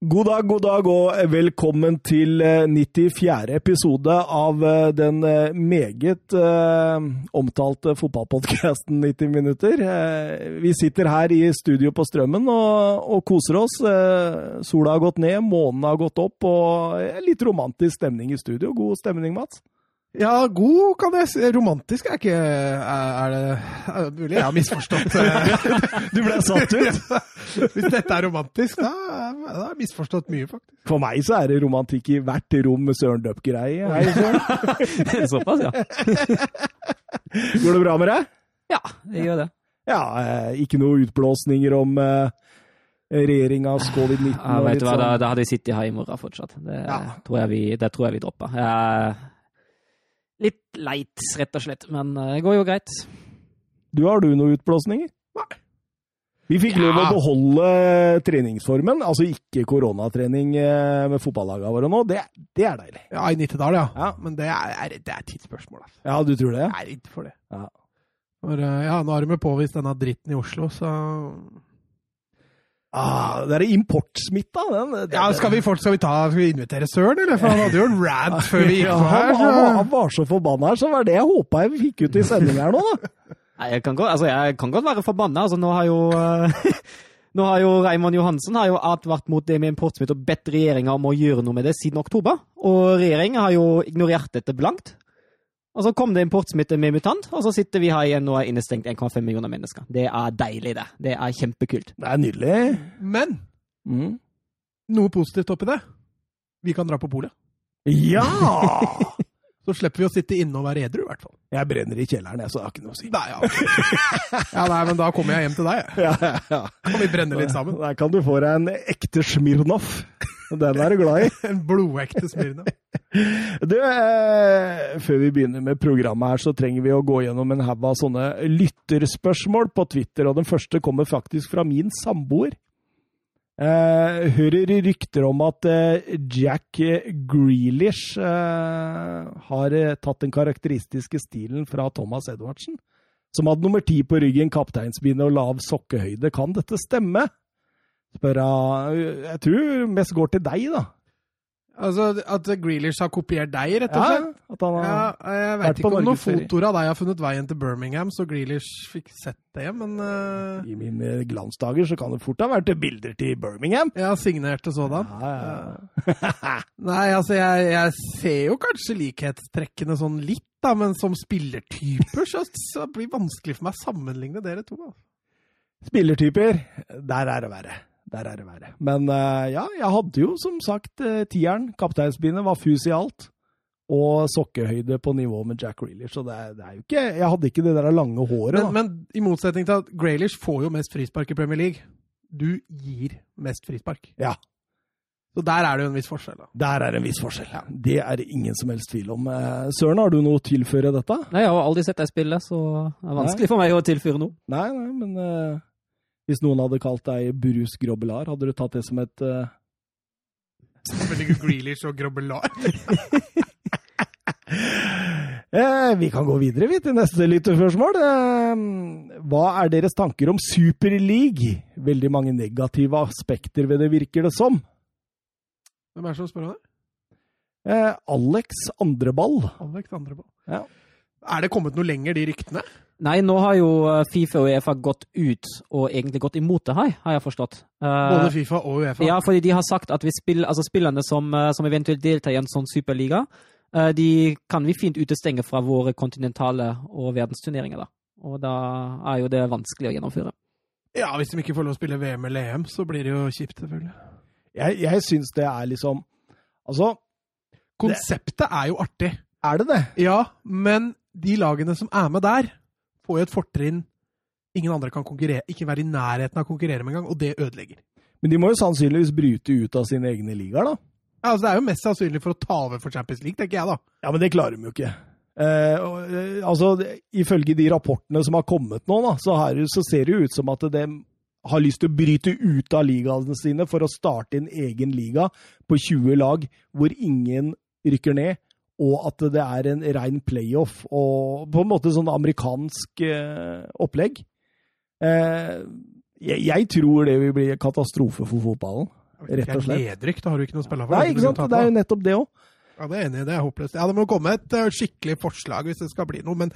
God dag, god dag, og velkommen til 94. episode av den meget uh, omtalte fotballpodkasten 90 minutter. Vi sitter her i studio på Strømmen og, og koser oss. Sola har gått ned, månen har gått opp, og litt romantisk stemning i studio. God stemning, Mats? Ja, god kan jeg si. Romantisk er ikke Er det er mulig jeg har misforstått Du ble satt ut? Hvis dette er romantisk, da, da har jeg misforstått mye, faktisk. For meg så er det romantikk i hvert rom med Søren Døpp-greie. Såpass, ja. Går det bra med deg? Ja, det gjør det. Ja, ikke noe utblåsninger om regjeringas covid-19? Ja, vet du hva, sånn. da, da hadde jeg sittet her i morgen fortsatt. Det, ja. tror, jeg vi, det tror jeg vi dropper. Jeg litt leit, rett og slett. Men eh, det går jo greit. Du, Har du noen utblåsninger? Nei. Vi fikk ja. lov å beholde treningsformen, altså ikke koronatrening eh, med fotballagene våre nå. Det, det, er deilig. Ja, i Nittedal, ja. ja. Men det er, er, det er tidsspørsmål. Altså. Ja, du tror det? Jeg er redd for det. Ja. For, eh, ja, nå har de påvist denne dritten i Oslo, så Ah, det er importsmitta, den. den ja, skal vi, skal, vi ta, skal vi invitere Søren, eller? For han hadde jo en rant før vi gikk på her. Så... Han, han, var så forbanna her, så var det jeg håpa jeg fikk ut i sending her nå, da. Nei, jeg kan godt, altså, jeg kan godt være forbanna. Altså, nå har jo uh, Nå har jo Raymond Johansen har jo advart mot det med importsmitte og bedt regjeringa om å gjøre noe med det siden oktober. Og regjeringa har jo ignorert dette blankt. Og så kom det importsmitte med mutant, og så sitter vi her igjen og er innestengt 1,5 millioner mennesker. Det er deilig, det. Det er kjempekult. Det er nydelig. Men mm. noe positivt oppi det. Vi kan dra på polet. Ja! så slipper vi å sitte inne og være edru, i hvert fall. Jeg brenner i kjelleren, jeg, så det har ikke noe å si. Nei, ja. ja, nei, men da kommer jeg hjem til deg, jeg. Ja, ja, Kan vi brenne litt sammen? Der kan du få deg en ekte Smirnov. Den er du glad i. en blodekte Smirnov. Du, eh, før vi begynner med programmet her, så trenger vi å gå gjennom en haug av sånne lytterspørsmål på Twitter, og den første kommer faktisk fra min samboer. Eh, hører rykter om at eh, Jack Grealish eh, har eh, tatt den karakteristiske stilen fra Thomas Edvardsen, som hadde nummer ti på ryggen, kapteinsbinde og lav sokkehøyde. Kan dette stemme? Spør jeg. Jeg tror mest går til deg, da. Altså At Grealish har kopiert deg, rett og slett? Ja, at han har ja, jeg vet ikke om noen fotoer av deg har funnet veien til Birmingham, så Grealish fikk sett det, men uh... I mine glansdager så kan det fort ha vært bilder til Birmingham. Ja, signerte sådan. Ja, ja. Nei, altså, jeg, jeg, ser jo kanskje likhetstrekkene sånn litt, da, men som spillertyper så, så blir det vanskelig for meg å sammenligne dere to. Da. Spillertyper, der er det verre der er det verre. Men uh, ja, jeg hadde jo som sagt uh, tieren. Kapteinsbindet var fus i alt. Og sokkehøyde på nivå med Jack Grealish. Så det er, det er, jo ikke Jeg hadde ikke det der lange håret. Men, men, i motsetning til at Grealish får jo mest frispark i Premier League. Du gir mest frispark. Ja. Så der er det jo en viss forskjell. da. Der er det en viss forskjell. Ja. Det er det ingen som helst tvil om. Uh, Søren, har du noe å tilføre dette? Nei, Jeg har aldri sett deg spille, så det er vanskelig nei. for meg å tilføre noe. Nei, nei, men hvis noen hadde kalt deg Burus Grobbelar, hadde du tatt det som et uh... Veldig Greelish og Grobbelar. eh, vi kan gå videre vi, til neste lytterspørsmål. Eh, hva er deres tanker om Superleague? Veldig mange negative aspekter ved det, virker det som. Hvem er det som spør om det? Eh, Alex Andreball. Alex Andreball. Ja. Er det kommet noe lenger, de ryktene? Nei, nå har jo eh, Fifa og Uefa gått ut og egentlig gått imot det her, har jeg forstått. Uh, Både Fifa og Uefa? Ja, fordi de har sagt at spill, altså spillerne som, eh, som, eventuelt deltar i en sånn superliga, de kan vi fint utestenge fra våre kontinentale og verdensturneringer. da. Og da er jo det vanskelig å gjennomføre. Ja, hvis de ikke får lov å spille VM eller EM, så blir det jo kjipt, selvfølgelig. Jeg, jeg syns det er liksom Altså Konseptet det, er jo artig. Er det det? Ja, men de lagene som er med der får jo et fortrinn ingen andre kan konkurrere, ikke være i nærheten av å konkurrere med engang, og det ødelegger. Men de må jo sannsynligvis bryte ut av sine egne ligaer, da? Ja, altså Det er jo mest sannsynlig for å ta over for Champions League, tenker jeg da. Ja, men det klarer de jo ikke. Eh, eh altså, Ifølge de rapportene som har kommet nå, da, så, her, så ser det jo ut som at de har lyst til å bryte ut av ligaene sine for å starte en egen liga på 20 lag hvor ingen rykker ned og at det er en rein playoff og på en måte sånn amerikansk eh, opplegg. Eh, jeg, jeg, tror det vil bli katastrofe for fotballen. rett og slett. Nedrykk, da har du ikke noe å spille for. Nei, ikke sant? Det er jo nettopp det òg. Ja, det er enig i. Det er håpløst. Ja, det må komme et uh, skikkelig forslag hvis det skal bli noe, men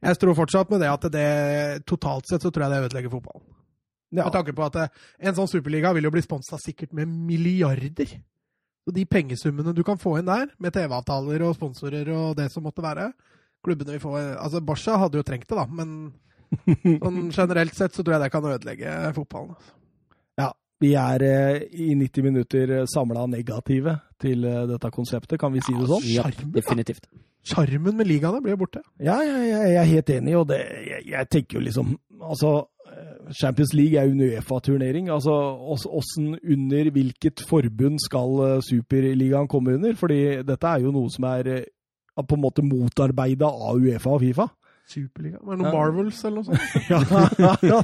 jeg tror fortsatt med det at det totalt sett så tror jeg det ødelegger fotballen. Ja. Med tanke på at uh, en sånn superliga vil jo bli sponsa sikkert med milliarder. Så de pengesummene du kan få inn der, med TV-avtaler og sponsorer og det som måtte være Klubbene vi får, Altså, Barca hadde jo trengt det, da, men sånn generelt sett så tror jeg det kan ødelegge fotballen. altså. Vi er eh, i 90 minutter samla negative til eh, dette konseptet, kan vi si det sånn? Ja, Sjarmen, definitivt. Sjarmen med ligaene blir jo borte. Ja, jeg, jeg, jeg er helt enig, og det, jeg, jeg tenker jo liksom Altså, eh, Champions League er en Uefa-turnering. Altså, åssen under hvilket forbund skal eh, Superligaen komme under? Fordi dette er jo noe som er eh, på en måte motarbeida av Uefa og Fifa. Superliga. Var det noe Ja. Marvels eller noe sånt? Ja,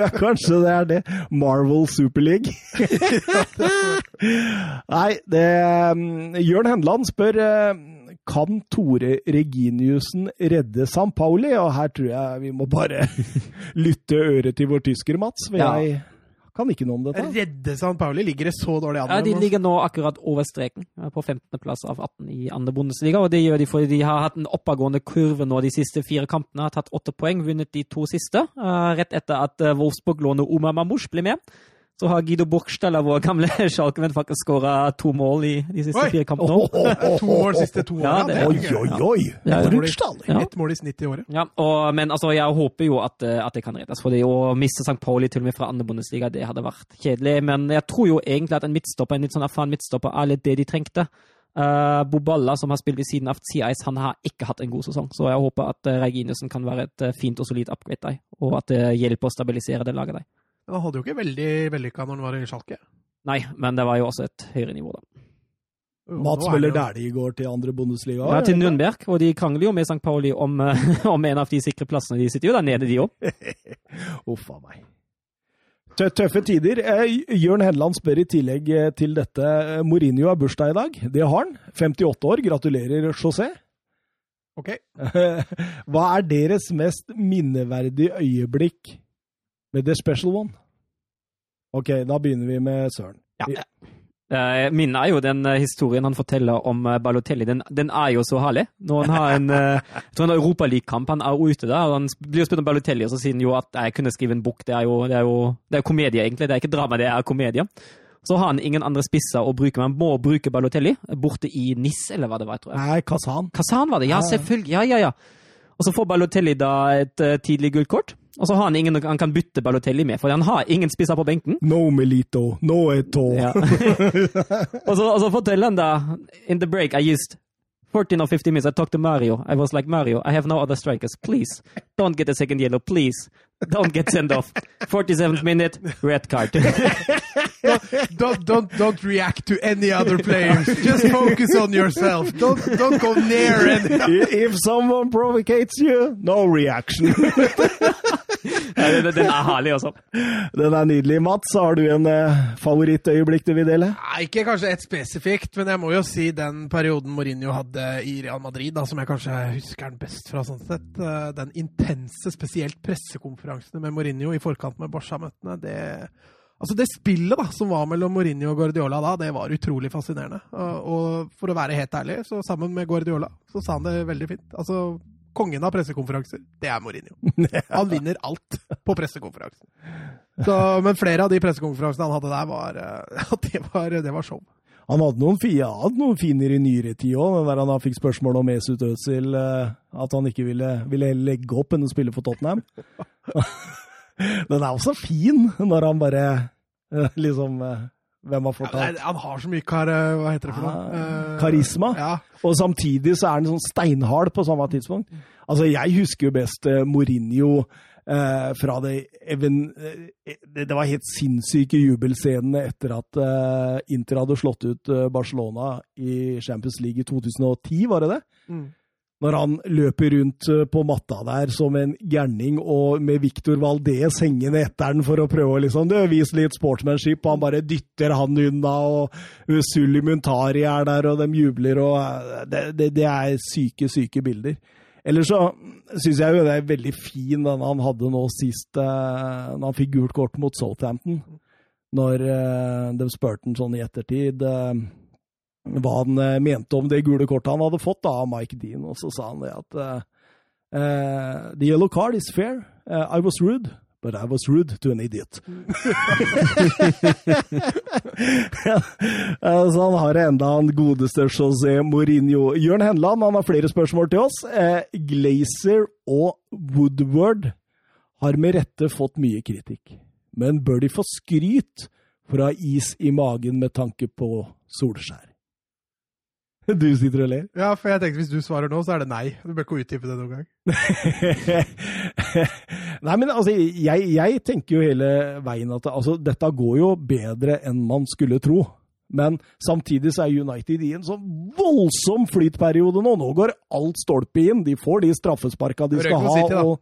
ja, kanskje det er det. Marvel Superleague. Nei, det mm, Jørn Henland spør eh, kan Tore Reginiussen redde San Pauli, og her tror jeg vi må bare lytte øret til vår tysker, Mats. For Ja. jeg kan ikke noe om dette. Redde San Pauli? Ligger det så dårlig an? Ja, De ligger nå akkurat over streken, eh, på 15.-plass av 18 i andre Bundesliga. og Det gjør de fordi de har hatt en oppadgående kurve nå de siste fire kampene. Har tatt åtte poeng, vunnet de to siste. eh, rett etter at uh, Wolfsburg-lånet Omar Mamouche ble med. Så har Guido Burgstaller, vår gamle Schalke-venn, faktisk skåra to mål i de siste Oi! fire kampene. To mål de siste to Ja, det- er Oi, oi, oi! Ja, ja. Ett mål i snitt i året. Ja, og, men altså, jeg håper jo at, eh, at det kan reddes. For det å miste St. Pauli til og med fra andre Bundesliga, det hadde vært kjedelig. Men jeg tror jo egentlig at en midtstopper, en litt sånn erfaren midtstopper er litt det de trengte. Uh, Boballa, som har spilt ved siden av Tsiais, han har ikke hatt en god sesong. Så jeg håper at uh, Reginussen kan være et uh, fint og solid upgrade der, og at det hjelper å stabilisere det laget der. Men han hadde jo ikke veldig vellykka når han var i Sjalke. Nei, men det var jo også et høyere nivå, da. Mats er Møller Dæhlie går til andre Bundesliga. Ja, til Nürnberg, og de krangler jo med St. Pauli om, eh, om en av de sikre plassene. De sitter jo der nede, de òg. Uff a meg. Tø- Tøffe tider. Eh, Jørn Henland spør i tillegg eh, til dette Mourinho har bursdag i dag. Det har han. 58 år. Gratulerer, José. Ok. Hva er deres mest minneverdige øyeblikk med The Special One? OK, da begynner vi med Søren. Ja. Eh, Min er jo den eh, historien han forteller om eh, Balotelli. Den, den er jo så herlig. Når han har en jeg tror han har Europaligakamp, han er ute der, og han blir jo spurt om Balotelli, og så sier han jo at jeg kunne skrive en bok. Det er jo, det er jo det er komedie, egentlig. Det er ikke drama, det er komedie. Så har han ingen andre spisser å bruke, men han må bruke Balotelli borte i NIS, eller hva det var, tror jeg. Nei, Kazan. Kazan var det, ja, selvfølgelig. Ja, ja, ja. Og så får Balotelli da et tidlig gult kort, og så har han ingen han kan bytte Balotelli med, for han har ingen spisser på benken. No Melito, no Eto. Ja. og, så, og så forteller han da In the break I used 14 or 15 minutes I talked to Mario I was like Mario I have no other strikers Please Don't get a second yellow Please Don't get sent off 47th minute Red card Don't, don't, don't react to any other players. Just focus on yourself. Don't, don't go near any If someone provocates you, no reaction. Den, den er herlig altså Den er nydelig. Mats, har du en eh, favorittøyeblikk du vil dele? Nei, ikke kanskje ett spesifikt, men jeg må jo si den perioden Mourinho hadde i Real Madrid, da, som jeg kanskje husker den best fra sånn sett. Eh, Den intense, spesielt pressekonferansene med Mourinho i forkant med Barca-møtene, det Altså Det spillet da, som var mellom Mourinho og Guardiola da, det var utrolig fascinerende. Og, og for å være helt ærlig, så sammen med Guardiola, så sa han det veldig fint. Altså, kongen av pressekonferanser, det er Mourinho. Han vinner alt på pressekonferansen. Så, men flere av de pressekonferansene han hadde der, var, eh, det, var, det var show. Han hadde noen, hadde noen finer i nyere tid òg, der han da fikk spørsmål om Mesut Özil, eh, at han ikke ville, ville legge opp enn å spille for Tottenham. Den er også fin, når han bare eh, liksom Hvem har Ja, fortalt? nei, han har så mye kar... Hva heter det for noe? Ah, Eh, karisma. Ja. Og samtidig så er han sånn steinhard på samme tidspunkt. Altså, jeg husker jo best eh, Mourinho eh, fra det, even, eh, det var helt sinnssyke jubelscenene etter at eh, Inter hadde slått ut eh, Barcelona i Champions League i 2010, var det det? Mm. Når han løper rundt eh, på matta der som en gærning og med Victor Valdez hengende etter den for å prøve å liksom, vise litt sportsmanship, og han bare dytter han unna, og uh, Sully Muntari er der, og de jubler, og eh, det, det, det er syke, syke bilder. Ellers så syns jeg jo det er veldig fin den han hadde nå sist, eh, når han fikk gult kort mot Southampton. når eh, de spurte han sånn i ettertid eh, hva han eh, mente om det gule kortet han hadde fått da, av Mike Dean, og så sa han det at eh, The yellow card is fair. Uh, I was rude. But I was rude to an idiot. Eh, så han har enda han godeste José Mourinho. Jørn Henland han har flere spørsmål til oss. Eh, Glazer og Woodward har med rette fått mye kritikk. Men bør de få skryt for å ha is i magen med tanke på Solskjær? Du sitter og ler? Ja, for jeg tenkte hvis du svarer nå, så er det nei. Du bør ikke utdype det noen gang. Nei, men altså, jeg, jeg tenker jo hele veien at altså, dette går jo bedre enn man skulle tro. Men samtidig så er United i en så voldsom flytperiode nå. Nå går alt stolpe inn. De får de straffesparka de skal ha. City, og,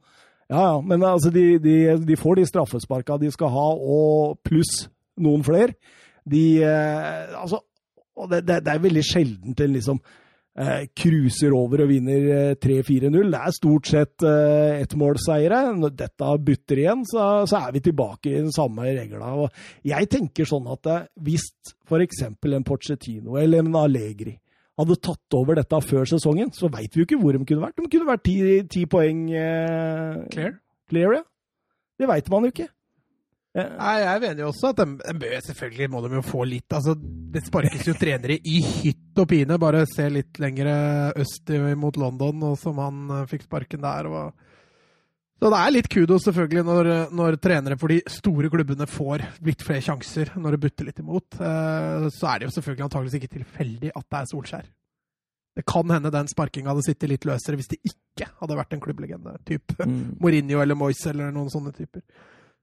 ja, ja, men altså, de, de, de får de straffesparka de skal ha, og pluss noen flere. De eh, Altså, og det, det, det er veldig sjeldent en liksom cruiser over og vinner eh, 3-4-0. Det er stort sett eh, ettmålseiere. Når dette butter igjen, så, så, er vi tilbake i den samme regla. Og jeg tenker sånn at eh, hvis f.eks. en Porcetino eller en Allegri hadde tatt over dette før sesongen, så veit vi jo ikke hvor de kunne vært. De kunne vært ti, ti poeng eh, Clear? clear ja. Det veit man jo ikke. Nei, Jeg mener jo også at de, de selvfølgelig må de jo få litt altså, Det sparkes jo trenere i hytt og pine. Bare se litt lenger øst mot London, og som han uh, fikk sparken der. Og... Så det er litt kudos selvfølgelig når, når, trenere for de store klubbene får litt flere sjanser når det butter litt imot. Uh, så er det jo selvfølgelig antakeligvis ikke tilfeldig at det er Solskjær. Det kan hende den sparkinga hadde sittet litt løsere hvis det ikke hadde vært en klubblegende. Typ mm. Mourinho eller Moyes eller noen sånne typer.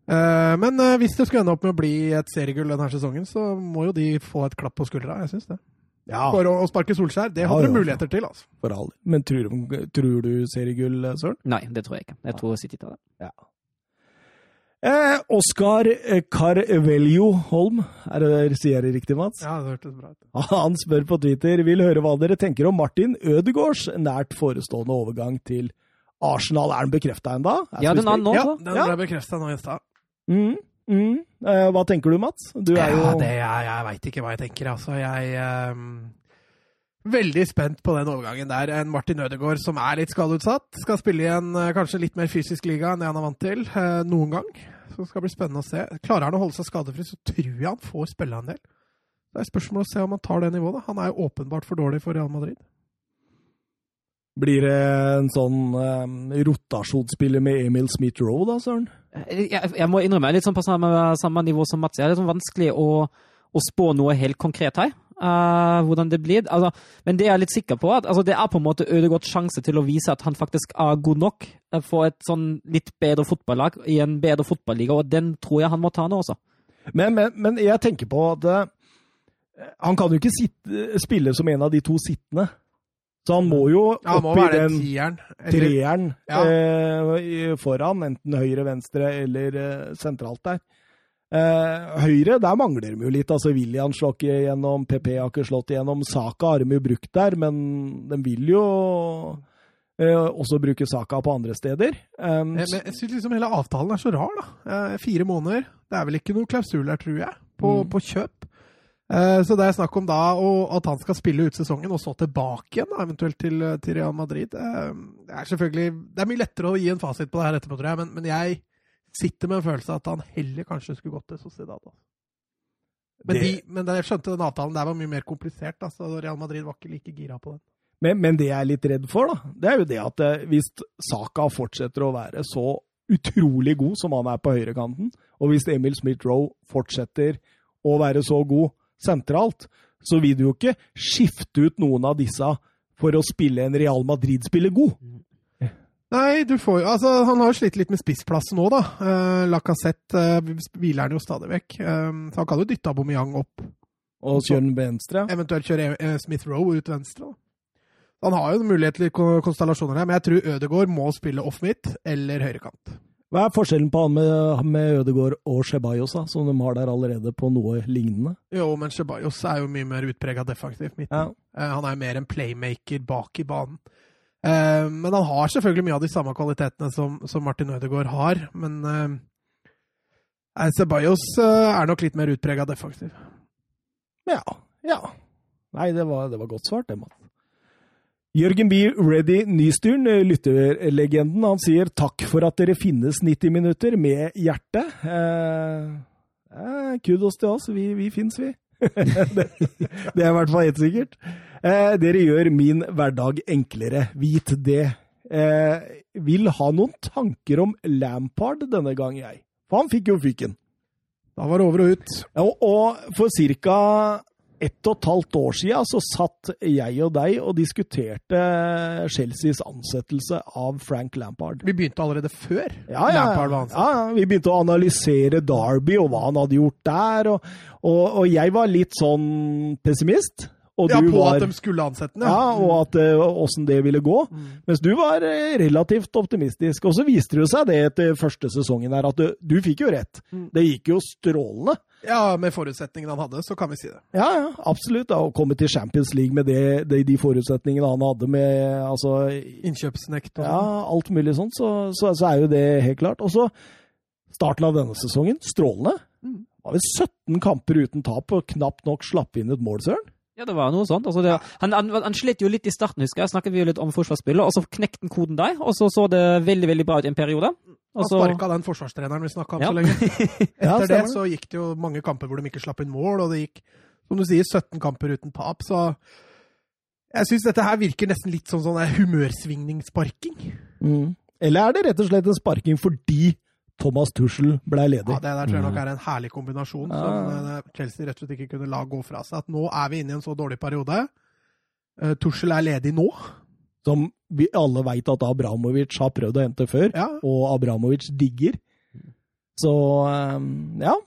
Uh, men uh, hvis det skulle ende opp med å bli et seriegull denne sesongen, så må jo de få et klapp på skuldra. Jeg syns det. Ja. For å, sparke Solskjær, det hadde ja, de muligheter til. altså. For all. Men tror, tror du seriegull, Søren? Nei, det tror jeg ikke. Jeg tror City tar det. Ja. Eh, Oskar Carvelio Holm, er det, sier jeg det riktig, Mats? Ja, det hørtes bra ut. Han spør på Twitter vil høre hva dere tenker om Martin Ødegaards nært forestående overgang til Arsenal. Er den bekrefta ennå? Ja, den er nå. Ja, den ble bekrefta nå i stad. Mm, mm. Eh, hva tenker du, Mats? Du er jo ja, det, Jeg, jeg veit ikke hva jeg tenker. Altså, jeg um, Veldig spent på den overgangen der. En Martin Ødegaard som er litt skadeutsatt. Skal spille i en uh, kanskje litt mer fysisk liga enn det han er vant til. Uh, noen gang. Så det skal bli spennende å se. Klarer han å holde seg skadefri, så tror jeg han får spille en del. Det er spørsmål å se om han tar det nivået. Han er jo åpenbart for dårlig for Real Madrid. Blir det en sånn um, rotasjonsspiller med Emil Smith-Roe, da, Søren? Jeg, jeg, må innrømme, litt sånn på samme, samme nivå som Mats. Det er litt sånn vanskelig å, å spå noe helt konkret her. Uh, hvordan det blir. Altså, men det er jeg litt sikker på. at altså, Det er på en måte Ødegaards sjanse til å vise at han faktisk er god nok for et sånn litt bedre fotballag i en bedre fotballiga, og den tror jeg han må ta nå også. Men, men, men jeg tenker på at uh, han kan jo ikke sitte, spille som en av de to sittende. Så han må jo ja, må i den tieren, treeren ja. eh, foran, enten høyre, venstre eller eh, sentralt der. Eh, høyre, der mangler de jo litt. altså William slår ikke gjennom, PP har ikke slått igjennom. Saka har de jo brukt der, men de vil jo eh, også bruke Saka på andre steder. Um, jeg, jeg synes liksom hele avtalen er så rar, da. Eh, fire måneder. Det er vel ikke noe klausul der, tror jeg, på, mm. på kjøp. Eh, så det er snakk om da at han skal spille ut sesongen, og så tilbake igjen, eventuelt til, til, Real Madrid. Eh, det er selvfølgelig Det er mye lettere å gi en fasit på det her etterpå, tror jeg, men, men jeg sitter med en følelse av at han heller kanskje skulle gått til Sociedad. Men, de, men jeg skjønte den avtalen der var mye mer komplisert. Da, så Real Madrid var ikke like gira på den. Men, men, det jeg er litt redd for, da, det er jo det at eh, hvis Saka fortsetter å være så utrolig god som han er på høyrekanten, og hvis Emil Smith-Roe fortsetter å være så god sentralt, så vil du jo ikke skifte ut noen av disse for å spille en Real Madrid-spiller god. Nei, du får jo Altså, han har jo slitt litt med spissplassen nå, da. Uh, Lacassette uh, hviler han jo stadig vekk. Um, så han kan jo dytte Aubameyang opp. Og kjøre den venstre? Eventuelt kjøre uh, Smith Roe ut venstre. da. Han har jo mulighet til konstellasjoner her, men jeg tror Ødegaard må spille off-midt eller høyrekant. Hva er forskjellen på han med, med Ødegaard og Ceballos, da, som de har der allerede på noe lignende? Jo, men Ceballos er jo mye mer utprega defektivt midten. Ja. Uh, han er jo mer en playmaker bak i banen. Uh, men han har selvfølgelig mye av de samme kvalitetene som, som Martin Ødegaard har. Men uh, Ceballos eh, er nok litt mer utprega defektiv. Ja. Ja. Nei, det var, det var godt svart, det, Mats. Jørgen B. Reddy Nystyren, lytterlegenden, han sier takk for at dere finnes 90 minutter med hjerte. Eh, eh, kudos til oss. Vi, vi fins, vi. det, det, er i hvert fall helt sikkert. Eh, dere gjør min hverdag enklere. Vit det. Eh, vil ha noen tanker om Lampard denne gang, jeg. For han fikk jo fyken. Da var det over og ut. Ja, og for ca ett og et halvt år siden så satt jeg og deg og diskuterte Chelseas ansettelse av Frank Lampard. Vi begynte allerede før ja, ja, Lampard var ansatt. Ja, vi begynte å analysere Derby og hva han hadde gjort der. Og, og, og jeg var litt sånn pessimist. ja, på var, at de skulle ansette ham. ja. og at åssen uh, det ville gå. Mm. Mens du var uh, relativt optimistisk. Og så viste det seg det etter første sesongen her, at du, du fikk jo rett. Mm. Det gikk jo strålende. Ja, med forutsetningene han hadde, så kan vi si det. Ja, ja absolutt. Å komme til Champions League med det, det, de forutsetningene han hadde med altså, Innkjøpsnekt og Ja, alt mulig sånt, så, så, så, er jo det helt klart. Og så starten av denne sesongen, strålende. Mm. Var vel 17 kamper uten tap og knapt nok slapp inn et mål, Søren. Ja, det var noe sånt. Altså, det, han, han, han, slet jo litt i starten, husker jeg. Snakket vi jo litt om forsvarsspillet, og så knekte han koden der. Og så så det veldig veldig bra ut i en periode. Han så... sparka den forsvarstreneren vi snakka om ja. så lenge. Etter ja, det så gikk det jo mange kamper hvor de ikke slapp inn mål, og det gikk, som du sier, 17 kamper uten tap. Så jeg syns dette her virker nesten litt som sånn humørsvingningssparking. Mm. Eller er det rett og slett en sparking fordi Thomas Tuchel ble ledig. Ja, Det der tror jeg nok mm. er en herlig kombinasjon ja. som eh, Chelsea rett og slett ikke kunne la gå fra seg. At nå er vi inne i en så dårlig periode. Uh, Tuchel er ledig nå. Som vi alle veit at Abramovic har prøvd å hente før, ja. og Abramovic digger. Så um, ja.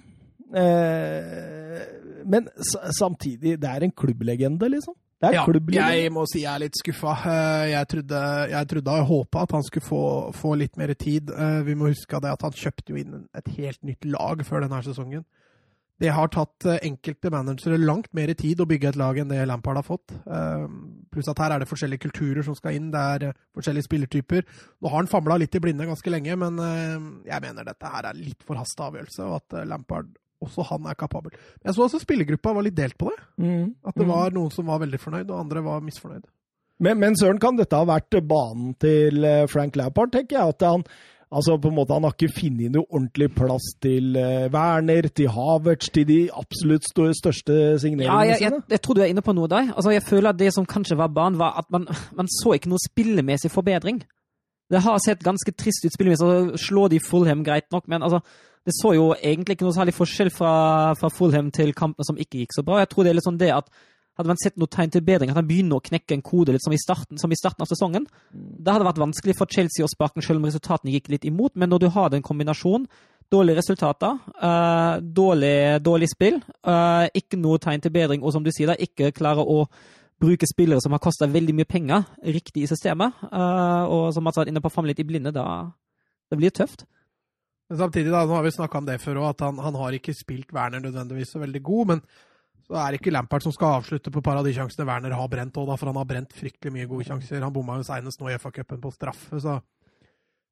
Eh, men samtidig, det er en klubblegende, liksom. Det er ja, jeg må si jeg er litt skuffa. Eh, jeg trodde, jeg trodde og håpa at han skulle få, få, litt mer tid. Eh, vi må huske det at han kjøpte jo inn et helt nytt lag før denne sesongen. Det har tatt eh, enkelte managere langt mer tid å bygge et lag enn det Lampard har fått. Pluss at her er det forskjellige kulturer som skal inn, det er forskjellige spillertyper. Nå har han famla litt i blinde ganske lenge, men jeg mener dette her er litt forhasta avgjørelse, og at Lampard også han er kapabel. Jeg så også spillergruppa var litt delt på det. Mm. At det mm. var noen som var veldig fornøyd, og andre var misfornøyd. Men, men Søren, kan dette ha vært banen til eh, Frank Lampard, tenker jeg? At han, altså på en måte, han har ikke funnet noe ordentlig plass til uh, Werner, til Havertz, til de absolutt største signeringene ja, jeg, jeg, jeg, tror du er inne på noe der. Altså, jeg føler at det som kanskje var banen, var at man, man så ikke noe spillemessig forbedring. Det har sett ganske trist ut spillemessig. Altså, slå de Fulham greit nok, men altså det så jo egentlig ikke noe særlig forskjell fra, fra Fulham til kampene som ikke gikk så bra. Jeg tror det er litt sånn det at hadde man sett noe tegn til bedring, at han begynner å knekke en kode litt som i starten, som i starten av sesongen, det hadde vært vanskelig for Chelsea å sparke den, selv om resultatene gikk litt imot. Men når du har den kombinasjonen, dårlige resultater, uh, dårlig, dårlig, spill, uh, ikke noe tegn til bedring, og som du sier, da, ikke klarer å bruke spillere som har kosta veldig mye penger, riktig i systemet, uh, og som har vært inne på famle litt i blinde, da det blir tøft. Men samtidig, da, nå har vi snakka om det før òg, at han, han, har ikke spilt Werner nødvendigvis så veldig god. Men så er det ikke Lampard som skal avslutte på par av de sjansene Werner har brent òg, for han har brent fryktelig mye gode sjanser. Han bomma jo seinest nå i FA-cupen på straffe, så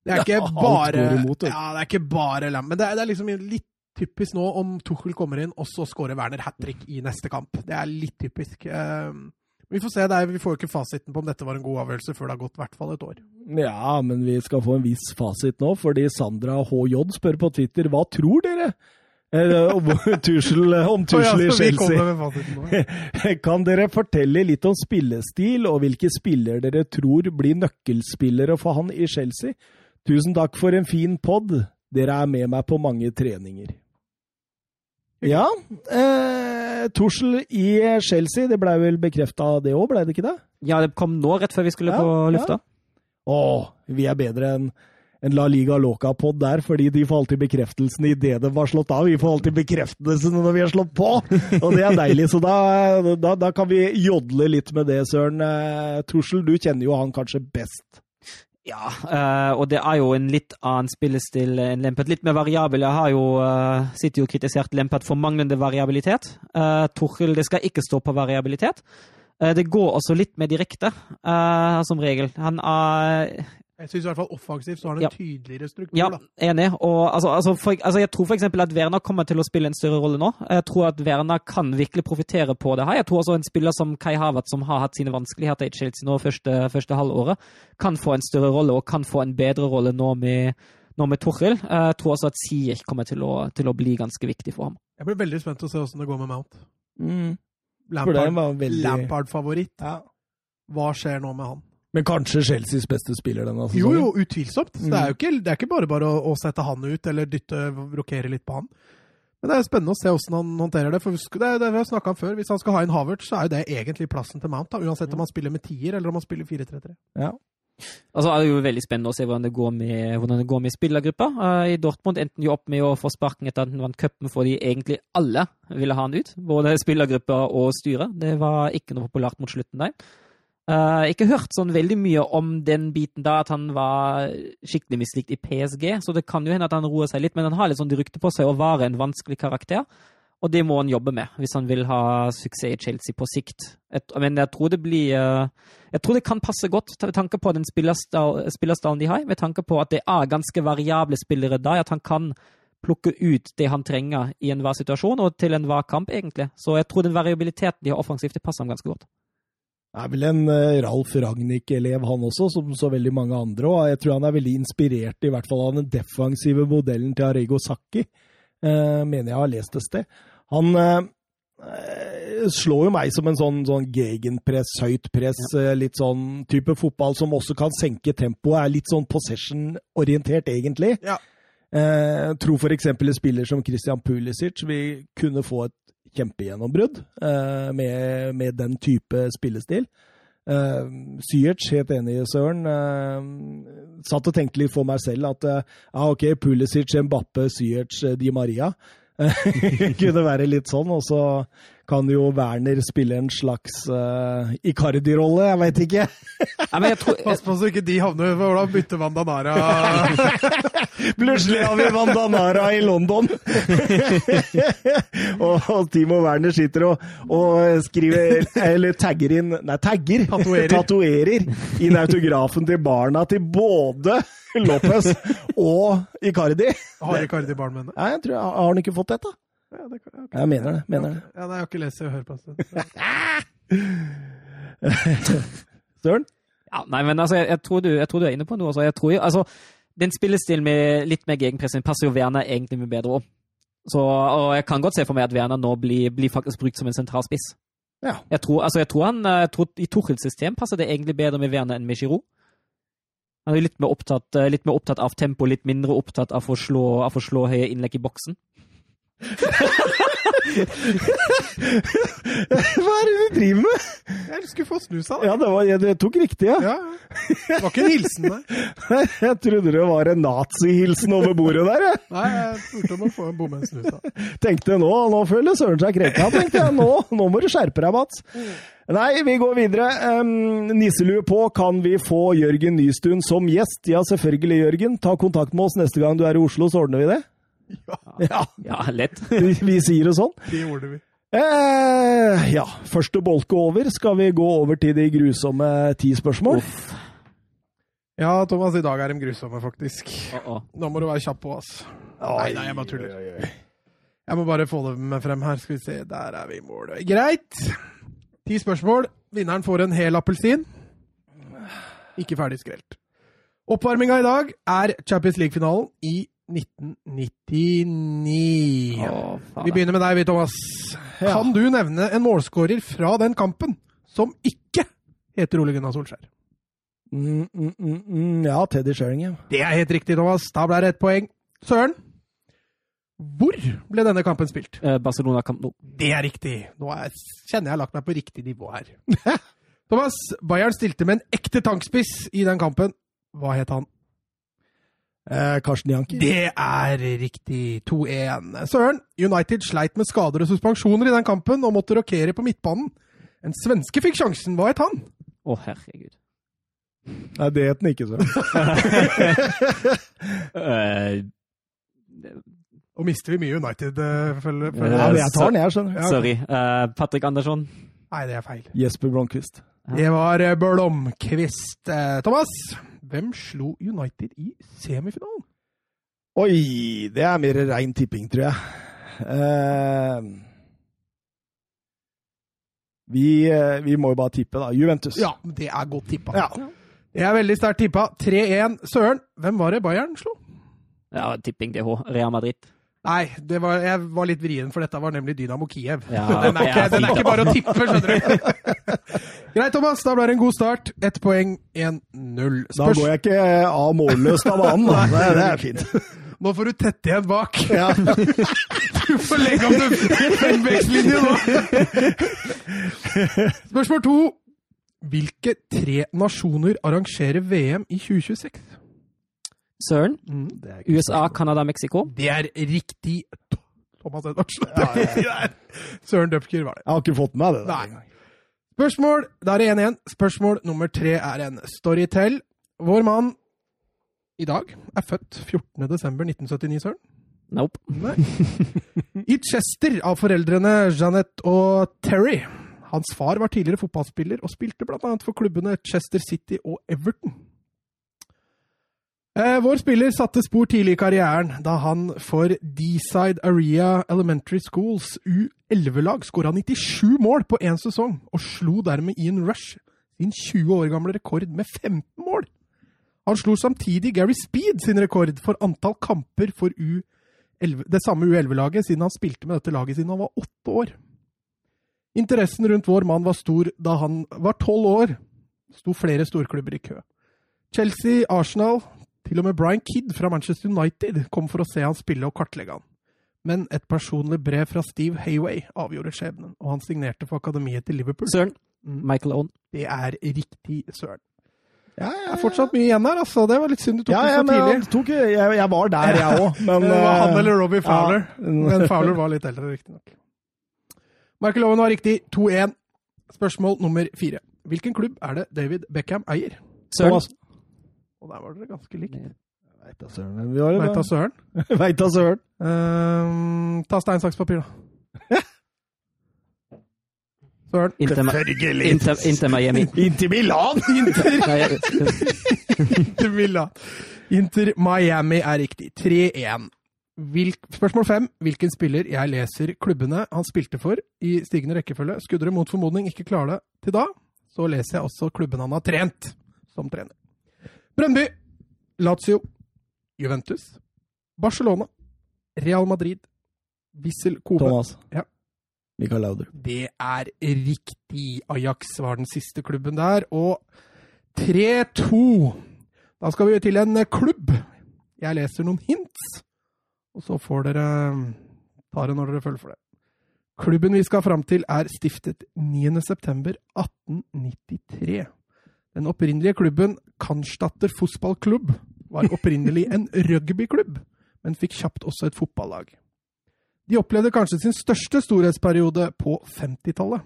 det er ikke bare imot, Ja, det er ikke bare Lampard. Men det er, det er liksom litt typisk nå om Tuchel kommer inn, og så skårer Werner hat trick i neste kamp. Det er litt typisk. Uh, vi får se. Er, vi får jo ikke fasiten på om dette var en god avgjørelse før det har gått i hvert fall et år. Ja, men vi skal få en viss fasit nå, fordi Sandra HJ spør på Twitter hva tror dere? Eh, om Tussel i Chelsea. Kan dere fortelle litt om spillestil, og hvilke spillere dere tror blir nøkkelspillere for han i Chelsea? Tusen takk for en fin pod. Dere er med meg på mange treninger. Ja. Eh, Tussel i Chelsea, det ble vel bekrefta det òg, ble det ikke det? Ja, det kom nå, rett før vi skulle ja, på lufta. Ja. Å, vi er bedre enn en La Liga Loca-pod der, fordi de får alltid bekreftelsen idet det var slått av. Vi får alltid bekreftelsen når vi har slått på, og det er deilig. Så da, da, da kan vi jodle litt med det, Søren. Eh, du kjenner jo han kanskje best. Ja, uh, og det er jo en litt annen spillestil enn Lempet. Litt mer variabel. Jeg har jo uh, sitter jo og kritisert Lempet for manglende variabilitet. Uh, Torhild, det skal ikke stå på variabilitet. Det går også litt mer direkte, som regel. Han er Jeg syns i hvert fall offensivt så har han en Ja. tydeligere struktur. Ja, da. enig. Og, altså, altså, for, altså, jeg tror f.eks. at Werner kommer til å spille en større rolle nå. Jeg tror at Werner kan virkelig profitere på det her. Jeg tror også en spiller som Kai Havert, som har hatt sine vanskeligheter i Chelsea nå første, første halvåret, kan få en større rolle og kan få en bedre rolle nå med, nå med Tuchel. Jeg tror også at Sier kommer til å, til å bli ganske viktig for ham. Jeg blir veldig spent til å se åssen det går med Mount. Mm. Lampard-favoritt. veldig Lampard-favoritt. ja. Hva skjer nå med han? Men kanskje Chelseas beste spiller denne Jo, sesongen? jo, utvilsomt. Så Det er jo ikke, det er ikke bare bare å, å sette han ut eller dytte, rokere litt på han. Men det er spennende å se hvordan han håndterer det. For husk, det det vi har om før. Hvis han skal ha en Havertz, så er jo det egentlig plassen til Mount. Da, uansett om han spiller med tier eller om han spiller 4-3-3. Ja. Altså, det er jo veldig spennende å se hvordan det går med, hvordan det går med spillergruppa. Uh, I Dortmund endte de jo opp med å få sparken etter at han vant cupen fordi egentlig alle ville ha han ut. Både spillergruppa og styret. Det var ikke noe populært mot slutten der. Eh, ikke hørt sånn veldig mye om den biten da, at han var skikkelig mislikt i PSG, så det kan jo hende at han roer seg litt, men han har litt sånn rykte på seg å være en vanskelig karakter. Og det må han jobbe med hvis han vil ha suksess i Chelsea på sikt. Et, men jeg tror det blir uh, Jeg tror det kan passe godt med tanke på den spillerstal- spillerstallen de har, med tanke på at det er ganske variable spillere da, at han kan plukke ut det han trenger i enhver situasjon og til enhver kamp, egentlig. Så jeg tror den variabiliteten de har offensivt, det passer ham ganske godt. Er vel en eh, Ralf Ragnhild-elev, han også, som så veldig mange andre. Og jeg tror han er veldig inspirert i hvert fall av den defensive modellen til Arego Sakki, Eh, mener jeg har lest et sted. Han eh, eh, slår jo meg som en sånn, sånn gegenpress, høyt press, eh, litt sånn type fotball som også kan senke tempoet. Er litt sånn possession-orientert, egentlig. Ja. Eh, tror f.eks. en spiller som Christian Pulisic vil kunne få et kjempegjennombrudd eh, med, med den type spillestil. Eh, Syerts, helt enig, i Søren. eh, satt og tenkte litt for meg selv at uh, ja, ok, Pulisic, Mbappe, Syerts, uh, Di Maria. kunne være litt sånn, og så kan jo Werner spille en slags uh, Icardi-rolle, jeg veit ikke. Nei, men jeg tror, Pass på så ikke de havner for hvordan bytte Vandanara Plutselig har vi Vandanara i London! og, og Timo Werner sitter og, og skriver Eller tagger inn Nei, tagger! Tatoverer. Tatoverer inn autografen til barna til både Lopez og Icardi. Har Icardi barn med henne? Nei, jeg tror, Har han ikke fått et, da? Ja, det okay. Jeg mener det. mener det. Ja, nei, jeg har ikke lest det, og hører på det. Søren? Ja, nei, men altså, jeg, jeg, tror du, jeg tror du er inne på noe. Altså. Jeg tror jo, altså, den spillestilen med litt mer gegenpressing passer jo Werner egentlig mye bedre òg. Og jeg kan godt se for meg at Werner nå blir, blir faktisk brukt som en sentral spiss. Ja. Jeg tror, altså, jeg tror han, jeg tror I Tuchels system passer det egentlig bedre med Werner enn med Giroud. Han er litt mer, opptatt, litt mer opptatt av tempo, litt mindre opptatt av å slå, av å slå høye innlegg i boksen. Hva er det du driver med? Jeg skulle få snusa, da. Ja, det, var, jeg, jeg tok riktig, ja. Ja. Det var ikke en hilsen, nei. Jeg trodde det var en nazihilsen over bordet der. Jeg Nei, jeg spurte om å få en bomme en snusa. tenkte nå, nå føler Søren seg krenka. tenkte jeg. Nå, nå må du skjerpe deg, Mats. Nei, vi går videre. Um, nisselue på. Kan vi få Jørgen Nystuen som gjest? Ja, selvfølgelig, Jørgen. Ta kontakt med oss neste gang du er i Oslo, så ordner vi det. Ja, Ja, lett. vi, vi sier det sånn. Det gjorde vi. Eh, ja, første bolke over. Skal vi gå over til de grusomme ti spørsmål? Uff. Ja, Thomas, i dag er de grusomme, faktisk. Uh -oh. Nå må du være kjapp på, ass. Nei, nei, jeg bare tuller. Oi, oi, oi. Jeg må bare få det med frem her. Skal vi se, der er vi i mål. Greit. Ti spørsmål. Vinneren får en hel appelsin. Ikke ferdig skrelt. Oppvarminga i dag er Champions League-finalen i 1999. Å. Vi begynner med deg, vi, Thomas. Ja. Kan du nevne en målskårer fra den kampen som ikke heter Ole Gunnar Solskjær? Mm, mm, mm, mm, ja, Teddy Sheringham. Det er helt riktig, Thomas. Da ble det ett poeng. Søren, hvor ble denne kampen spilt? Eh, Barcelona Camp Nou. Det er riktig. Nå er, kjenner jeg har lagt meg på riktig nivå her. Thomas, Bayern stilte med en ekte tankspiss i den kampen. Hva het han? Eh, Karsten Janki. Det er riktig. 2-1. Søren, United sleit med skader og suspensjoner i den kampen og måtte rokere på midtbanen. En svenske fikk sjansen. Hva het han? Å, herregud. Nei, det het den ikke, Søren. Eh, Og mister vi mye United, følger følger- Ja, jeg tar den, jeg, skjønner. Ja. sorry. Uh, Patrick Andersson. Nei, det er feil. Jesper Blomkvist. Det var Blomkvist. Thomas, Hvem slo United i semifinalen? Oi, det er mer rein tipping, tror jeg. Uh, vi, eh, vi må jo bare tippe, da. Juventus. Ja, det er godt tippa. Ja. Det er veldig sterkt tippa. 3-1. Søren, hvem var det Bayern slo? Ja, tipping DH. Real Madrid. Nei, det var, jeg var litt vrien, for dette var nemlig Dynamo Kiev. Ja, den, er ikke, det er den er ikke bare å tippe, skjønner du. Greit, Thomas. Da ble det en god start. Ett poeng, 1-0. Da går jeg ikke av målløst av banen. da. Det, det er fint. Nå får du tette igjen bak. Ja. Du får legge om den femvektslinjen nå! Spørsmål to. Hvilke tre nasjoner arrangerer VM i 2026? Søren. Det er USA, Canada, Mexico. Det er riktig. Thomas Edvardsen. Ja, ja, Søren Dupker var det. Jeg har ikke fått med meg det. da. Nei. Spørsmål Da er det 1-1. Spørsmål nummer tre er en storytell. Vår mann i dag er født 14.12.1979, Søren. Nope. Nei. I Chester av foreldrene Jeanette og Terry. Hans far var tidligere fotballspiller og spilte bl.a. for klubbene Chester City og Everton. Eh, vår spiller satte spor tidlig i karrieren da han for Deeside Area Elementary Schools U11-lag skåra 97 mål på én sesong, og slo dermed Ian Rush sin 20 år gamle rekord med 15 mål. Han slo samtidig Gary Speed sin rekord for antall kamper for U11, det samme U11-laget, siden han spilte med dette laget siden han var åtte år. Interessen rundt vår mann var stor da han var tolv år. Sto flere storklubber i kø. Chelsea, Arsenal, til og med Brian Kidd fra Manchester United kom for å se han spille og kartlegge han. Men et personlig brev fra Steve Hayway avgjorde skjebnen, og han signerte for akademiet til Liverpool. Søren. Mm. Michael Owen. Det er riktig, søren. Ja, Det er fortsatt mye igjen her, altså. Det var litt synd du tok ja, det ja, så tidlig. han tok, jeg, jeg var der, jeg òg. Men det var han eh, eller Robbie Fowler. ja. Men Fowler var litt eldre, riktignok. Michael Owen var riktig. 2-1. Spørsmål nummer fire. Hvilken klubb er det David Beckham eier? Søren. Og der var dere ganske likt. Veit da søren hvem vi var. Veit da søren. Da søren. Um, ta stein, saks, papir, da. Søren. Inter, Selvfølgelig! Inter, Inter Miami. Inntil Milan! Inter Inter Milan. Inter Miami er riktig. 3-1. Spørsmål fem. Hvilken spiller jeg leser klubbene han spilte for i stigende rekkefølge? Skulle dere mot formodning ikke klare det til da, så leser jeg også klubben han har trent som trener. Brøndby, Lazio, Juventus, Barcelona, Real Madrid, Wissel Kobe. Thomas. Ja. Mikael Lauder. Det er riktig. Ajax var den siste klubben der. Og 3-2. Da skal vi til en klubb. Jeg leser noen hints, og så får dere ta det når dere følger for det. Klubben vi skal fram til, er stiftet 9.9.1893. Den opprinnelige klubben, Cannstatter Fotballklubb var opprinnelig en rugbyklubb, men fikk kjapt også et fotballag. De opplevde kanskje sin største storhetsperiode på 50-tallet.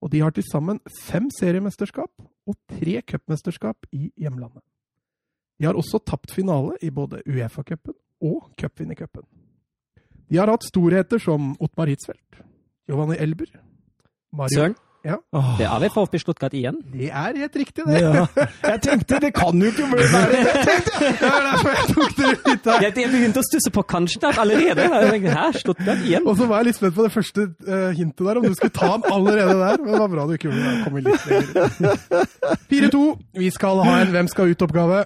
Og de har til sammen fem seriemesterskap og tre cupmesterskap i hjemlandet. De har også tapt finale i både Uefa-cupen og cupvinnercupen. De har hatt storheter som Ottmar Hitzfeldt, Giovanni Elber Mario Søren. Ja, Det er vel VfB Stuttgart igjen. det er helt riktig, det. Ja. Jeg tenkte det kan jo ikke bli være det! Det er derfor jeg tok det ut her. Jeg, jeg begynte å stusse på kanskje allerede. Jeg tenkte, Hæ, Stuttgart igjen? Og så var jeg litt spent på det første eh, hintet der, om du skulle ta den allerede der. Men det var bra du ikke gjorde det. Kom litt lenger. 4-2. Vi skal ha en Hvem skal ut-oppgave.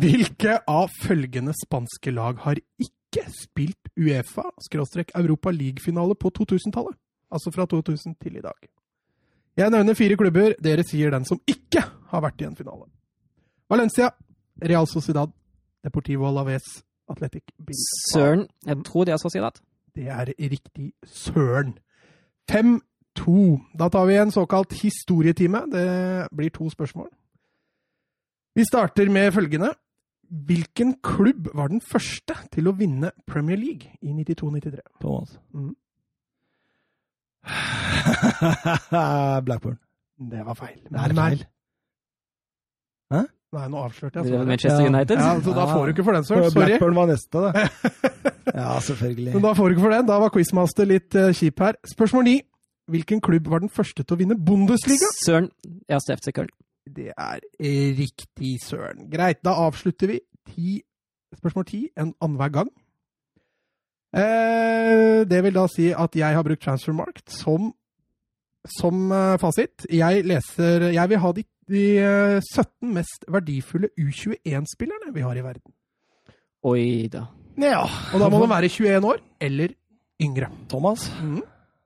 Hvilke av følgende spanske lag har ikke spilt Uefa-Europa League-finale på 2000-tallet? Altså fra 2000 til i dag. Jeg nevner fire klubber. Dere sier den som ikke har vært i en finale. Valencia, Real Sociedad, Deportivo Alaves, Athletic Bilbao. Søren. Jeg tror det er Sociedad. Det er riktig søren. 5-2. Da tar vi en såkalt historietime. Det blir to spørsmål. Vi starter med følgende. Hvilken klubb var den første til å vinne Premier League i 92-93? Thomas. Mm. Blackburn. Det var feil. Det er feil. Nei, nå avslørte jeg. Er svaret. Manchester United. Ja, så da får du ikke for den, søren. Sorry. Blackburn var neste, det. Ja, selvfølgelig. Men da får du ikke for den. Da var quizmaster litt eh, kjip her. Spørsmål ni. Hvilken klubb var den første til å vinne Bundesliga? Søren. Erste FC Köln. Det er riktig, søren. Greit, da avslutter vi ti, spørsmål ti en annenhver gang. Eh, det vil da si at jeg har brukt Transfermarkt som, som eh, fasit. Jeg leser Jeg vil ha de, de eh, 17 mest verdifulle U21-spillerne vi har i verden. Oi da. Ja. Og da må de være 21 år eller yngre. Thomas, mm.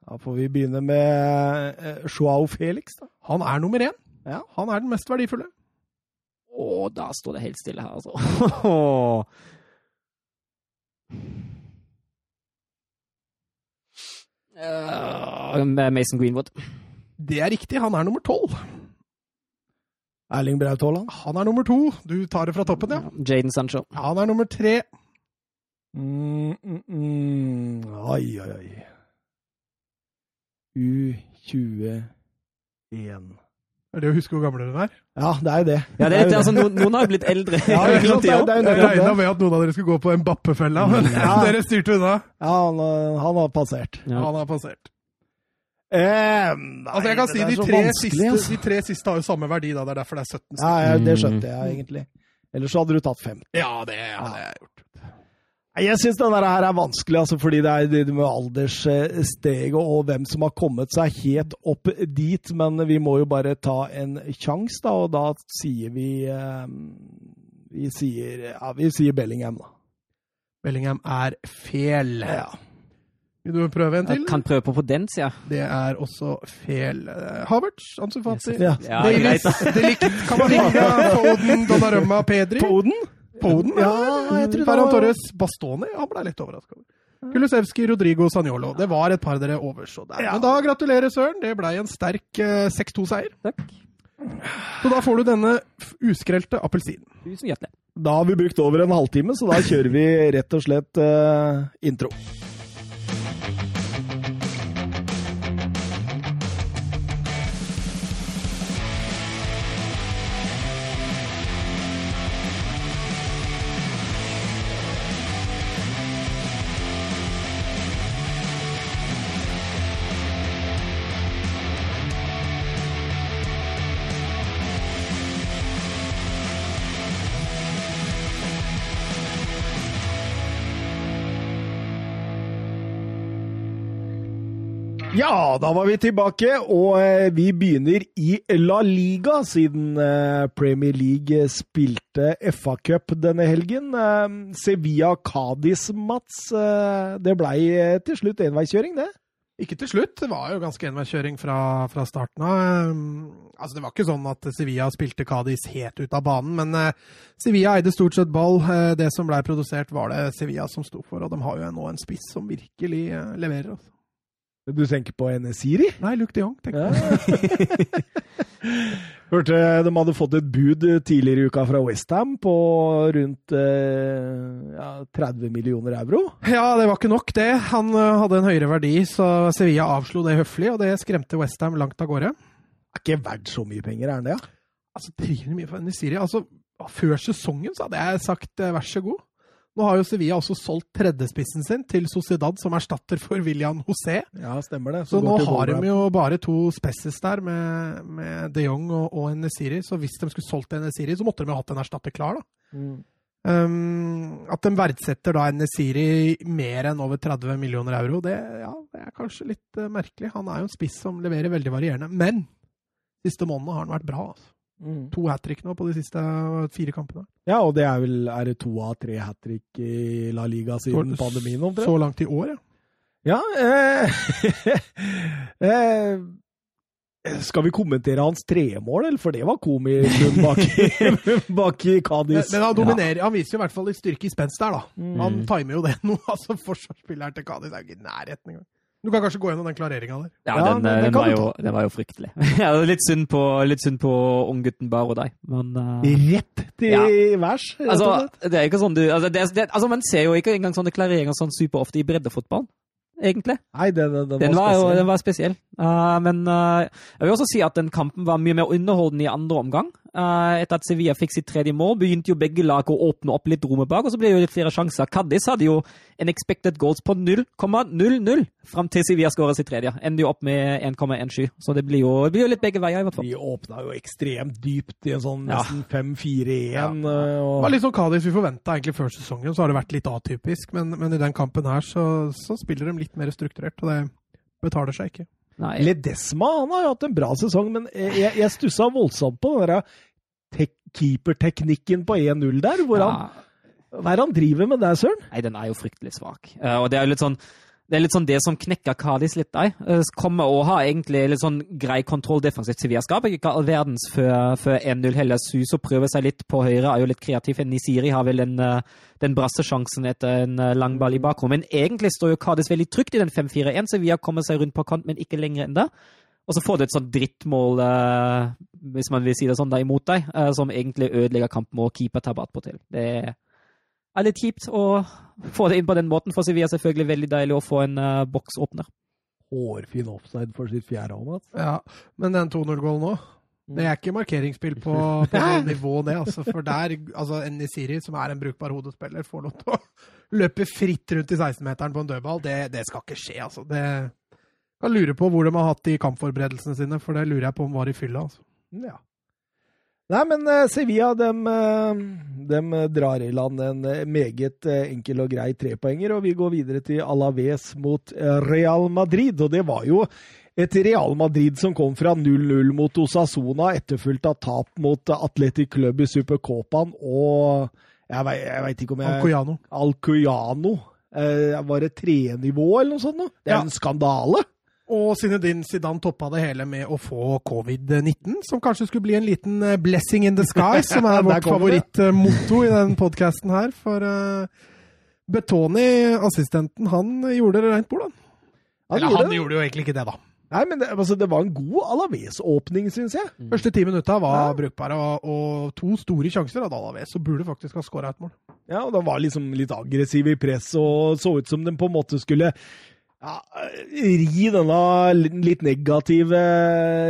da får vi begynne med eh, Joao Felix, da. Han er nummer én. Ja. Han er den mest verdifulle. Å, da står det helt stille her, altså. Uh, Mason Greenwood. Det er riktig, han er nummer tolv. Erling Braut Haaland. Han er nummer to. Du tar det fra toppen, ja. Jaden Sancho. Han er nummer tre. Mm, mm, mm. Oi, oi, oi. U21. Er det å huske hvor gamle dere er? Ja, det er jo det. Ja, det er altså, noen, noen har jo blitt eldre. Ja, ikke sant? Det er- det er Jeg regna med at noen av dere skulle gå på Mbappe-fella, men Ja. dere styrte unna. Ja, han, han har passert. Ja. Han har passert. Eh, nei, Altså, jeg kan si det er de tre, siste, altså. de tre siste har jo samme verdi, da. Det er derfor det er 17 Ja, stykker. ja, det Mm. skjønte jeg egentlig. Ellers så hadde du tatt fem. Ja, det hadde jeg gjort. Jeg syns denne her er vanskelig, altså, fordi det er det med alderssteget og hvem som har kommet seg helt opp dit. Men vi må jo bare ta en sjanse, da, og da sier vi eh, Vi sier, ja, vi sier Bellingham, da. Bellingham er fel. Ja. Vil du prøve en til? Jeg kan prøve på på den sida. Det er også feil. Eh, Havertz, Ansufati, Ja. Ja, Davis, greit, da. Delict, Camavinga, Foden, Donnarumma, Pedri. Foden? Foden? Ja, jeg tror Ferran Torres, Bastoni. Han ble litt overraska over. Kulusevski, Rodrigo, Sanjolo. Det var et par dere overså der. Men da gratulerer, Søren. Det ble en sterk eh, 6-2-seier. Takk. Så da får du denne uskrelte appelsinen. Tusen hjertelig. Da har vi brukt over en halvtime, så da kjører vi rett og slett eh, intro. Ja, da var vi tilbake, og eh, vi begynner i La Liga, siden eh, Premier League spilte FA-cup denne helgen. Eh, Sevilla-Cádiz, Mats. Det blei til slutt enveiskjøring, det? Ikke til slutt. Det var jo ganske enveiskjøring fra, fra starten av. Altså, det var ikke sånn at Sevilla spilte Cádiz helt ut av banen, men Sevilla eide stort sett ball. Det som ble produsert, var det Sevilla som sto for, og de har jo nå en spiss som virkelig leverer. Altså. Du tenker på Enesiri? Nei, Luke de Jong, tenker Ja. jeg. Hørte de hadde fått et bud tidligere i uka fra Westham på rundt eh, ja, 30 millioner euro. Ja, det var ikke nok, det. Han eh, hadde en høyere verdi, så Sevilla avslo det høflig, og det skremte Westham langt av gårde. Er ikke verdt så mye penger, er han det? Ja? Altså, 300 mye for Nesiri. Altså, før sesongen så hadde jeg sagt eh, vær så god. Nå har jo Sevilla også solgt tredjespissen sin til Sociedad, som erstatter for William José. Ja, stemmer det. Så så nå har de jo bare to spesses der, med, med de Jong og, og Nesiri. Så hvis de skulle solgt Nesiri, så måtte de jo hatt en erstatter klar, da. Mm. Um, at de verdsetter da Nesiri mer enn over 30 millioner euro, det, ja, det er kanskje litt uh, merkelig. Han er jo en spiss som leverer veldig varierende. Men siste månedene har han vært bra. Altså. Mm. To hat trick nå på de siste eh, fire kampene. Ja, og det er vel er det to av tre hat trick i La Liga siden Så- pandemien, omtrent? Så langt i år, ja. Ja, eh, eh, Skal vi kommentere hans tremål, eller? For det var komisk bak i, bak i Men, men han dominerer. Han viser jo i hvert fall litt styrke i spenst der, da. Mm. Han timer jo det nå. altså Forsvarsspilleren til Kadis er jo ikke i nærheten engang. Du kan kanskje gå gjennom den klareringa der. Ja, Ja, den, men den, var jo, den var jo fryktelig. ja, litt synd på, litt synd på unggutten Baro deg, men uh, Rett til Ja. værs, altså, det er ikke sånn du altså, det, det, altså, Man ser jo ikke engang sånne klareringer sånn superofte i breddefotballen. egentlig. Nei, den, Den var, jo, den var spesiell. Uh, men uh, jeg vil også si at den kampen var mye mer underholdende i andre omgang. Eh, etter at Sevilla fikk sitt tredje mål, begynte jo begge lag å åpne opp litt rommet bak, og så ble det jo litt flere sjanser. Cádiz hadde jo en expected goals på 0,00 fram til Sevilla skåret sitt tredje. Ender jo opp med 1,17. Så det blir, jo, det blir jo litt begge veier, i hvert fall. De åpna jo ekstremt dypt i en sånn Ja. 5-4-1. Ja. Og... Det var litt sånn Cádiz vi forventa egentlig før sesongen, så har det vært litt atypisk. Men, men i den kampen her så, så spiller de litt mer strukturert, og det betaler seg ikke. Nei. Ledesma han har jo hatt en bra sesong, men jeg, jeg stussa voldsomt på den der tek- keeperteknikken på 1-0 der. Hvor han, hva er det han driver med der, søren? Nei, den er jo fryktelig svak. Uh, og det er jo litt sånn det er litt sånn det som knekker Kadis litt der. Uh, kommer og har egentlig litt sånn grei kontroll defensivt. Sevilla skaper ikke all verdens før, før 1-0 heller. Sus og prøver seg litt på høyre, er jo litt kreativ. Nisiri har vel den, eh, den brassesjansen etter en uh, lang ball i bakrom. Men egentlig står jo Kadis veldig trygt i den 5-4-1. Sevilla kommer seg rundt på kant, men ikke lenger enn det. Og så får du et sånt drittmål, eh, hvis man vil si det sånn, da, imot deg, eh, som egentlig ødelegger kampen og keeper tabber attpåtil. Det er litt kjipt å få det inn på den måten. For Sevilla er selvfølgelig veldig deilig å få en uh, boksåpner. Hårfin offside for sitt fjerde år. Mats. Ja, Men den 2-0-gålen nå, det er ikke markeringsspill på, på nivå, det. altså. For der, altså Nisiri, som er en brukbar hodespiller, får lov til å løpe fritt rundt i 16-meteren på en dødball. Det, det skal ikke skje, altså. Det kan lure på hvor de har hatt de kampforberedelsene sine, for det lurer jeg på om var i fylla. altså. Ja. Nei, men eh, Sevilla dem, eh, dem drar i land en eh, meget enkel og grei trepoenger, og vi går videre til Alaves mot Real Madrid. Og det var jo et Real Madrid som kom fra 0-0 mot Osasona, etterfulgt av tap mot Atletic Club i Supercopaen og jeg vet veit ikke om jeg Alcoyano. Alcoyano. Eh, var det trenivå eller noe sånt? nå? Det er Ja. en skandale! Og Zinedine Zidane toppa det hele med å få covid-19, som kanskje skulle bli en liten eh, blessing in the sky, som er vårt favorittmotto i den podkasten her. For uh, Betoni, assistenten, han gjorde det rent bord, han. Han Eller gjorde han det. gjorde jo egentlig ikke det, da. Nei, men det, altså, det var en god Alaves-åpning, syns jeg. Første ti minutta var Ja. brukbare, og, og to store sjanser hadde Alaves, så burde faktisk ha skåra et mål. Ja, og De var liksom litt aggressive i press og så ut som de på en måte skulle ja, ri denne litt negative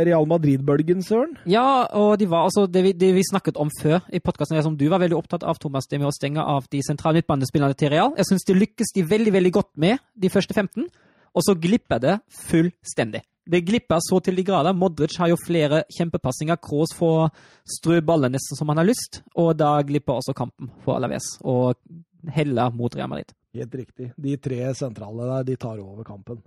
Real Madrid-bølgen, søren. Ja, og de var altså det vi, det vi snakket om før i podkasten, som du var veldig opptatt av, Thomas, det med å stenge av de sentrale midtbanespillerne til Real. Jeg syns det lykkes de veldig, veldig godt med de første 15, og så glipper det fullstendig. Det glipper så til de grader. Modric har jo flere kjempepassinger. Kroos får strø ballen nesten som han har lyst, og da glipper også kampen for Alaves og heller mot Real Madrid. Helt riktig. De tre sentrale der, de tar over kampen.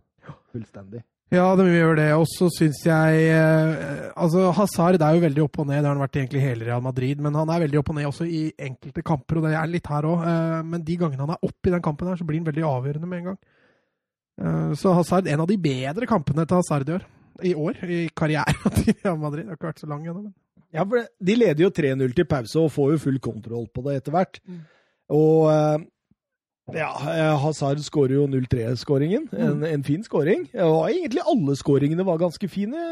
Fullstendig. Ja, de gjør det. Og så syns jeg eh, Altså, Hazard er jo veldig opp og ned. Det har han vært egentlig hele Real Madrid. Men han er veldig opp og ned også i enkelte kamper, og det er litt her òg. Men de gangene han er oppe i den kampen her, så blir han veldig avgjørende med en gang. Eh, Så Hazard, en av de bedre kampene til Hazard i år. I år, i karrieren til Real Madrid. Det har ikke vært så lang ennå, men Ja, for De leder jo 3-0 til pause og får jo full kontroll på det etter hvert. Mm. Og eh, ja, eh, Hazard skårer jo 0-3-skåringen. En, en fin skåring. Og egentlig alle skåringene var ganske fine,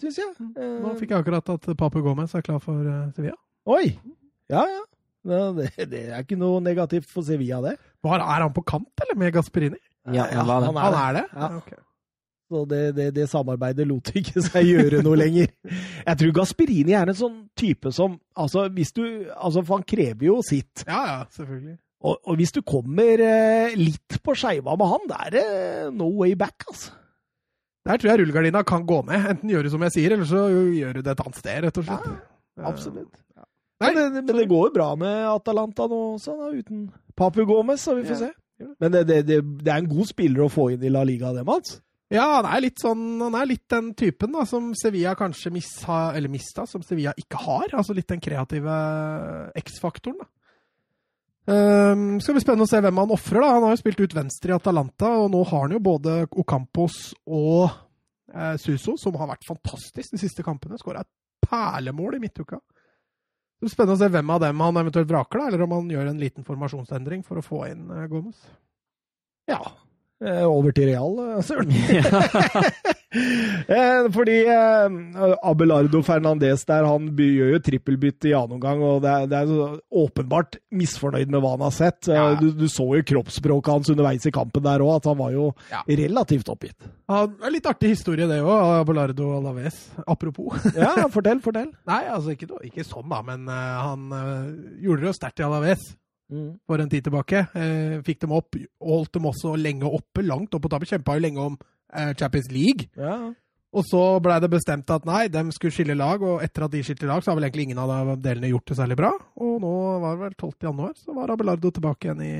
syns jeg. Eh, nå fikk jeg akkurat at Papu Gomez er klar for eh, Sevilla. Oi! Ja, ja. Ja, Det, det er ikke noe negativt for Sevilla, det. Var, er han på kant, eller, med Gasperini? Ja, han var han er Han det. er det? Ja. ok. Så det, det, det samarbeidet lot ikke seg gjøre noe lenger. Jeg tror Gasperini er en sånn type som altså, hvis du, altså, For han krever jo sitt. Ja, ja, selvfølgelig. Og, og hvis du kommer eh, litt på skeiva med han, da er det no way back, altså. Der tror jeg rullegardina kan gå ned. Enten gjør du som jeg sier, eller så gjør du det et annet sted, rett og slett. Ja, Absolutt. Nei, Men det, men det går jo bra med Atalanta nå også, da, uten Papu Gomez, så vi får Ja. se. Men det, det, det, det er en god spiller å få inn i La Liga, det, Mats. Ja, han er litt sånn, han er litt den typen da, som Sevilla kanskje missa, eller mista, som Sevilla ikke har. Altså litt den kreative X-faktoren. da. Um, skal bli spennende å se hvem han ofrer. Han har jo spilt ut venstre i Atalanta, og nå har han jo både Ocampos og eh, Suso, som har vært fantastisk de siste kampene. Skåra et perlemål i midtuka. Det blir spennende å se hvem av dem han eventuelt vraker, da, eller om han gjør en liten formasjonsendring for å få inn eh, Gomez. Ja. Eh, over til Real, eh, søren. Eh, Fordi Abelardo Fernandez der, han gjør jo trippelbytte i annen omgang, og det er, det er så åpenbart misfornøyd med hva han har sett. Ja. Du, du så jo kroppsspråket hans underveis i kampen der òg, at han var jo Ja. relativt oppgitt. Ja, litt artig historie, det òg. Abelardo Alaves. Apropos. Ja, fortell, fortell. Nei, altså ikke, ikke sånn, da, men han gjorde det jo sterkt i Alaves for en tid tilbake. Eh, fikk dem opp, holdt dem også lenge oppe, langt opp på tapet Kjempa jo lenge om eh, Champions League. Ja. Og så blei det bestemt at nei, de skulle skille lag, og etter at de skilte lag, så har vel egentlig ingen av de delene gjort det særlig bra. Og nå var det vel 12. januar, så var Abelardo tilbake igjen i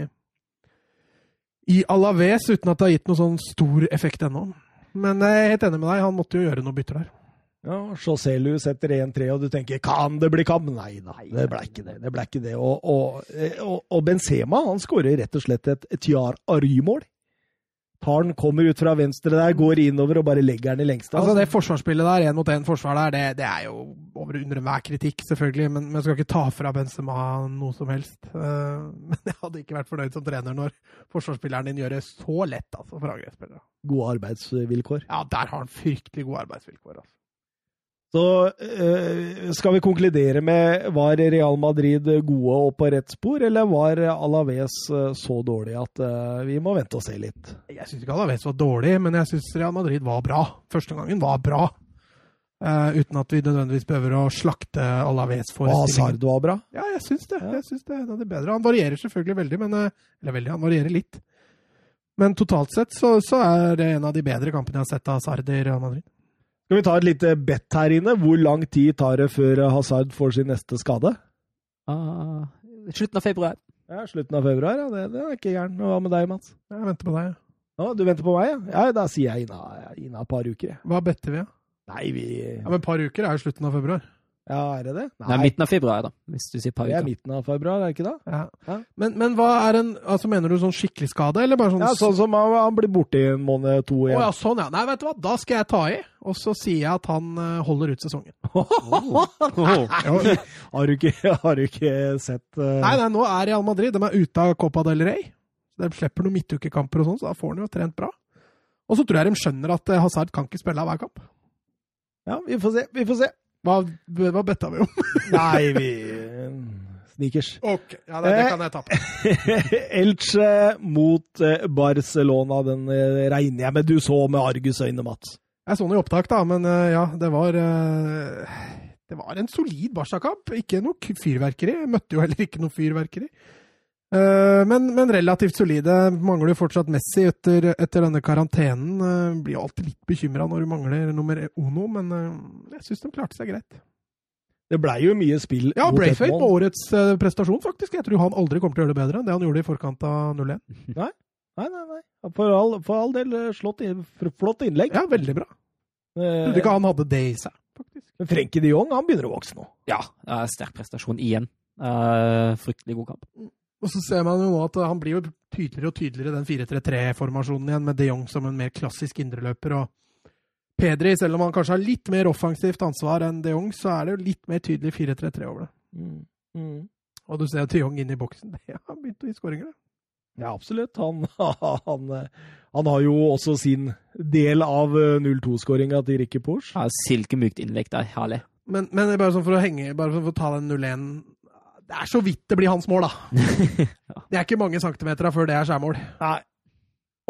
i Alaves, uten at det har gitt noe sånn stor effekt ennå. Men jeg er helt enig med deg, han måtte jo gjøre noe bytter der. Ja, Joselu setter 1-3, og du tenker kan det bli kamp? Nei da, det ble ikke det. det, ble ikke det. Og, og, og, og Benzema han skårer rett og slett et Tiar Ary-mål. Tarn kommer ut fra venstre der, går innover og bare legger den i lengste. Altså Det forsvarsspillet der, én mot én forsvar der, det, det er jo over under enhver kritikk, selvfølgelig. Men men jeg skal ikke ta fra Benzema noe som helst. Uh, men jeg hadde ikke vært fornøyd som trener når forsvarsspilleren din gjør det så lett altså, for angrepsspillere. Gode arbeidsvilkår. Ja, der har han fryktelig gode arbeidsvilkår. Altså. Så øh, skal vi konkludere med var Real Madrid gode og på rett spor, eller var Alaves øh, så dårlig at øh, vi må vente og se litt? Jeg syns ikke Alaves var dårlig, men jeg syns Real Madrid var bra. Første gangen var bra. Uh, uten at vi nødvendigvis behøver å slakte Og Alaves-forestillingen. Hazard var bra. Ja, jeg syns det. Ja. Jeg synes det er en av de bedre. Han varierer selvfølgelig veldig, men eh, Eller veldig, han varierer litt. Men totalt sett så, så er det en av de bedre kampene jeg har sett av Sard i Real Madrid. Skal vi ta et lite bet her inne? Hvor lang tid tar det før Hazard får sin neste skade? Uh, slutten av februar. Ja, Slutten av februar, ja. Det, det er ikke gæren. Hva med deg, Mats? Jeg venter på deg. Ja, Du venter på meg, ja? Ja, Da sier jeg innen et par uker. Hva better vi, da? Nei, vi Ja, men et par uker er jo slutten av februar. Ja, er det det? Nei, midten av februar, da, hvis du sier par det er midten av februar, er det ikke det? Ja. Ja. Men, men hva er en altså Mener du sånn skikkelig skade, eller bare sånn Ja, Sånn som han, han blir borte i en måned, to Å igjen. ja, sånn ja. Nei, vet du hva, da skal jeg ta i, og så sier jeg at han eh, holder ut sesongen. har, du ikke, har du ikke sett uh, Nei, nei, nå er Real Madrid de er ute av Copa del Rey. De slipper noen midtukekamper og sånn, så da får han jo trent bra. Og så tror jeg de skjønner at eh, Hazard kan ikke spille av hver kamp. Ja, vi får se. Vi får se. Hva, hva betta vi om? Nei, vi Sneakers. Ok, ja, det, det kan jeg ta på. Elche mot eh, Barcelona, den eh, regner jeg med du så med argusøyne, Mats. Jeg så den i opptak, da, men eh, ja, det var eh, Det var en solid Barca-kamp. Ikke noe fyrverkeri. Jeg møtte jo heller ikke noe fyrverkeri. Eh, men, men relativt solide. Mangler jo fortsatt Messi etter, etter denne karantenen. Eh, blir jo alltid litt bekymra når du mangler nummer Ono, men eh, jeg syns de klarte seg greit. Det blei jo mye spill Ja, Braithwaite på årets prestasjon, faktisk. Jeg tror han aldri kommer til å gjøre det bedre enn det han gjorde i forkant av 0-1. Nei, nei, nei. For all, for all del slått inn, flott innlegg. Ja, veldig bra. Trodde ikke han hadde det i seg, faktisk. Men Frenkie de Jong han begynner å vokse nå. Ja, sterk prestasjon igjen. Uh, fryktelig god kamp. Og så ser man jo nå at han blir jo tydeligere og tydeligere den 4-3-3-formasjonen igjen, med de Jong som en mer klassisk indreløper. Og Pedri, selv om han kanskje har litt mer offensivt ansvar enn de Jong, så er det jo litt mer tydelig 4-3-3 over det. Og du ser jo de Jong inne i boksen. Det har begynt å gi skåringer, det. Ja, absolutt. Han, han, eh, han har jo også sin del av eh, 0-2-skåringa til Ricky Porsch. Ja, Silkemykt innlegg der, herlig. Men, men bare sånn for å henge, bare for å ta den 0-1 Det er så vidt det blir hans mål, da. Det er ikke mange centimeter før det er skjærmål. Nei.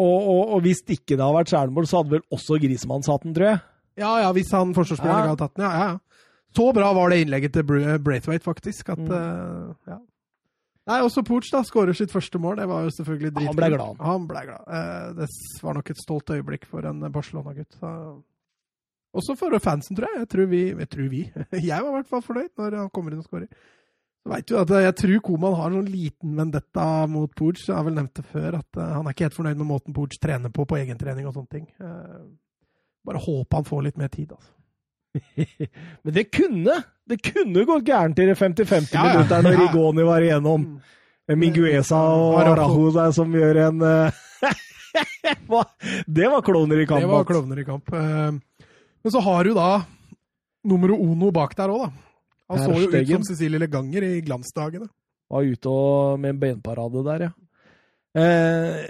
Og, og, og hvis ikke det hadde vært skjærmål, så hadde vel også Grismann satt den, tror jeg. Ja, ja, hvis han forsvarsspilleren Ja. hadde tatt den. Ja, ja, ja. Så bra var det innlegget til Braithwaite, faktisk. At, Mm. uh, ja. Nei, også Pooch da, skårer sitt første mål. Det var jo selvfølgelig Han ble glad. Han ble glad. Eh, det var nok et stolt øyeblikk for en Barcelona-gutt. Også for fansen, tror jeg. Jeg tror vi, jeg, tror vi. jeg var i hvert fall fornøyd når han kommer inn og skårer. Vet du at Jeg tror Koman har en sånn liten vendetta mot Pooch. Jeg har vel nevnt det før, at eh, han er ikke helt fornøyd med måten Pooch trener på på egentrening og sånne ting. Eh, bare håper han får litt mer tid, altså. Men det kunne det kunne gått gærent i det 50-50 Ja, ja. når Rigoni var igjennom. Med Mingueza og Araujo. Arajo der som gjør en eh. Det var klovner i kamp. Det var klovner i kamp. Eh, Men så har du da nummer uno bak der òg, da. Han så jo ut som Cecilie Leganger i glansdagene. Var ute og, med en benparade der, ja. Eh,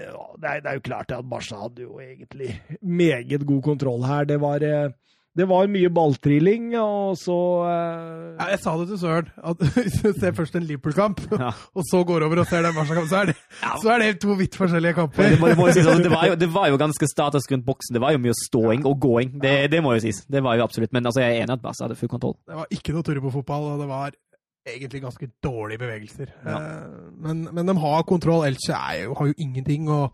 det, er, det, er, jo klart at Barca hadde jo egentlig meget god kontroll her. Det var, eh, det var mye balltrilling, og så uh... ja, Jeg sa det til Søren. at Hvis du ser først en Liverpool-kamp, ja. og så går over og ser den Barca-kampen, så, ja. så, er det to vidt forskjellige kamper. Det, må, det, må si, det, var jo, det, var jo, ganske status rundt boksen. Det var jo mye ståing og gåing. Det, må jo sies. Det var jo absolutt. Men altså, jeg er enig at Barca hadde full kontroll. Det var ikke noe turbofotball, og det var egentlig ganske dårlige bevegelser. Eh, men, men, de har kontroll. Elche har jo ingenting. Og,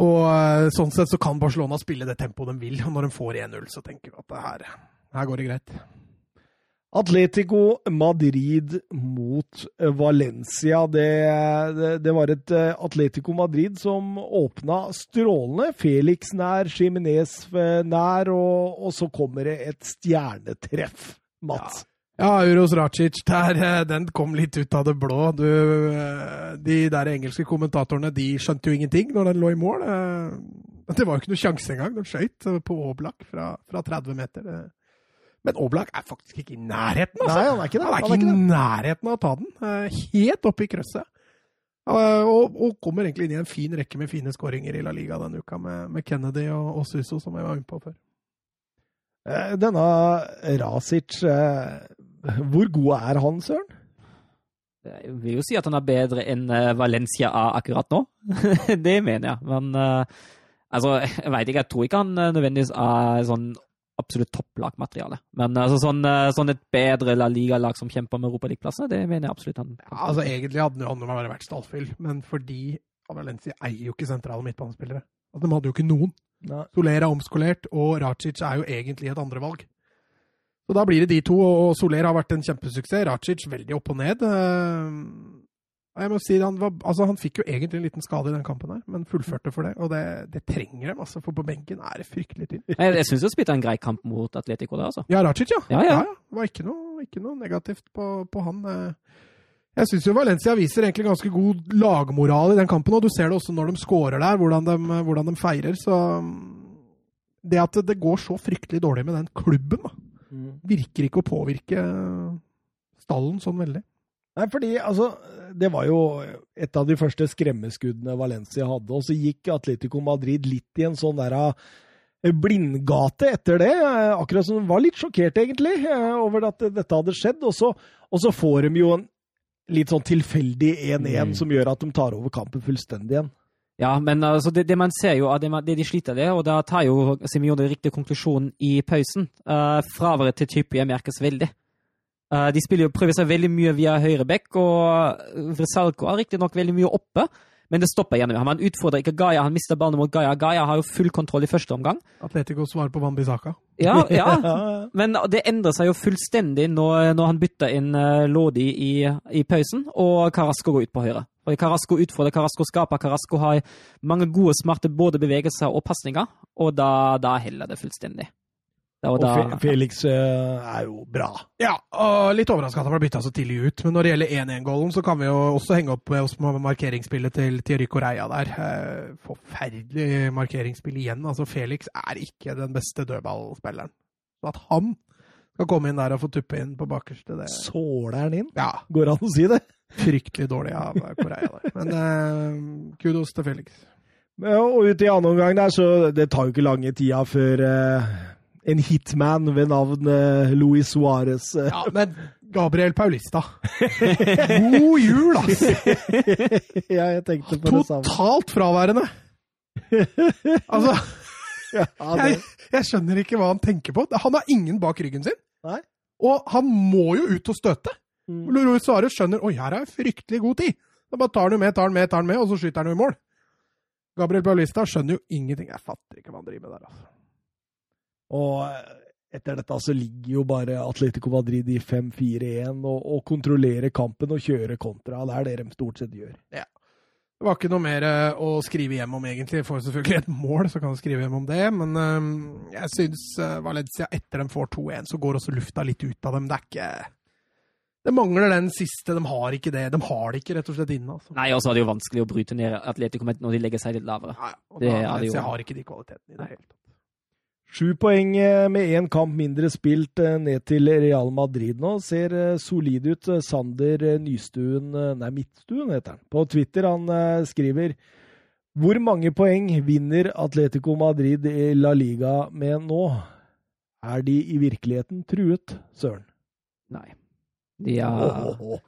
og, eh, sånn sett så kan Barcelona spille det tempoet de vil. Og når de får 1-0, så tenker vi at det her, her går det greit. Atletico Madrid mot Valencia. Det, det, det, var et eh, Atletico Madrid som åpna strålende. Felix nær, Jiminez nær, og, og, så kommer det et stjernetreff, Mats. Ja. Ja, Uros Racic der, eh, den kom litt ut av det blå. Du, eh, de der engelske kommentatorene de skjønte jo ingenting når den lå i mål. Eh, det var jo ikke noe sjanse engang. De skøyt på Oblak fra, fra 30 meter. Men Oblak er faktisk ikke i nærheten, altså. Nei, han er ikke det. Han er ikke, han er ikke i nærheten av å ta den. Helt oppe i krøsset. Og, og, kommer egentlig inn i en fin rekke med fine skåringer i La Liga denne uka, med, med Kennedy og, og Suso, som jeg var inne på før. Denne Rasic hvor god er han, Søren? Jeg vil jo si at han er bedre enn eh, Valencia er akkurat nå. det mener jeg. Men uh, altså, jeg veit ikke. Jeg tror ikke han eh, nødvendigvis er sånn absolutt topplagmateriale. Men altså, sånn, sånn, et bedre La Liga-lag som kjemper med Europaligaplassen, det mener jeg absolutt han ja, altså Egentlig hadde han bare vært stallfyll, men fordi Valencia eier jo ikke sentrale midtbanespillere. Altså, de hadde jo ikke noen. Nei. Soler er omskolert, og Racic er jo egentlig et andrevalg. Så da blir det de to, og Soler har vært en kjempesuksess. Racic veldig opp og ned. Eh, jeg må si, han, var, altså, han fikk jo egentlig en liten skade i den kampen, her, men fullførte for det. Og det, det trenger dem, altså, for på benken er det fryktelig tynt. Jeg, jeg syns han spilte en grei kamp mot Atletico der, altså. Ja, Racic, ja. ja, ja. ja det var ikke noe, ikke noe negativt på, på, han. Eh. Jeg syns jo Valencia viser egentlig ganske god lagmoral i den kampen, og du ser det også når de scorer der, hvordan de, hvordan de feirer. Så det at det går så fryktelig dårlig med den klubben, Mm. Virker ikke å påvirke stallen sånn veldig. Nei, fordi altså, det var jo et av de første skremmeskuddene Valencia hadde. Og så gikk Atletico Madrid litt i en sånn der eh, blindgate etter det. Eh, akkurat som de var litt sjokkert, egentlig, eh, over at dette hadde skjedd. Og så, og så får de jo en litt sånn tilfeldig 1-1 mm. som gjør at de tar over kampen fullstendig igjen. Ja, men altså, det, det, man ser jo, det, det de sliter med, og da tar jo Simione riktig konklusjon i pausen. Uh, fraværet til Typie merkes veldig. Uh, de spiller jo, prøver seg veldig mye via høyrebekk, og Vresalco har riktignok veldig mye oppe, men det stopper igjen. Han utfordrer ikke Gaia, han mister ballene mot Gaia. Gaia har jo full kontroll i første omgang. Atletico svarer på Wambisaka. Ja, ja, men det endrer seg jo fullstendig når, når han bytter inn Lodi i, i pausen, og Carasco går ut på høyre. Og Carasco utfordrer, Carasco skaper, Carasco har mange gode, smarte både bevegelser og pasninger, og da, da heller det fullstendig. og da, Felix uh, er jo bra. Ja, og litt overraska at han ble bytta så tidlig ut. Men når det gjelder 1-1-gålen, så kan vi jo også henge opp med oss med markeringsspillet til Thierry Reia der. Uh, forferdelig markeringsspill igjen. Altså, Felix er ikke den beste dødballspilleren. Så at han skal komme inn der og få tuppe inn på bakerste det... Såler han inn? Ja. Går det an å si det? Fryktelig dårlig av Korea der. Men eh, kudos til Felix. Og ut i annen omgang der, så det tar jo ikke lange tida før eh, en hitman ved navn eh, Luis Suárez Ja, men Gabriel Paulista. God jul, ass! ja, jeg tenkte på det samme. Totalt fraværende. altså ja, jeg, jeg, skjønner ikke hva han tenker på. Han har ingen bak ryggen sin. Nei. Og han må jo ut og støte. Mm. Leroy Suárez skjønner oi, her er fryktelig god tid. Da bare tar han med, tar han med, tar han med, og så skyter han jo i mål. Gabriel Paulista skjønner jo ingenting. Jeg fatter ikke hva han driver med der. altså. Og eh, etter dette så ligger jo bare Atletico Madrid i 5-4-1 og, og kontrollerer kampen og kjører kontra. Det er det de stort sett gjør. Ja. Det var ikke noe mer eh, å skrive hjem om, egentlig. Får selvfølgelig et mål, så kan du skrive hjem om det. Men um, jeg syns Valencia, etter de får 2-1, så går også lufta litt ut av dem. Det er ikke Det mangler den siste. De har ikke det. De har det ikke rett og slett inne. Altså. Nei, og så er det jo vanskelig å bryte ned Atletico når de legger seg litt lavere. Nei, det, jo... har ikke de kvalitetene i det hele tatt. Sju poeng eh, med én kamp mindre spilt eh, ned til Real Madrid nå. Ser eh, solid ut. Sander Nystuen, nei Midtstuen heter han, på Twitter. Han skriver Hvor mange poeng vinner Atletico Madrid i La Liga med nå? Er de i virkeligheten truet, søren? Nei. De er,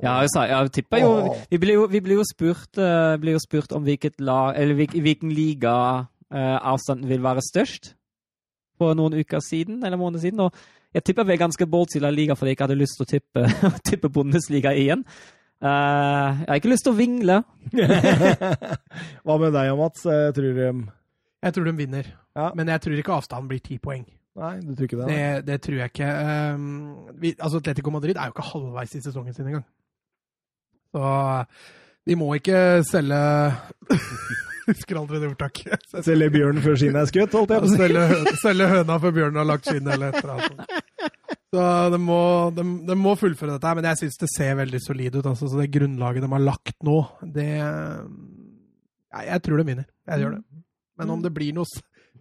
ja, jeg, jeg tipper jo Vi blir jo, vi blir jo, spurt, uh, blir jo spurt om hvilket lag, eller hvilken liga uh, avstanden vil være størst for noen uker siden, eller måneder siden. Og jeg tipper vi er ganske bold La Liga fordi jeg ikke hadde lyst til å tippe, tippe Bundesliga igjen. Uh, jeg har ikke lyst til å vingle. Hva med deg, Mats? Jeg tror, um... jeg tror de vinner. Ja. Men jeg tror ikke avstanden blir ti poeng. Nei, du tror ikke det? Det, det tror jeg ikke. Um, vi, altså Atletico Madrid er jo ikke halvveis i sesongen sin engang. Så de må ikke selge Husker aldri det ordtaket. Selge bjørnen før skinnet er skutt, holdt jeg på å si. Selge høna før bjørnen har lagt skinnet, eller et eller annet. Så de må, de, de må fullføre dette, men jeg syns det ser veldig solid ut. Altså, så det grunnlaget de har lagt nå, det ja, Jeg tror de vinner. Jeg gjør det. Men om det blir noe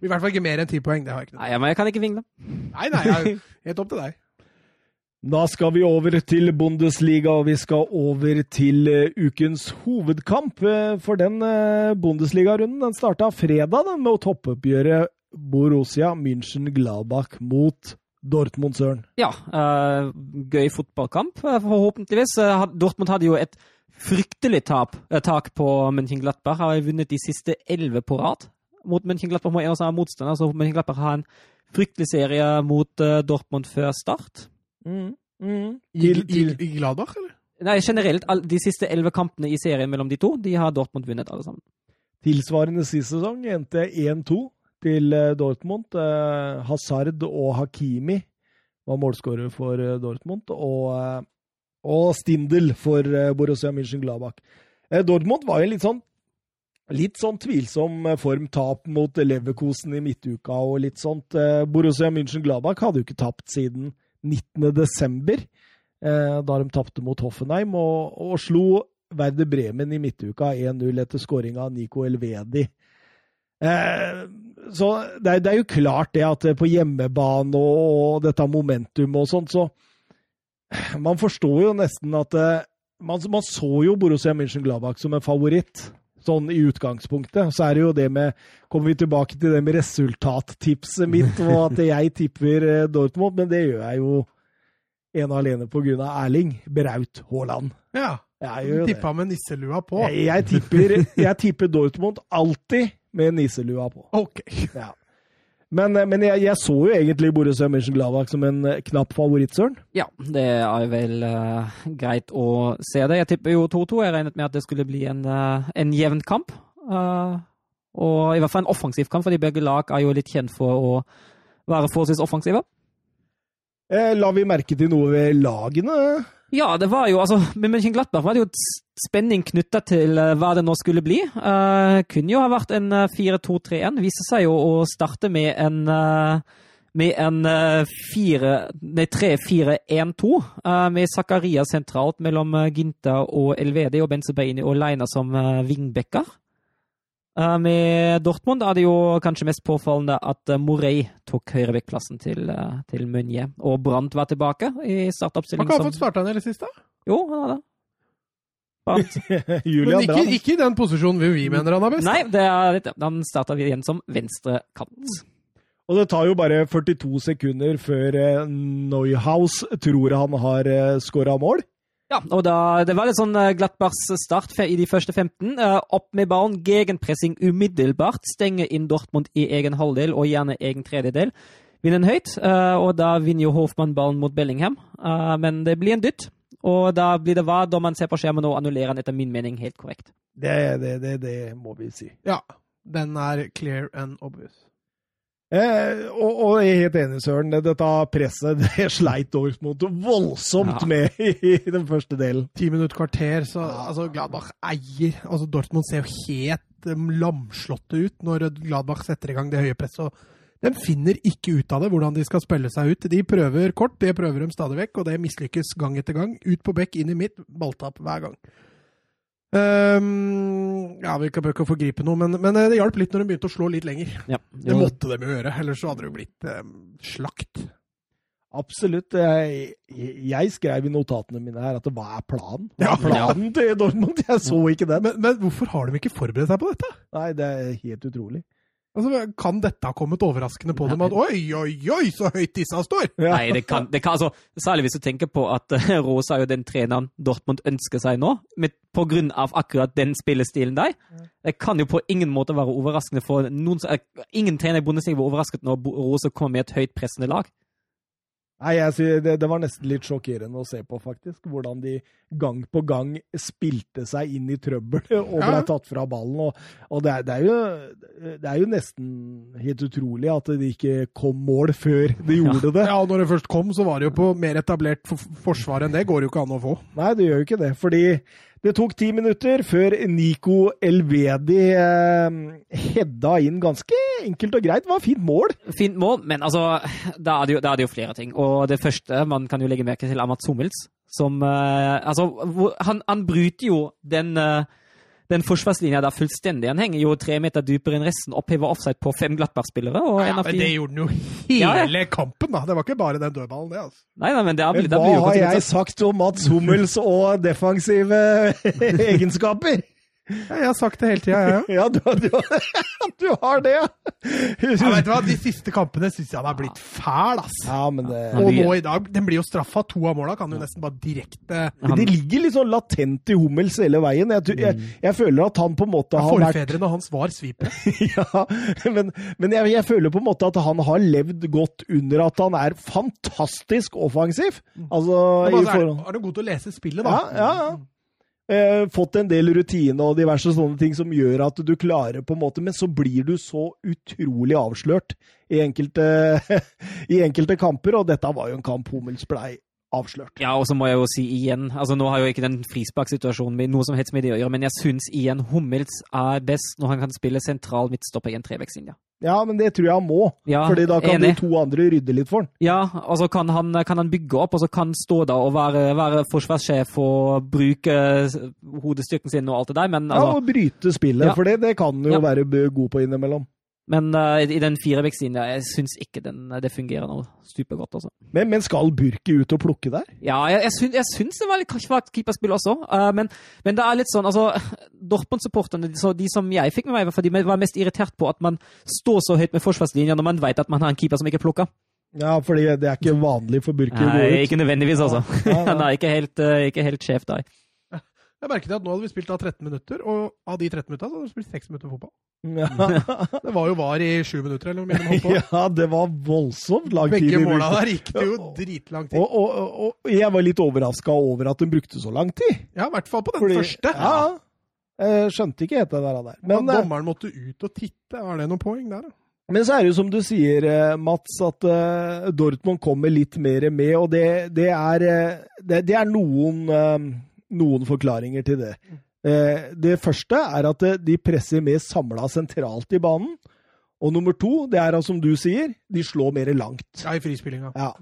I hvert fall ikke mer enn ti poeng. det har jeg ikke. Nei, men jeg kan ikke vingle. Nei, nei, jeg, helt opp til deg. Da skal vi over til Bundesliga, og vi skal over til uh, ukens hovedkamp. Uh, for den uh, Bundesliga-runden den starta fredag den, med å toppoppgjøre Borussia München-Gladbach mot Dortmund Søren. Ja, gøy fotballkamp, forhåpentligvis. Dortmund hadde jo et fryktelig tap, tak på München-Glattberg. Har vunnet de siste elleve på rad mot München-Gladbach. Må en av samme motstander, så München-Gladbach har en fryktelig serie mot Dortmund før start. Mm. Mm. I, i, I, Gladbach, eller? Nei, generelt. De siste elleve kampene i serien mellom de to, de har Dortmund vunnet alle sammen. Tilsvarende sist sesong endte 1-2 til eh, Dortmund. Eh, Hazard og Hakimi var målskårer for eh, Dortmund, og, og Stindel for Borussia München-Gladbach. Dortmund var jo litt sånn Litt sånn tvilsom form, tap mot Leverkosen i midtuka og litt sånt. Borussia München-Gladbach hadde jo ikke tapt siden 19.12., eh, da de tapte mot Hoffenheim, og, og slo Werder Bremen i midtuka 1-0 etter skåring av Nico Elvedi. Eh, så det er, jo klart det at på hjemmebane og, dette momentum og sånt, så Man forstår jo nesten at eh, man, så jo Borussia München-Gladbach som en favoritt, sånn i utgangspunktet. Så er det jo det med Kommer vi tilbake til det med resultattipset mitt, og at jeg tipper eh, Dortmund, men det gjør jeg jo ene og alene på grunn av Erling Braut Haaland. Ja. Jeg Tippa med nisselua på. Jeg, jeg, tipper, jeg, tipper, Dortmund alltid med nisselua på. Ok. Ja. Men, eh, men jeg, jeg, så jo egentlig Borussia Mönchengladbach som en eh, knapp favoritt, Søren. Ja, det er vel uh, greit å se det. Jeg tipper jo 2-2. Jeg regnet med at det skulle bli en, uh, en jevn kamp. Uh, og i hvert fall en offensiv kamp, fordi begge lag er jo litt kjent for å være forholdsvis offensive. Eh, la vi merke til noe ved lagene? Ja, det var jo altså Med München-Glattberg var det jo spenning knytta til uh, hva det nå skulle bli. Uh, kunne jo ha vært en uh, 4-2-3-1. Viste seg jo å starte med en uh, med en 3-4-1-2, med Zakaria sentralt mellom Ginta og Elvedi og Benzebaini og Leina som vingbekker. Med Dortmund er det jo kanskje mest påfallende at Morey tok høyrevektplassen til, til Munje. Og Brandt var tilbake i startoppstillingen. Har ikke han fått starta den i det siste? Jo, han har det. Men ikke, ikke, i den posisjonen vi mener han er best. Nei, det er han starta igjen som venstre kant. Og det tar jo bare 42 sekunder før Neuhaus tror han har skåra mål. Ja, og da, det var litt sånn Glattbars start i de første 15. Uh, eh, opp med ballen, gegenpressing umiddelbart. Stenge inn Dortmund i egen halvdel og gjerne egen tredjedel. Vinner en høyt, og da vinner jo Hoffmann ballen mot Bellingham. Men det blir en dytt, og da blir det hva da man ser på skjermen og annullerer han etter min mening helt korrekt. Det, det, det, det må vi si. Ja. Den er clear and obvious. Eh, og, og, jeg er helt enig, Søren. Dette presset det sleit Dortmund voldsomt ja. med i, den første delen. Ti minutter, kvarter, så altså, Gladbach eier. Altså, Dortmund ser jo helt um, lamslåtte ut når Gladbach setter i gang det høye presset. De finner ikke ut av det, hvordan de skal spille seg ut. De prøver kort, det prøver de stadig vekk, og det mislykkes gang etter gang. Ut på bekk, inn i midt, balltap hver gang. Um, ja, Vi kan ikke forgripe noe, men, men, det hjalp litt når de begynte å slå litt lenger. Ja. Det måtte de jo gjøre, ellers så hadde det jo blitt um, slakt. Absolutt. Jeg, jeg, skrev i notatene mine her at det hva er planen? Hva Ja. er planen til Dortmund? Jeg så ikke den. Men, men hvorfor har de ikke forberedt seg på dette? Nei, det er helt utrolig. Altså, Kan dette ha kommet overraskende på dem? At oi, oi, oi, så høyt disse står! Ja. Nei, det kan, det kan altså, Særlig hvis du tenker på at uh, Rosa er jo den treneren Dortmund ønsker seg nå, med, på grunn av akkurat den spillestilen der. Det kan jo på ingen måte være overraskende for noen som, Ingen trener i Bundesliga var overrasket når Rosa kommer med et høyt pressende lag. Nei, det, det var nesten litt sjokkerende å se på, faktisk. Hvordan de gang på gang spilte seg inn i trøbbel og ble tatt fra ballen. Og, og det, er, det, er jo, det er jo nesten helt utrolig at det ikke kom mål før det gjorde det. Ja, og når det først kom, så var det jo på mer etablert forsvar enn det. Går jo ikke an å få. Nei, det gjør jo ikke det. Fordi det tok ti minutter før Nico Elvedi eh, hedda inn ganske enkelt og greit. Det var et fint mål. Fint mål, men altså, da er, det jo, da er det jo flere ting. Og det første man kan jo legge merke til, er Mats Hummels. Som eh, Altså, han, han bryter jo den eh, den forsvarslinja der fullstendig. Han henger jo tre meter dypere enn resten, opphever offside på fem Glattberg-spillere. og en Ja, av men de- det gjorde han jo Ja, hele kampen, da. Det var ikke bare den dødballen, det. altså. Nei, nei, men det er, Men det hva har jeg sagt om Mats Hummels og defensive egenskaper? Ja, jeg har sagt det hele tida, jeg òg. Ja, du, du, du har det, ja. Ja, vet du hva? De siste kampene syns jeg han har blitt fæl, ass. Ja, men det, Og nå i dag, den blir jo straffa. To av måla kan jo nesten bare direkte han... det ligger litt sånn latent i Hummels hele veien. Jeg, jeg, jeg føler at han på en måte har vært Forfedrene hans var svipere. ja, men, men jeg, jeg føler på en måte at han har levd godt under at han er fantastisk offensiv. Altså, Men i forhold... er, er du god til å lese spillet, da? Ja, ja, ja. Eh, fått en del rutine og diverse sånne ting som gjør at du klarer på en måte, men så blir du så utrolig avslørt i enkelte, i enkelte kamper, og dette var jo en kamp Hummels blei avslørt. Ja, og så må jeg jo si igjen altså Nå har jo ikke den frisparksituasjonen min noe som helst med det å gjøre, men jeg syns igjen Hummels er best når han kan spille sentral midtstopper i en trevektslinje. Ja, men det tror jeg han må, Ja, fordi da kan enig. de to andre rydde litt for han. Ja, og så kan han, kan han bygge opp, og så kan han stå da og være, være forsvarssjef og bruke hodestyrken sin og alt det der, men Ja, altså og bryte spillet, Ja. for det, det kan han jo Ja. være god på innimellom. Men uh, i den firevekslinja, jeg syns ikke den, det fungerer noe supergodt, altså. Men, men skal Burki ut og plukke der? Ja, jeg, jeg, syns, jeg syns det var litt svakt keeperspill også, Uh, men, men det er litt sånn altså, Dortmund-supporterne, de som jeg fikk med meg, for de var mest irritert på at man står så høyt med forsvarslinja når man vet at man har en keeper som ikke plukker. Ja, fordi det er ikke vanlig for Burki å gå ut. ikke nødvendigvis, altså. Ja, ja. Han er ikke helt, eh, ikke helt sjef der. Jeg merket at nå hadde vi spilt da 13 minutter, og av de 13 minutta hadde vi spilt 6 minutter fotball. Ja. Det var jo var i 7 minutter, eller noe mye de holdt på. ja, det var voldsomt lang tid. Begge måla der gikk det jo dritlang tid. Og, og, og, og jeg var litt overraska over at de brukte så lang tid. Ja, i hvert fall på den Fordi- første. Ja, jeg skjønte ikke helt det der. der. Men, Men eh, dommeren måtte ut og titte. Var det noen poeng der, da? men så er det jo som du sier, eh, Mats, at eh, Dortmund kommer litt mer med, og det, det, er, det, det er noen, noen forklaringer til det. Eh, Det første er at eh, de presser mer samla sentralt i banen. Og nummer to, det er som du sier, de slår mer langt. Ja, i frispillinga. Ja.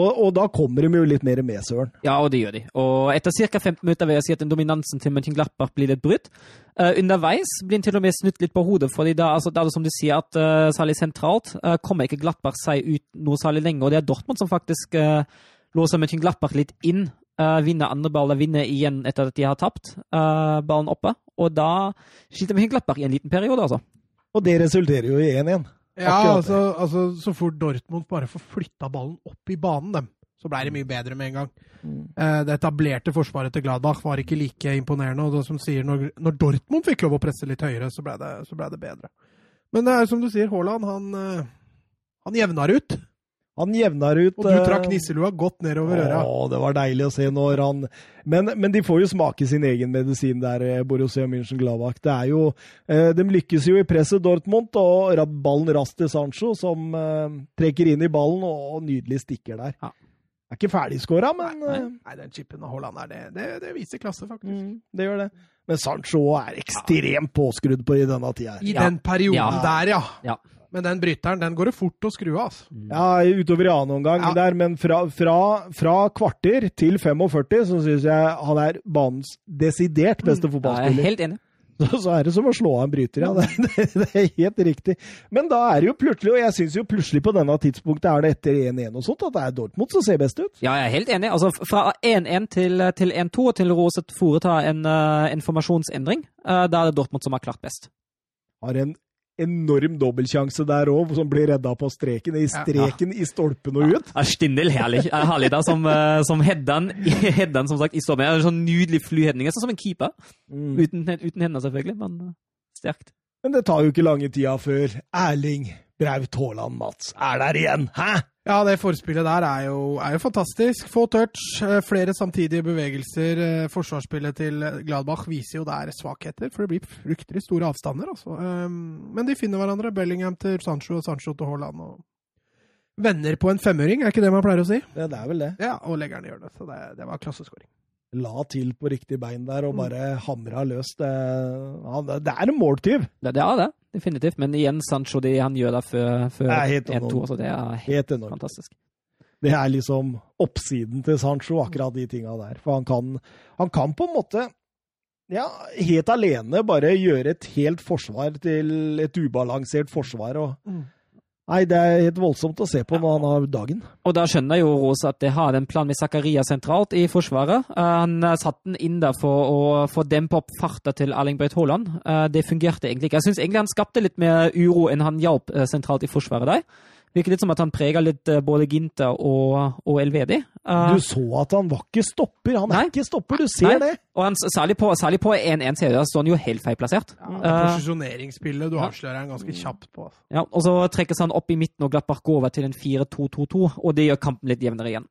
Og, og da kommer de jo litt mer med, Søren. Ja, og det gjør de. Og etter ca. 15 minutter vil jeg si at den dominansen til Mönchenglappach blir litt brutt. Uh, underveis blir den til og med snudd litt på hodet, fordi da, altså, da er det som du sier, at uh, særlig sentralt uh, kommer ikke Glattbach seg ut noe særlig lenger. Og det er Dortmund som faktisk uh, låser Mönchenglappach litt inn. Uh, vinner andre baller, vinner igjen etter at de har tapt uh, ballen oppe. Og da sliter Mönchenglappach i en liten periode, altså. Og det resulterer jo i 1-1. Ja, altså, altså så fort Dortmund bare får flytta ballen opp i banen, dem, så ble det mye bedre med en gang. Eh, Det etablerte forsvaret til Gladbach var ikke like imponerende. og det som sier, når, når Dortmund fikk lov å presse litt høyere, så ble det, så ble det bedre. Men det er som du sier, Haaland han, han jevnar ut. Han jevner ut Og du eh, trakk nisselua godt nedover øra. Å, det var deilig å se når han men, men de får jo smake sin egen medisin der, eh, Borussia München-Gladbach. Det er jo eh, De lykkes jo i presset, Dortmund, og ballen raskt til Sancho, som eh, trekker inn i ballen og, nydelig stikker der. Ja. Er ikke ferdigskåra, men Nei, nei. nei, den chipen av Haaland er det, det, det viser klasse, faktisk. mm, det gjør det. Men Sancho er ekstremt påskrudd på i denne tida. I Ja. den perioden Ja. der, ja. Men den bryteren den går det fort å skru av. altså. Ja, utover i annen omgang Ja. der, men fra, fra, fra kvarter til 45 så syns jeg han er banens desidert beste Ja, jeg er helt enig. Så, så er det som å slå av en bryter, ja. Det, det, det er helt riktig. Men da er det jo plutselig, og jeg syns jo plutselig på denne tidspunktet er det etter 1-1 og sånt, at det er Dortmund som ser best ut. Ja, jeg er helt enig. Altså, fra 1-1 til, til 1-2 og til Roset foretar en uh, informasjonsendring, uh, da er det Dortmund som har klart best. Har en enorm dobbeltsjanse der òg, som blir redda på streken. I streken, i stolpen og ut. Ja, Stindel, herlig. Er herlig da, som, uh, som Heddan, Heddan som sagt, i stormen. Ja, Sånn nydelig flyhedning, Sånn som en keeper. Uten, uten hender, selvfølgelig, men uh, sterkt. Men det tar jo ikke lange tida før Erling Braut Haaland Mats er der igjen. Hæ? Ja, det forspillet der er jo, er jo fantastisk. Få touch, eh, flere samtidige bevegelser. eh, Forsvarsspillet til Gladbach viser jo der svakheter, for det blir fryktelig store avstander. Altså. Um, Men de finner hverandre. Bellingham til Sancho og Sancho til Haaland. Og venner på en femøring, er ikke det man pleier å si? Det er vel det. Ja, og legger den i hjørnet. Så det, det var klasseskåring. La til på riktig bein der og Mm. bare hamra løs. Det, ja, det er en måltyv. Det, det er det, definitivt. Men igjen, Sancho, det han gjør da før, før Det er helt 1-2, så altså, det er helt Helt fantastisk. Det er liksom oppsiden til Sancho, akkurat de tinga der. For han kan, han kan på en måte ja, helt alene bare gjøre et helt forsvar til et ubalansert forsvar. Og, Mm. Nei, det er helt voldsomt å se på når han har dagen. Og da skjønner jo Rose at det har en plan med Zakaria sentralt i Forsvaret. Eh, han uh, satte den inn der for å få dempe opp farta til Erling Breit Haaland. Eh, det fungerte egentlig ikke. Jeg syns egentlig han skapte litt mer uro enn han hjalp eh, sentralt i Forsvaret der. Virker litt som at han preger litt eh, både Ginter og, og Elvedi. Uh, Du så at han var ikke stopper. Han Nei. er ikke stopper, du ser Nei. det. og han, særlig på særlig på 1-1-serien står han jo helt feilplassert. Ja, det Eh, posisjoneringsspillet du ja. avslører han ganske kjapt på. Altså. ja, og så trekkes han opp i midten, og glatt går over til en 4-2-2-2, og det gjør kampen litt jevnere igjen.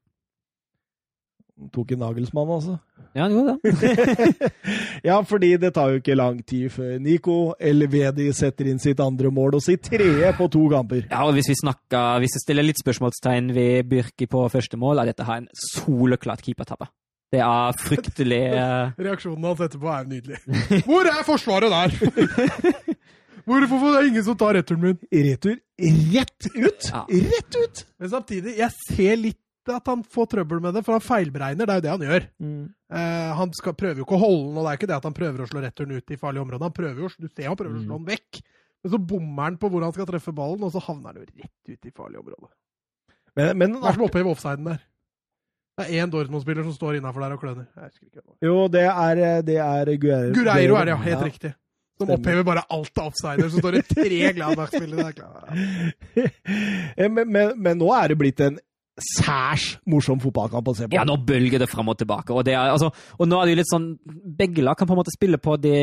Tok en Nagelsmann, altså. Ja, han gjorde det. ja, fordi det tar jo ikke lang tid før Nico Elvedi setter inn sitt andre mål og sitt tredje på to kamper. Ja, og hvis vi snakker, hvis jeg stiller litt spørsmålstegn ved Byrki på første mål, er dette her en soleklart keepertabbe. Det er fryktelig eh, Reaksjonen hans etterpå er nydelig. Hvor er forsvaret der?! Hvorfor er det ingen som tar returen min? Retur rett ut! Ja. Rett ut! Men samtidig, jeg ser litt at han får trøbbel med det, for han feilberegner. Det er jo det han gjør. Eh, han skal, prøver jo ikke å holde den, og det er ikke det at han prøver å slå returen ut i farlige områder. Han prøver jo, Du ser han prøver å slå den vekk, men så bommer han på hvor han skal treffe ballen, og så havner han jo rett ut i farlige områder. Men, men Hva er som opphøyer offsiden der? Det er én Dortmund-spiller som står innafor der og kløner. Det jo, det er, det er Guerreiro. Gureiro er det, ja. Helt riktig. Som opphever bare alt av offsider. Så står det tre Gladbach-spillere der. Eh, men, men, men nå er det blitt en særs morsom fotballkamp å se på. Ja, nå bølger det fram og tilbake. Og, det er, altså, og nå er det jo litt sånn Begge lag kan på en måte spille på det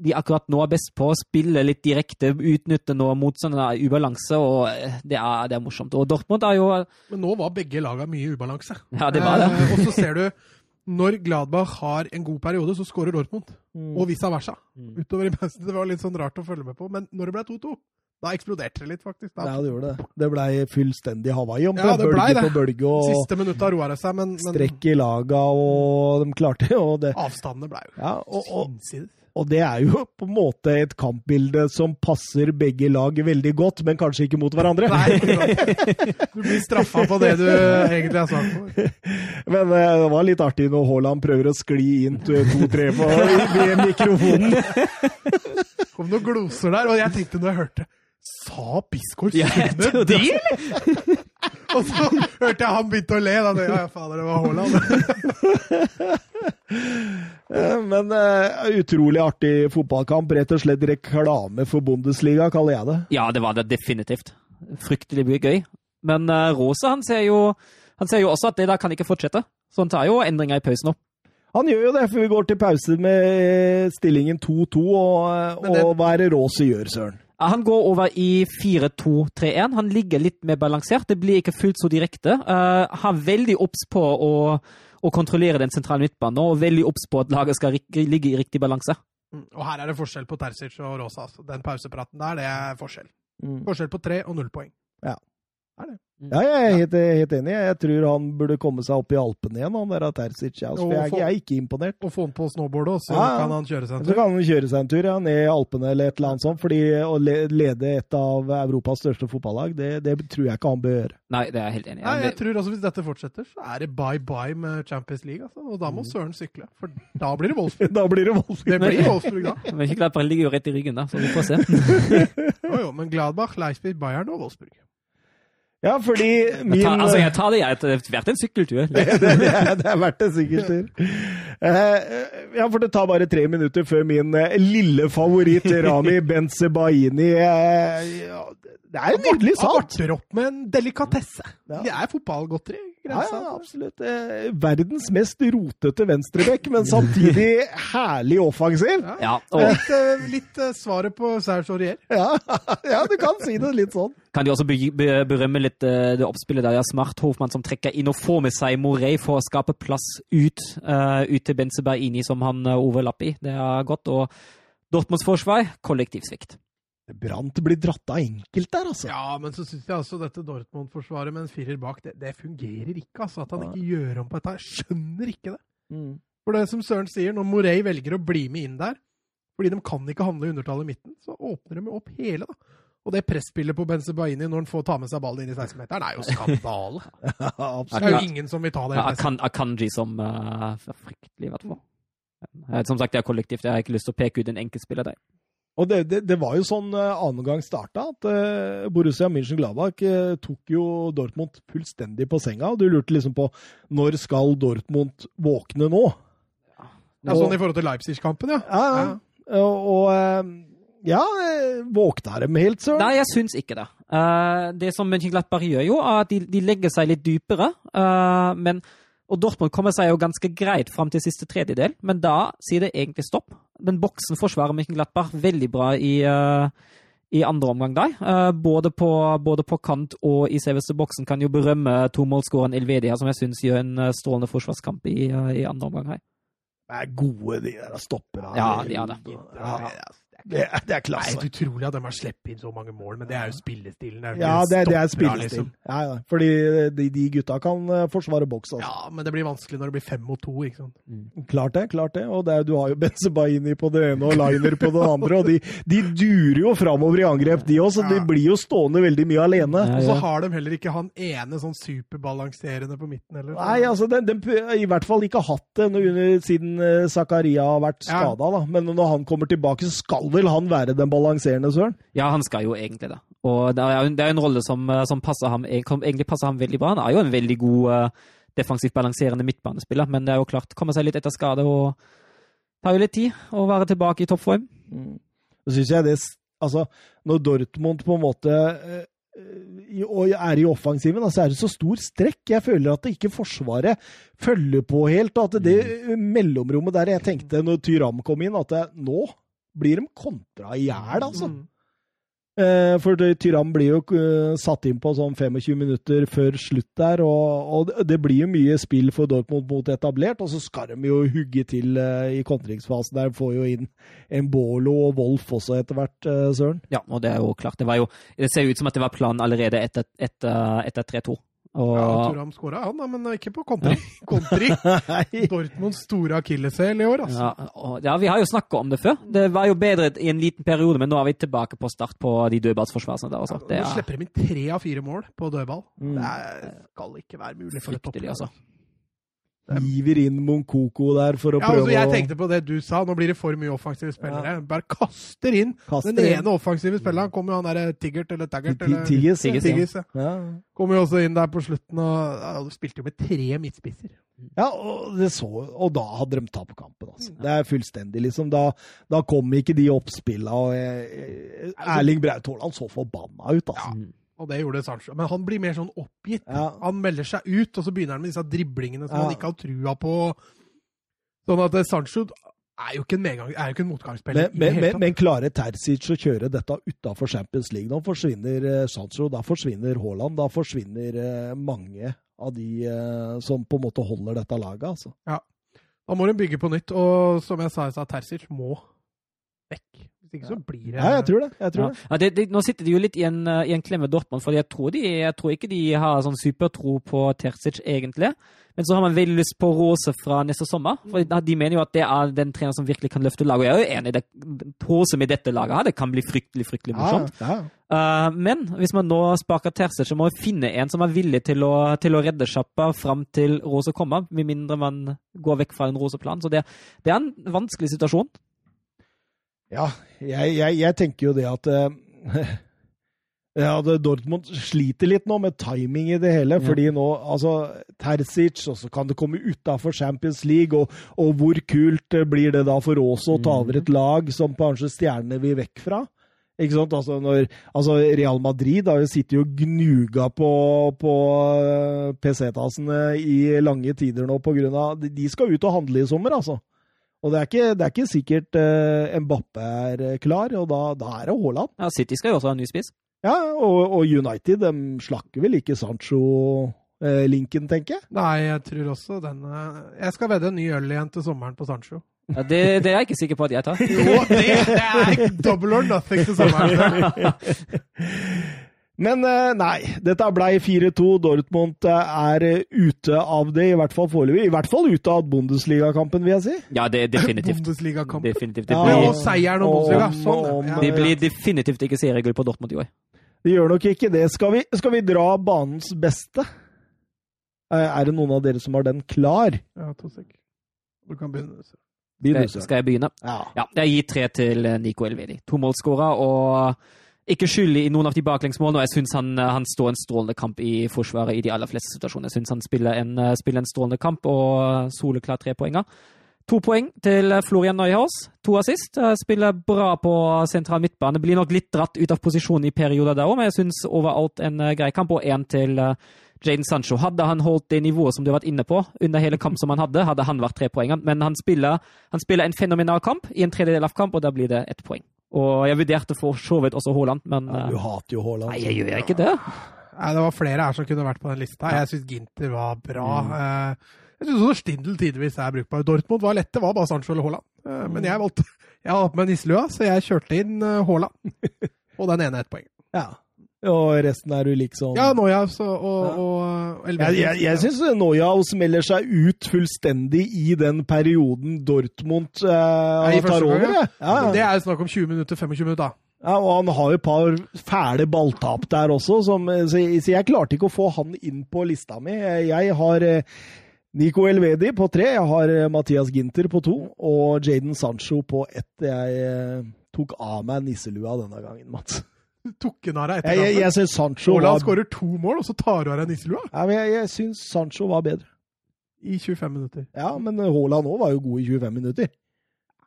de akkurat nå er best på. Spille litt direkte, utnytte når motstanderen er i ubalanse, og eh, det er, det er morsomt. Og Dortmund er jo Men nå var begge laga mye ubalanse. Ja, det var det. Eh, og så ser du, når Gladbach har en god periode, så skårer Dortmund. Mm. Og vice versa. Mm. Utover i pausen. Det var litt sånn rart å følge med på. Men når det ble 2-2, da eksploderte det litt, faktisk. Da. Ja, det gjorde det. Det blei fullstendig Hawaii om Ja, det ble bølge det. på bølge og Siste minutta roa det seg, men, men strekk i laga, og de klarte og det. avstandene ble jo Ja, og, og, og det er jo på en måte et kampbilde som passer begge lag veldig godt, men kanskje ikke mot hverandre. Nei, du blir straffa på det du egentlig har sagt for. Men eh, det var litt artig når Haaland prøver å skli inn to- to-tre på ved mikrofonen. Kom noen gloser der, og jeg tenkte når jeg hørte Sa Bisgaard Sunde det, eller?! Og så hørte jeg han begynte å le. Da tenkte jeg, ja, fader, det var Haaland. Men uh, utrolig artig fotballkamp. Rett og slett reklame for Bundesliga, kaller jeg det. Ja, det var det definitivt. Fryktelig mye gøy. Men uh, Rose han ser, jo, han ser jo også at det der kan ikke fortsette. Så han tar jo endringer i pausen nå. Han gjør jo det, for vi går til pause med stillingen 2-2. Og, det- og hva er det Råse gjør, Søren? Ja, Han går over i 4-2-3-1. Han ligger litt mer balansert. Det blir ikke fullt så direkte. Uh, har veldig obs på å, å kontrollere den sentrale midtbanen og veldig obs på at laget skal ligge i riktig balanse. Mm, Og her er det forskjell på Terzic og Rosa. Altså. Den pausepraten der, det er forskjell. Mm. Forskjell på tre og null poeng. Er det. Ja, jeg er helt, helt enig. Jeg tror han burde komme seg opp i Alpene igjen, han der Terzic. Ja, altså, jeg, jeg er ikke imponert. Og få han på snowboardet, så Ja, kan han kjøre seg en Så tur. kan han kjøre seg en tur ja, ned i Alpene eller et eller annet sånt. fordi å lede et av Europas største fotballag, det, det tror jeg ikke han bør gjøre. Nei, det er jeg helt enig i. Nei, Ja, jeg tror også Hvis dette fortsetter, så er det bye-bye med Champions League. Altså. Og Mm. da må Søren sykle. For da blir det Wolfsburg. Da blir det Wolfsburg. Det blir Wolfsburg da. Men ikke klart, bare ligger jo rett i ryggen, da, så vi får se. Jo, jo, men Gladbach, Leipzig, Bayern og Wolfsburg. Ja, fordi min Jeg tar, altså, jeg tar det, jeg. Det har vært en sykkeltur. det, er, det er verdt en sykkeltur. Eh, ja, for det tar bare tre minutter før min eh, lille favoritt Rami Benzebaini eh, Det er en nydelig Han sak! varter opp med en delikatesse. Det er fotballgodteri. Ja, Grensa. ja, absolutt. Eh, verdens mest rotete venstrebekk, men samtidig herlig offensiv. Ja. Ja, og Litt, eh, litt eh, svaret på Serge Aurier. Ja, ja, du kan si det litt sånn. kan de også be be berømme litt eh, det oppspillet der. Ja, Smart Hofmann som trekker inn og får med seg Morey for å skape plass ut, eh, ut til Benzebaini, som han overlapper i. Det er godt. Og Dortmunds forsvar, kollektiv svikt. Brant blir dratt av enkelt der, altså. Ja, men så syns jeg altså dette Dortmund-forsvaret med en firer bak, det, det fungerer ikke. altså At han ikke gjør om på dette. Jeg skjønner ikke det. Mm. For det som Søren sier, når Morey velger å bli med inn der, fordi de kan ikke handle i undertallet i midten, så åpner de jo opp hele, da. Og det presspillet på Benzebaini når han får ta med seg ballen inn i 16-meteren, er jo skandale. Det er jo ingen som vil ta det. Ja. Akanji som uh, fryktelig, i hvert fall. Som sagt, det er kollektivt. Jeg har ikke lyst til å peke ut en enkeltspiller der. Og det, det, det var jo sånn uh, annen gang starta, at eh, Borussia München-Gladbach eh, tok jo Dortmund fullstendig på senga. Og du lurte liksom på når skal Dortmund våkne nå? Ja, sånn i forhold til Leipzig-kampen, ja. Ja, ja. Og, og eh, ja, eh, våkna dem helt, søren? Nei, jeg syns ikke det. Eh, det som Mönchenglattberg gjør, jo, er at de, de legger seg litt dypere. eh, men, og Dortmund kommer seg jo ganske greit fram til siste tredjedel, men da sier det egentlig stopp. Den boksen forsvarer Mönchenglattberg veldig bra i, uh, i andre omgang der. Uh, både, på, både på kant og i selveste boksen kan jo berømme tomålsskåreren Elvedia, som jeg syns gjør en eh, strålende forsvarskamp i, uh, i andre omgang her. Det er gode, de der stopperne. Ja, de er det. Ja, det, er, det er Det er helt utrolig at de har sluppet inn så mange mål, men det er jo spillestilen. er Ja, det, det er spillestil. liksom. Ja, ja. Fordi de, de gutta kan eh, forsvare boks, altså. Ja, men det blir vanskelig når det blir fem mot to. ikke sant? Klart det, klart det. Og det er, du har jo Benzebaini på det ene og Liner på det andre, og de, de durer jo framover i angrep, de òg, så de blir jo stående veldig mye alene. Ja, Og så har de heller ikke han ene sånn superbalanserende på midten heller. Nei, altså, den, den, i hvert fall ikke hatt det siden eh, Zakaria har vært Ja. skada, da. Men når han kommer tilbake, så skal vel han være den balanserende, søren? Ja, han skal jo egentlig det. Og det er jo det er en rolle som, eh, som passer ham, som egentlig passer ham veldig bra. Han er jo en veldig god eh, defensivt balanserende midtbanespiller, men det er jo klart, komme seg litt etter skade og tar jo litt tid å være tilbake i toppform. Så syns jeg det Altså, når Dortmund på en måte eh, og er i offensiven, så er det så stor strekk. Jeg føler at det ikke Forsvaret følger på helt. At det mellomrommet der jeg tenkte når Tyram kom inn, at det, nå blir de kontra i hjel, altså. Mm. Eh, For det, Tyram blir jo uh, satt inn på sånn 25 minutter før slutt der, og, og det- det blir jo mye spill for Dortmund mot etablert, og så skal de jo hugge til uh, i kontringsfasen der. Får jo inn Embolo og Wolf også etter hvert, uh, Søren. Ja, og det er jo klart. Det, var jo, det ser jo ut som at det var planen allerede etter, etter, etter 3-2. Og Ja, Turam skåra, han, da, men ikke på kontri Kontri Dortmunds store akilleshæl i år, altså. ja, og, ja, vi har jo snakka om det før. Det var jo bedre i en liten periode, men nå er vi tilbake på start på de dødballsforsvarene der. Det Nå er slipper de inn tre av fire mål på dødball. Mm. Det skal ikke være mulig for et topplag. altså. Hiver inn Monkoko der for å Ja, prøve altså, jeg tenkte på det du sa. Nå blir det for mye offensive spillere. Bare kaster inn kaster den inn. ene offensive spilleren. Kommer jo han derre Tiggert eller Taggert eller Tiggis. Ja. Ja. Kommer jo også inn der på slutten og ja, Du spilte jo med tre midtspisser. Ja, og, det så, og da hadde de tapt kampen. Altså. Det er fullstendig, liksom. Da, da kom ikke de oppspilla. Og, eh, Erling Braut Haaland så forbanna ut, altså. Og det gjorde Sancho. Men han blir mer sånn oppgitt. Ja. Han melder seg ut, og så begynner han med disse driblingene som Ja. han ikke har trua på. Sånn at eh, Sancho er jo ikke en, medgang, er jo ikke en motgangsspiller Men, men, men, men klarer Terzic å kjøre dette utafor Champions League? Nå forsvinner eh, Sancho, da forsvinner Haaland, da forsvinner eh, mange av de som på en måte holder dette laget, altså. Da må de bygge på nytt, og som jeg sa Terzic må vekk. Hvis ikke så blir det Ja, jeg tror det. Jeg tror det. Ja, det, det, nå sitter de jo litt i en, eh, i en klemme Dortmund, for jeg tror, jeg tror ikke de har sånn supertro på Terzic egentlig. Men så har man veldig lyst på Rose fra neste sommer. For De mener jo at det er den treneren som virkelig kan løfte laget. Og jeg er jo enig i det. Rose med dette laget her, det kan bli fryktelig fryktelig morsomt. Ja, ja. Uh, men hvis man nå sparker Terzic, så må man finne en som er villig til å, til å redde sjappa fram til Rose kommer, med mindre man går vekk fra en Rose-plan. Så det, det er en vanskelig situasjon. Ja, jeg, jeg, jeg tenker jo det at eh, ja, Dortmund sliter litt nå med timing i det hele. Ja. fordi nå altså, Terzic, og så kan det komme utafor Champions League. Og, og hvor kult eh, blir det da for oss å ta Mm. over et lag som kanskje stjernene vil vekk fra? Ikke sant? Altså, når, altså Real Madrid har jo sittet og gnuga på, på eh, PC-tassene i lange tider nå av De skal ut og handle i sommer, altså. Og det er ikke, det er ikke sikkert uh, Mbappe er eh, klar, og da, da er det Haaland. Ja, City skal jo også ha en ny spiss. Ja, og, og United de slakker vel ikke Sancho-linken, tenker jeg. Nei, jeg tror også den uh, Jeg skal vedde en ny øl igjen til sommeren på Sancho. Ja, det, det er jeg ikke sikker på at jeg tar. Jo, det, det er double or nothing til sommeren. Men eh, nei, dette blei 4-2. Dortmund eh, er eh, ute av det, i hvert fall foreløpig. I hvert fall ute av Bundesligakampen, vil jeg si. Ja, det er definitivt. Bundesligakamp. definitivt. Det Ja, og seieren og Bundesliga. Sånn, og- ja. det blir definitivt ikke seriegull på Dortmund i år. Det gjør nok ikke det. Skal vi, skal vi dra banens beste? Er det noen av dere som har den klar? Ja, to sek. Du kan begynne. begynne Skal, du, skal jeg begynne? Ja. Ja, jeg gir tre til Nico Elvedi. To målskårere og ikke skyldig i noen av de baklengsmålene. Og jeg syns han, han står en strålende kamp i forsvaret i de aller fleste situasjoner. Jeg syns han spiller en, eh, spiller en strålende kamp og soleklar trepoenger. To poeng til Florian Neuhaus. To assist. Eh, Spiller bra på sentral midtbane. Blir nok litt dratt ut av posisjon i perioder der òg, men jeg syns overalt en eh, grei kamp. Og én til eh, Jaden Sancho. Hadde han holdt det nivået som du har vært inne på under hele kamp som han hadde, hadde han vært trepoengeren. Men han spiller, han spiller en fenomenal kamp i en tredjedel av kamp, og da blir det ett poeng. Og jeg vurderte for så vidt også Haaland, men Ja, eh, du hater jo Haaland. Nei, jeg gjør ikke det. Nei, det var flere her som kunne vært på den lista. Jeg syns Ginter var bra. Mm. Eh, Jeg syns også Stindl tidvis er brukbar. Dortmund var lett, det var bare Sancho eller Haaland. Eh, Men jeg valgte Jeg har på med nisselua, så jeg kjørte inn eh, Haaland. Og den ene ett poeng. Ja. Og resten er du liksom Ja, Neuhaus og, og, Ja. og Jeg, Elvedi. jeg, jeg syns Neuhaus melder seg ut fullstendig i den perioden Dortmund eh, Nei, tar over. gang, Ja. Ja, Det er jo snakk om 20 minutter, 25 minutter, da. ja, og han har jo et par fæle balltap der også, som, så, jeg- så jeg klarte ikke å få han inn på lista mi. Jeg har eh, Nico Elvedi på tre, jeg har eh, Mathias Ginter på to, og Jaden Sancho på ett. Jeg eh, tok av meg nisselua denne gangen, Mats. Tok en av deg Jeg, etter jeg, kampen. jeg syns Sancho Olav var, skårer to mål, og så tar du av deg nisselua ja, men jeg, jeg syns Sancho var bedre. i 25 minutter. Ja, men Haaland òg var jo god i 25 minutter.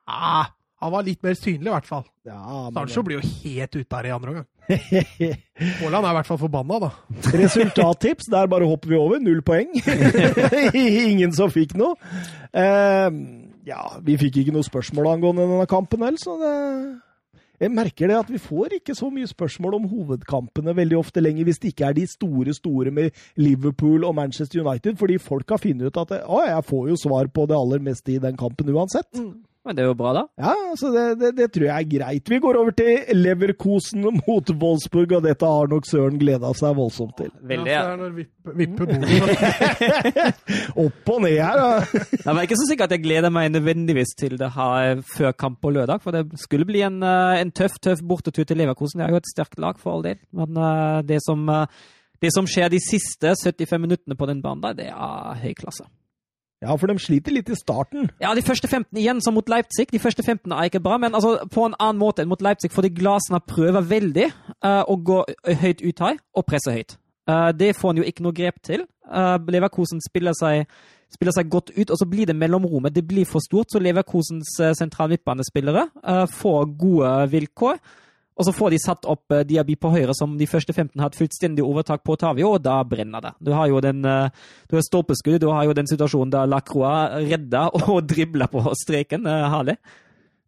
Ah, han var litt mer synlig, i hvert fall. Ja, men, Sancho blir jo helt ute her i andre omgang. Haaland er i hvert fall forbanna, da. Resultattips, der bare hopper vi over. Null poeng. Ingen som fikk noe. Uh, ja, vi fikk ikke noe spørsmål angående denne kampen heller, så det jeg merker det at vi får ikke så mye spørsmål om hovedkampene veldig ofte lenger, hvis det ikke er de store, store med Liverpool og Manchester United, fordi folk har funnet ut at å, jeg får jo svar på det aller meste i den kampen uansett. Men det er jo bra, da. Ja, så det, det, det tror jeg er greit. Vi går over til Leverkosen mot Wolfsburg, og dette har nok Søren gleda seg voldsomt til. Veldig. Ja, Ja. er det når vippe. Opp og ned her. Da. Jeg var ikke så sikker at jeg gleder meg nødvendigvis til det her før kamp på lørdag, for det skulle bli en, eh, en tøff tøff bortetur til Leverkosen. Det er jo et sterkt lag, for all del. Men eh, det som, eh, det som skjer de siste 75 minuttene på den banen, der, det er høy klasse. Ja, for de sliter litt i starten. Ja, de første 15 igjen, som mot Leipzig. De første 15 er ikke bra, men altså, på en annen måte enn mot Leipzig, fordi Glasner prøver veldig uh, å gå høyt ut her og presse høyt. Uh, det får han jo ikke noe grep til. Uh, Leverkosen spiller seg, spiller seg godt ut, og så blir det mellomrommet. Det blir for stort, så Leverkosens uh, sentral midtbanespillere eh, får gode vilkår. Og så får de satt opp uh, Diaby på høyre, som de første 15 har et fullstendig overtak på Tavio, og da brenner det. Du har jo den uh, du har stolpeskudd, du har jo den situasjonen der Lacroix redder og dribler på streken. Ja,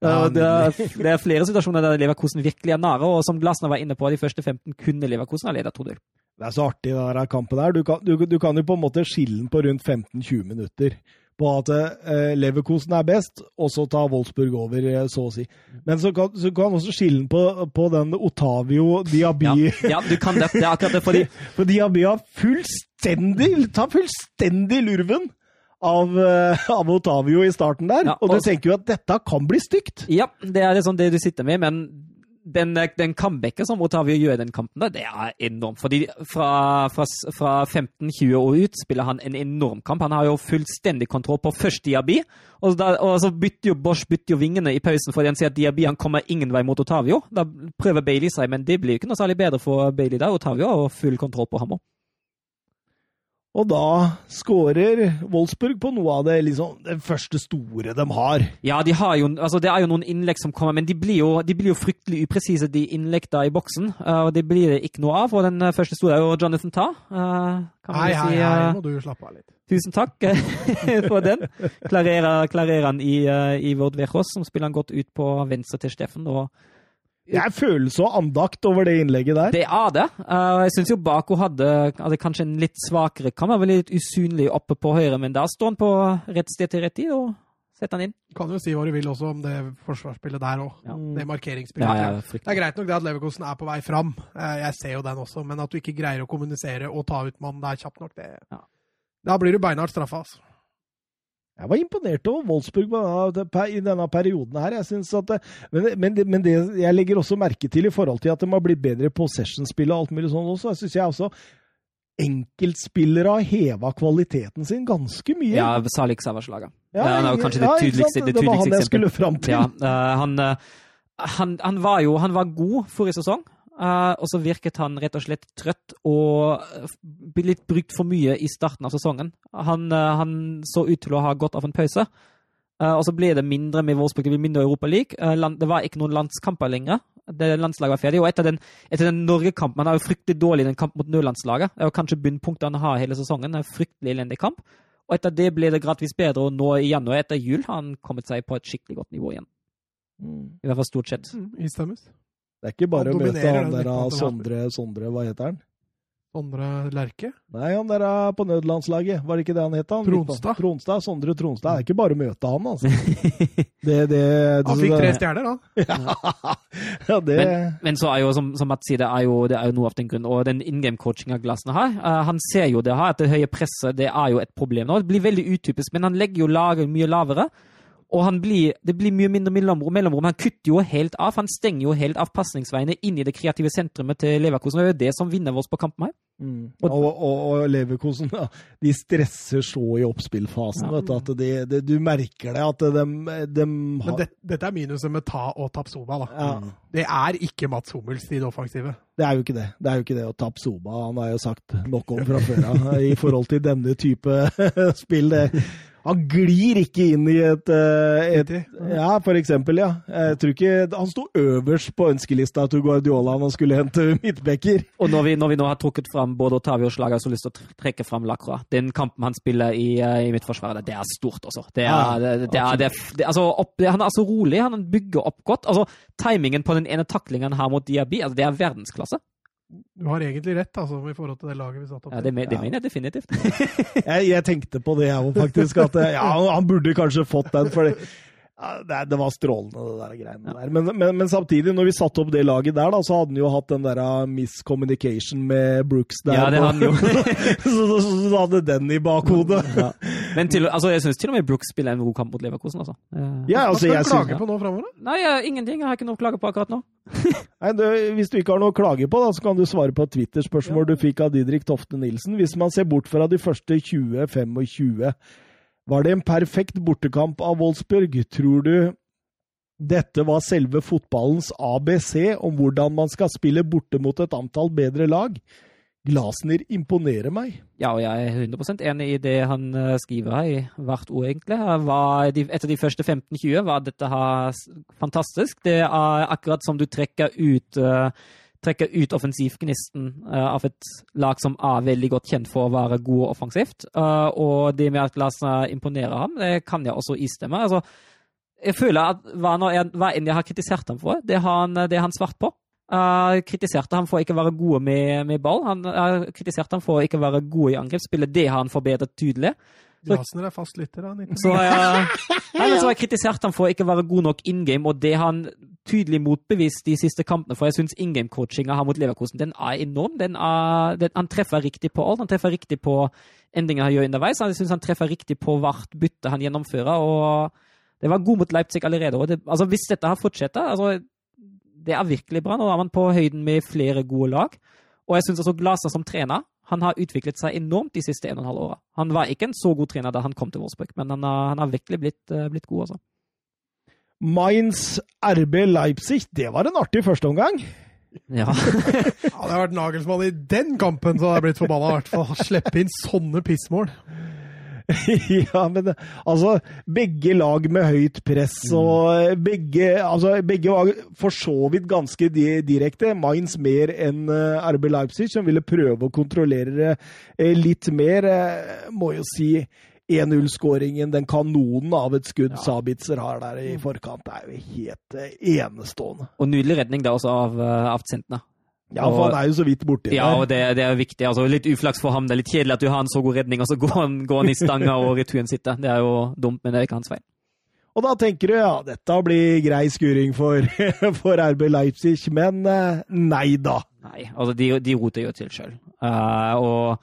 Uh, det, er, det er flere situasjoner der Leverkosen virkelig er nære, og som Glasner var inne på, de første 15 kunne Leverkosen ha ledet 2-0. Det er så artig, den der kampen der. Du kan, du, du kan jo på en måte skille den på rundt 15-20 minutter. På at eh, Leverkosen er best, og så tar Wolfsburg over, eh, så å si. Men så kan, så kan også skille på, på den Otavio Diaby Ja, ja, du kan det. Det er akkurat det, fordi For Diaby har fullstendig tar fullstendig lurven av, eh, av Otavio i starten der. Ja, og du tenker jo at dette kan bli stygt. Ja, det er liksom det du sitter med, men den, den comebacken som Otavio gjør i den kampen, da, det er enormt. Fordi fra, fra, fra 15-20 år ut spiller han en enorm kamp. Han har jo fullstendig kontroll på først Diaby, og, da, og så bytter jo Bosch bytter jo vingene i pausen fordi han sier at Diaby han kommer ingen vei mot Otavio. Da prøver Bailey seg, men det blir jo ikke noe særlig bedre for Bailey der. Otavio har full kontroll på ham òg. Og da skårer Wolfsburg på noe av det, liksom, det første store de har. Ja, de har jo, altså det er jo noen innlegg som kommer, men de blir jo, de blir jo fryktelig upresise, de innleggene i boksen. Uh, og det blir det ikke noe av. Og den uh, første store er jo Jonathan Tah. Uh, kan Hei, si, hei, hei, må du slappe av litt. tusen takk for den. Klarerer, klarerer han i, uh, i Vord Vejos, som spiller han godt ut på venstre til Steffen. og Det er følelse og andakt over det innlegget der. det er det. Uh, jeg syns jo Bako hadde, hadde kanskje en litt svakere. Han var litt usynlig oppe på høyre, men da står han på rett sted til rett tid og setter han inn. Du kan jo si hva du vil også om det forsvarsspillet der òg. Ja. Det markeringsspillet. Ja, ja, Det er greit nok det at Leverkosten er på vei fram, Eh, jeg ser jo den også, men at du ikke greier å kommunisere og ta ut mannen der kjapt nok, det Ja. Da blir du beinhardt straffa, altså. Jeg var imponert over Wolfsburg i denne perioden her. Jeg synes at men, men, men det jeg legger også merke til i forhold til at de har blitt bedre på sessionspill og alt mulig sånn også, jeg syns jeg også enkeltspillere har heva kvaliteten sin ganske mye. Ja, Salik Savas-laget. han er jo kanskje det tydeligste, det det var han tydeligste jeg skulle fram til. Ja, eh, han, eh, han, han var jo han var god forrige sesong, og så virket han rett og slett trøtt og eh, litt brukt for mye i starten av sesongen. Han, eh, han så ut til å ha godt av en pause. Eh, og så ble det mindre med Wolfsburg, det ble mindre Europa League. Eh, det var ikke noen landskamper lenger. Det Landslaget var ferdig. Og etter den, etter den Norge-kampen Han er jo fryktelig dårlig i den kampen mot nødlandslaget. Det er jo kanskje bunnpunktet han har hele sesongen. Det er en fryktelig elendig kamp. Og etter det ble det gradvis bedre, og nå i januar etter jul har han kommet seg på et skikkelig godt nivå igjen. Mm. I hvert fall stort sett. Mm. Det er ikke bare å møte han der. Sondre, Sondre, hva heter han? Sondre Lerche. Nei, han der er på nødlandslaget. Var det ikke det han het? han? Tronstad. Tronstad. Sondre Tronstad. Det er ikke bare å møte han, altså. Det, det, Han fikk tre stjerner, da. ja, det Men, men så er jo, som, som Mats sier, det er, jo, det er jo noe av den grunnen. Og den in game-coachinga Glassene har, uh, han ser jo det her, at det høye presset det er jo et problem nå. Det blir veldig utypisk, men han legger jo laget mye lavere. Og han blir, det blir mye mindre mellomrom. mellomrom. Han kutter jo helt av. Han stenger jo helt av pasningsveiene inn i det kreative sentrumet til Leverkosen. Det er jo det som vinner oss på kampen her. Mm. Og, og, og Leverkosen ja, de stresser så i oppspillfasen. Ja. Vet du, at det, det, du merker det, at de, de Men har det, dette er minuset med Ta og Tapsoba, da. ja, Det er ikke Mats Hummels i det offensive. Det er jo ikke det. Det er jo ikke det. Og Tapsoba han har jo sagt nok om fra før av i forhold til denne type spill. Det, han glir ikke inn i et, eh, et Ja, for eksempel, ja. Jeg tror ikke Han sto øverst på ønskelista til Guardiola når han skulle hente midtbekker. Og når vi, når vi nå har trukket fram både Otavio og Slag, har jeg så lyst til å trekke fram Lacroix. Den kampen han spiller i, eh, i midtforsvaret, det er stort, altså. Det er, det, det er, det er, det, altså opp, han er så rolig, han bygger opp godt. Altså, timingen på den ene taklingen han har mot Diaby, altså, det er verdensklasse. Du har egentlig rett, altså, i forhold til det laget vi satt opp Ja, det, det Ja. mener jeg definitivt. Jeg, jeg tenkte på det, jeg òg, faktisk. At eh, ja, han burde kanskje fått den. for det, ja, det, det var strålende, det der greiene der. Men, men, men samtidig, når vi satte opp det laget der, da, så hadde han jo hatt den der uh, miscommunication med Brooks der. Ja, det hadde han jo. så, så, så, så hadde den i bakhodet. Ja. Men til, altså, jeg syns til og med Brooks spiller en god kamp mot Leverkosen, altså. Ja, altså Hva skal jeg du synes, klage på nå framover, da? Nei, jeg, ingenting. Jeg har ikke noe å klage på akkurat nå. Nei, du, hvis du ikke har noe å klage på, da, så kan du svare på et Twitter-spørsmål du fikk av Didrik Tofte Nilsen. Hvis man ser bort fra de første 20-25, var det en perfekt bortekamp av Wolfsburg? Tror du dette var selve fotballens ABC om hvordan man skal spille borte mot et antall bedre lag? Glasner imponerer meg. Ja, og jeg er 100% enig i det han eh, skriver her, i hvert ord, egentlig. Etter de første 15-20 var dette her fantastisk. Det er akkurat som du trekker ut eh, trekker ut offensivgnisten uh, av et lag som er veldig godt kjent for å være god offensivt. Uh, og det med at Larsen imponerer ham, det kan jeg også istemme. Altså, jeg føler at hva, jeg, hva enn jeg har kritisert ham for, det har han, det har han svart på. Uh, kritiserte ham for å ikke være gode med, med ball. Han uh, kritiserte ham for å ikke være gode i angrepsspillet. Det har han forbedret tydelig. Glasner er fast lytter, da. 99. Så uh, så har jeg kritisert ham for å ikke være god nok in game, og det har han tydelig motbevist de siste kampene. For jeg syns in game-coachinga her mot Leverkosen den er enorm. Den er, den, han treffer riktig på alt. Han treffer riktig på endringer han gjør underveis. Jeg syns han treffer riktig på hvert bytte han gjennomfører. og Det var god mot Leipzig allerede. og det, altså Hvis dette her fortsetter altså Det er virkelig bra. Nå er man på høyden med flere gode lag. Og jeg syns også Glaser som trener han har utviklet seg enormt de siste en og en halv åra. Han var ikke en så god trener da han kom til Wolfsburg, men han har, han har virkelig blitt, uh, blitt god. altså. Mainz RB Leipzig, det var en artig førsteomgang. Ja. Hadde jeg vært Nagelsmann i den kampen, så hadde jeg blitt forbanna. I hvert fall slippe inn sånne pissmål. ja, men altså Begge lag med høyt press og begge altså, Begge var for så vidt ganske direkte. Mainz mer enn uh, RB Leipzig, som ville prøve å kontrollere uh, litt mer. Uh, må jo si 1-0-skåringen, den kanonen av et skudd Ja. Sabitzer har der i forkant, er jo helt uh, enestående. Og nydelig redning da også av, uh, av Zentner. Ja, for han er jo så vidt borti Ja, der. og det, det er viktig. altså Litt uflaks for ham. Det er litt kjedelig at du har en så god redning, og så går han, går han i stanga og returen sitter. Det er jo dumt, men det er ikke hans feil. Og da tenker du ja, dette blir grei skuring for, for RB Leipzig, men uh, nei da. Nei, altså de, de roter jo til sjøl. og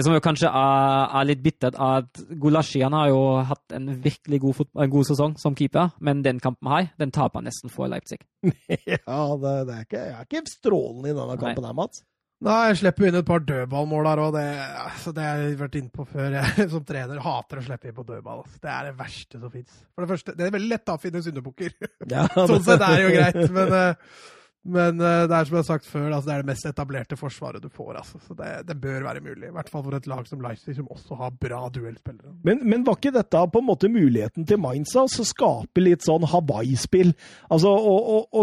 det som jo kanskje er, er litt bittert, er at Gulasjian har jo hatt en virkelig god, en god sesong som keeper, men den kampen her, den taper han nesten for Leipzig. Ja, det, det er ikke, jeg er ikke strålende i denne kampen her, Mats. Nei, jeg slipper inn et par dødballmål der òg. Det, altså, det har jeg vært inne på før. Jeg som trener hater å slippe inn på dødball. Altså. Det er det verste som fins. For det første, det er veldig lett da, å finne syndebukker. Ja, sånn sett er det jo greit, men, eh, men eh, det er som jeg har sagt før, altså, det er det mest etablerte forsvaret du får. Altså. Så det, det bør være mulig. I hvert fall for et lag som Leipzig, som også har bra duellspillere. Men, men var ikke dette på en måte muligheten til Mainz å skape litt sånn Hawaii-spill? Altså,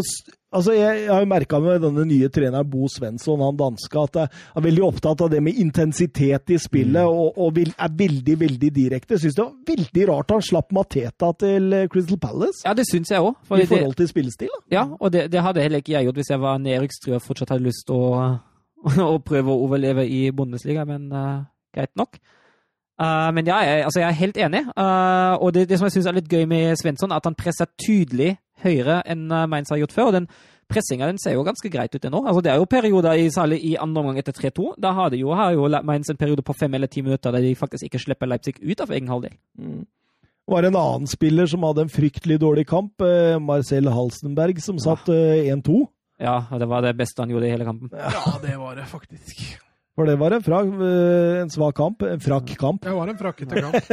s- altså jeg, jeg har jo merka med denne nye treneren Bo Svensson, han danske, at jeg er veldig opptatt av det med intensitet i spillet, og, og vil, er veldig, veldig direkte. Jeg syns det var veldig rart han slapp Mateta til eh, Crystal Palace Ja, det syns jeg òg. i forhold til spillestil. Da. Ja, og det, det hadde heller ikke jeg gjort hvis jeg var nedrykkstrua og fortsatt hadde lyst til å, å prøve å overleve i Bundesliga, men uh, greit nok. Uh, men ja, jeg, altså jeg er helt enig. uh, og det, det som jeg syns er litt gøy med Svensson, er at han presser tydelig høyere enn uh, Mainz har gjort før. og den Pressinga den ser jo ganske greit ut ennå. Altså, det er jo perioder, i, særlig i andre omgang etter 3-2. Da har de jo, har jo Mainz en periode på fem eller ti minutter der de faktisk ikke slipper Leipzig ut av egen halvdel. Det var en annen spiller som hadde en fryktelig dårlig kamp, eh, Marcel Halstenberg, som satt eh, 1-2. Ja, og det var det beste han gjorde i hele kampen. Ja, det var det faktisk. For det var en, fra, eh, en svak kamp. En frakk kamp. Det var en frakkete kamp.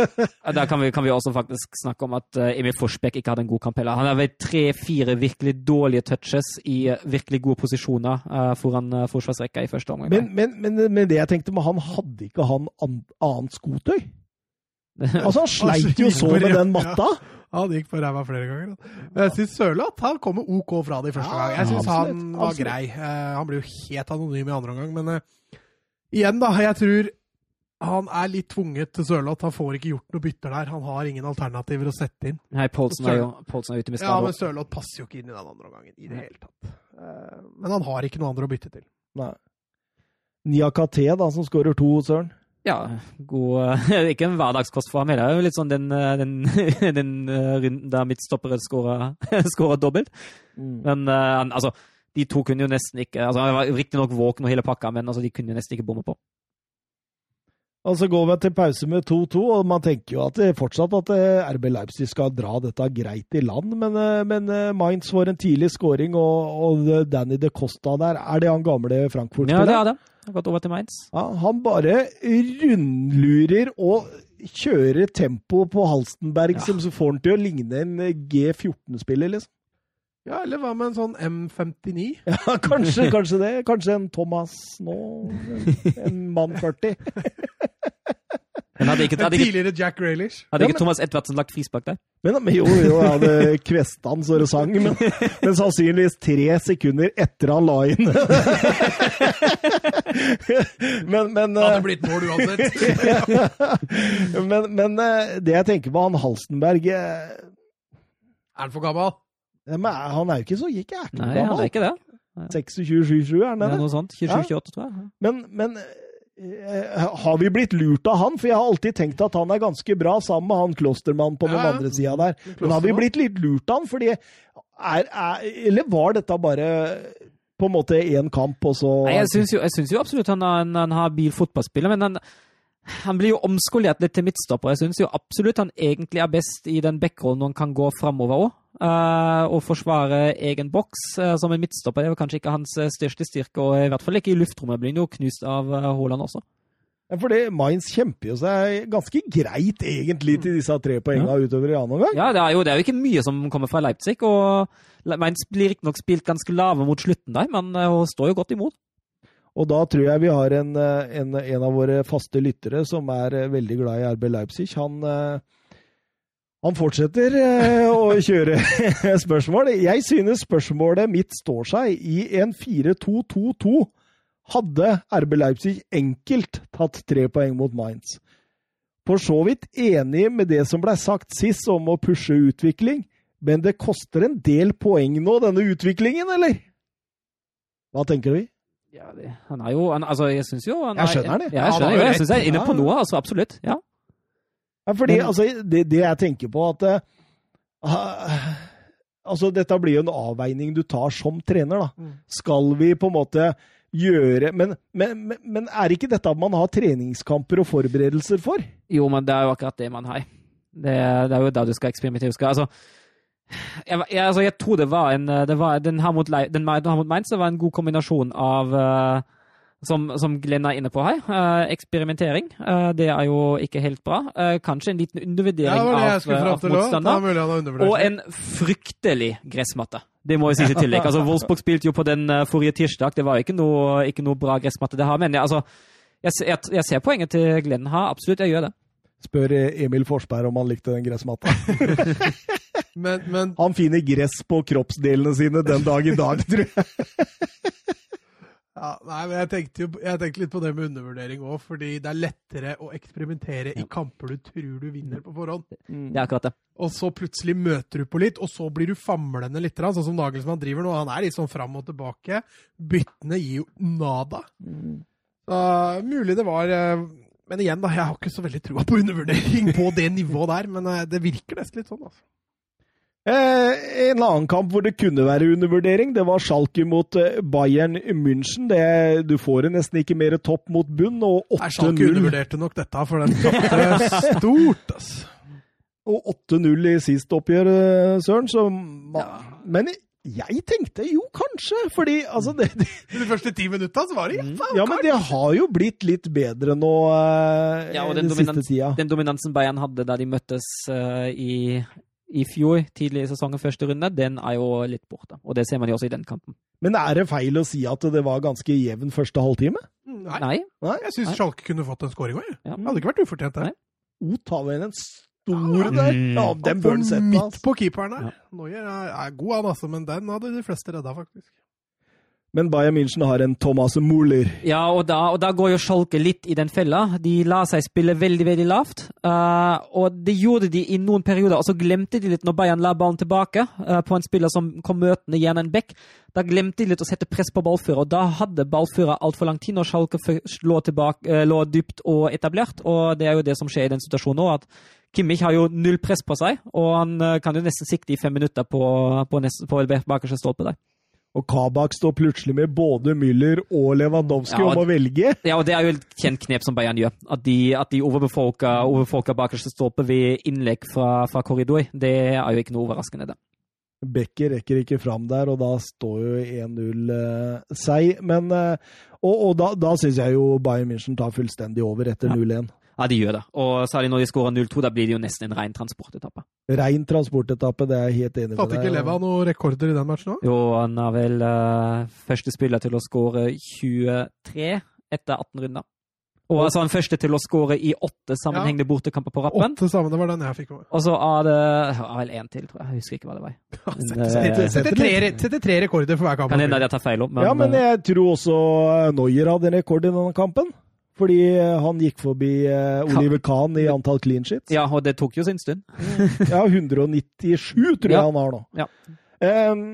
da kan vi, kan vi også faktisk snakke om at eh, Emil Forsbekk ikke hadde en god kamp heller. Han hadde tre-fire virkelig dårlige touches i eh, virkelig gode posisjoner foran forsvarsrekka i første omgang. Men, men, men, men det jeg tenkte med han, hadde ikke han an, annet skotøy? Altså, han sleit jo så med den matta. Han gikk på ræva flere ganger. Men jeg syns Sørloth han kommer OK fra det i første Ja, gang. Jeg syns han var grei. Han ble jo helt anonym i andre omgang, men igjen, da. Jeg tror han er litt tvunget til Sørloth. Han får ikke gjort noe bytter der. Han har ingen alternativer å sette inn. Nei, Paulsen er jo Poulsen er ute med Ja, men Sørloth passer jo ikke inn i den andre omgangen i det hele tatt. Eh, Men han har ikke noe andre å bytte til. Nei. Niakate, da, som skårer to, Søren. ja, god eh, Ikke en hverdagskost for ham heller. Det er jo litt sånn den, eh, den, den runden der midtstoppere skårer dobbelt. Men eh, altså, de to kunne jo nesten ikke altså Han var riktignok våken og hele pakka, men altså, de kunne jo nesten ikke bomme på. Og så går vi til pause med 2-2, og man tenker jo at det fortsatt at eh, RB Leipzig skal dra dette greit i land, men, eh, men eh, Mainz får en tidlig skåring, og, og Danny de Costa der, er det han gamle Ja, Frankfurt-spilleren? det er det. Han har gått over til Mainz. Ja, han bare rundlurer og kjører tempo på Halstenberg, Ja. som så får han til å ligne en G14-spiller, liksom. Ja, eller hva med en sånn M59? Ja, kanskje, kanskje det. Kanskje en Thomas nå. En, mann 40. Men hadde ikke, hadde ikke, tidligere Jack Grealish. hadde Ja, ikke Thomas Edvardsen lagt frispark der? Men, men jo, jo, jeg hadde kvesta han så det sang, men, men sannsynligvis tre sekunder etter han la inn. men, men, Det hadde eh, blitt mål uansett. men, men eh, det jeg tenker på han Halstenberg eh, Er han for gammel? Men Han er jo ikke så gikk Nei, han er ikke det. 26-27, er han Det er det? noe sånt. 27-28, tror jeg. Men, men eh, Har vi blitt lurt av han? For jeg har alltid tenkt at han er ganske bra sammen med han Klostermann på den Ja, andre sida der. Men har vi blitt litt lurt av han? Fordi er, er, Eller var dette bare på en måte én kamp, og så Nei, jeg syns jo, jo absolutt han er en, en habil fotballspiller, men han, han blir jo omskolert litt til midtstopper. Jeg syns jo absolutt han egentlig er best i den backrollen når han kan gå framover òg. Og forsvare egen boks eh, som en midtstopper det er kanskje ikke hans eh, største styrke, og i hvert fall ikke i luftrommet. Blir han jo knust av eh, Haaland også. Ja, For det, Mainz kjemper jo seg ganske greit, egentlig, til disse tre poengene utover i annen omgang. Ja, det er, jo, det er jo ikke mye som kommer fra Leipzig, og Mainz blir riktignok spilt ganske lave mot slutten der, men hun står jo godt imot. Og da tror jeg vi har en, eh, en, en av våre faste lyttere som er eh, veldig glad i RB Leipzig. Han, eh, han fortsetter eh, å kjøre spørsmål. Jeg synes spørsmålet mitt står seg i en 4-2-2-2. Hadde RB Leipzig enkelt tatt tre poeng mot Mainz. For så vidt enig med det som ble sagt sist om å pushe utvikling, men det koster en del poeng nå, denne utviklingen, eller? Hva tenker du? Ja, det, han er jo han, Altså, jeg syns jo han Jeg er- skjønner det. Jeg han skjønner jo Jeg syns jeg er inne på noe, altså. Absolutt. Ja. Ja, fordi Men- altså, det, det jeg tenker på at eh, ah, Altså, dette blir jo en avveining du tar som trener, da. Mm. Skal vi på en måte gjøre men, men, men, er ikke dette at man har treningskamper og forberedelser for? Jo, men det er jo akkurat det man har. Det, det er jo da du skal eksperimentere. Skal, altså, jeg, jeg, altså, jeg tror det var en det var, Den her mot, den, her mot Mainz var en god kombinasjon av eh, som, som Glenn er inne på her. eh, eksperimentering. Eh, det er jo ikke helt bra. Eh, kanskje en liten Ja, undervurdering det det av, av er motstander. Og en fryktelig gressmatte. Det må jo sies i tillegg. Altså, Wolfsburg spilte jo på den forrige tirsdag. Det var jo ikke noe, ikke noe bra gressmatte det har. Men jeg, altså, jeg, jeg, jeg ser poenget til Glenn her. Absolutt, jeg gjør det. Spør Emil Forsberg om han likte den gressmatta. Men, men Han finner gress på kroppsdelene sine den dag i dag, tror jeg. Ja, nei, men jeg tenkte, jo, jeg tenkte litt på det med undervurdering òg, fordi det er lettere å eksperimentere i kamper du tror du vinner på forhånd. Det er akkurat det. Og så plutselig møter du på litt, og så blir du famlende litt, sånn som Nagelsmann driver nå. Han er litt sånn fram og tilbake. Byttene gir jo nada. Så, mulig det var eh, Men igjen, da, jeg har ikke så veldig trua på undervurdering på det nivået der, men eh, det virker nesten litt sånn, altså. Eh, en annen kamp hvor det kunne være undervurdering, det var Schalke mot eh, Bayern München. Det, du får det nesten ikke mer topp mot bunn, og Schalke 8-0 undervurderte nok dette, for den tapte stort, altså. og 8-0 i sist oppgjør, eh, Søren. Så, Men jeg tenkte jo kanskje, fordi altså det, det, De første ti minutta så var det ja, faen, Ja, men det har jo blitt litt bedre nå eh, Ja, og den den siste tida. Den dominansen Bayern hadde da de møttes eh, i, i fjor, tidlig i sesongen, første runde, den er jo litt borte. Og det ser man jo også i den kampen. Men er det feil å si at det var ganske jevn første halvtime? Nei, Nei. jeg syns Nei. Schalke kunne fått en scoring òg, jeg. Ja. Det hadde ikke vært ufortjent, det. Nei. O, tar en stor der? Ja, den bør han sette. Midt på keeperen der. Ja. Noyer er, er god, han altså, men den hadde de fleste redda, faktisk. Men Bayern München har en Thomas Muller. Ja, og da, og da går jo Schalke litt i den fella. De la seg spille veldig, veldig lavt. Uh, og det gjorde de i noen perioder, og så glemte de litt når Bayern la ballen tilbake uh, på en spiller som kom møtende, gjerne en back. Da glemte de litt å sette press på ballfører, og da hadde ballfører altfor lang tid når Schalke lå, eh, lå dypt og etablert. Og det er jo det som skjer i den situasjonen nå, at Kimmich har jo null press på seg, og han kan jo nesten sikte i fem minutter på, på, neste, på bakerste stolpe der. Og Kabak står plutselig med både Müller og Lewandowski Ja, og- om å velge. Ja, og det er jo et kjent knep som Bayern gjør. At de, at de overbefolker, overbefolker bakerste stolpe ved innlegg fra, fra korridor. Det er jo ikke noe overraskende, det. Becker rekker ikke fram der, og da står jo 1-0 eh, seg. Men, eh, og, og da, da syns jeg jo Bayern München tar fullstendig over etter Ja. 0-1. Ja, de gjør det. Og særlig når de skårer 0-2, da blir det jo nesten en ren transportetappe. Rein transportetappe, det er jeg helt enig med deg. Satte ikke Leva noen rekorder i den matchen òg? Jo, han er vel uh, første spiller til å skåre 23 etter 18 runder. Og altså han første til å skåre i åtte sammenhengende bortekamper på rappen. Åtte sammen, det var den jeg fikk over. Og så er det ja, vel én til, tror jeg. Jeg husker ikke hva det var. Setter Sette, eh, sette, sette, tre, rekorder for hver kamp. Kan hende jeg tar feil opp, men, ja, men eh, jeg tror også Noyer hadde en rekord i denne kampen. Fordi eh, han gikk forbi eh, Oliver Kahn i antall clean sheets. ja, og det tok jo sin stund. Ja, 197 tror jeg Ja. han har nå. Ja. Um,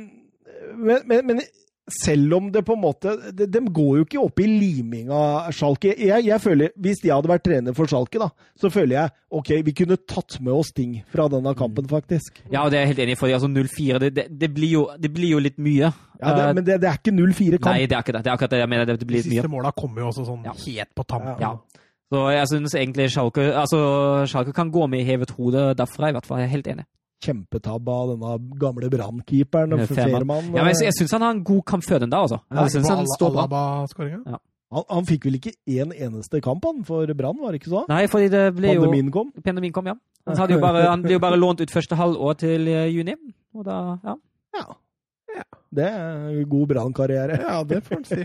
men, men, men selv om det på en måte De, de går jo ikke opp i liming av Schalke. Jeg, jeg føler, Hvis jeg hadde vært trener for Schalke, da, så føler jeg ok, vi kunne tatt med oss ting fra denne kampen, faktisk. Ja, og det er jeg helt enig i. for altså 0-4 det, det, det, blir jo, det blir jo litt mye. Ja, det, Eh, men det, det er ikke 0-4-kamp. Nei, det er ikke det. Det er akkurat det jeg mener. Det, det De blir litt mye. siste måla kommer jo også sånn Ja. helt på tampen. Ja. Så jeg syns egentlig Schalke altså, Schalke kan gå med hevet hode derfra, i hvert fall. Jeg er helt enig. Kjempetabbe av denne gamle brannkeeperen. Eh. Fehrmann. Ja, men jeg, jeg syns han har en god kamp før den da, altså. Ja, Jeg synes han står bra. Alaba-skåringa. han, han fikk vel ikke én eneste kamp han for Brann, var det ikke så? Nei, fordi det ble jo Pandemien kom. Pandemien kom, ja. Han, hadde jo bare, han ble jo bare lånt ut første halvår til eh, juni. Og da, Ja. ja. Ja. Det er god Brann-karriere. Ja, det får en si.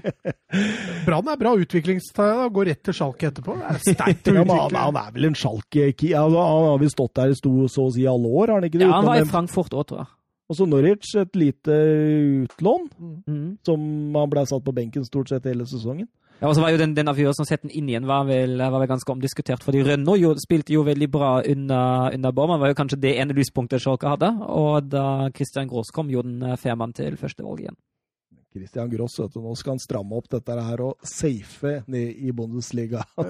Brann er bra utviklingstegn. Går rett til Schalke etterpå. Det er sterkt å Ja, men han, han er vel en Schalke altså, Han har vel stått der i sto, så å si alle år, har han ikke det? ja han var i Frankfurt òg, tror jeg. Og så Norwich, et lite utlån, mm. som han ble satt på benken stort sett hele sesongen. Ja, og så var jo den, den avgjørelsen å sette den inn igjen var vel, var vel ganske omdiskutert. fordi Rønno jo, spilte jo veldig bra under, under Bormann. var jo kanskje det ene lyspunktet Schalke hadde. Og da Christian Grås kom, gjorde den Færmann Fehrmann til førstevalg igjen. Christian Gross, vet du, nå skal han stramme opp dette her og safe ned i Bundesliga.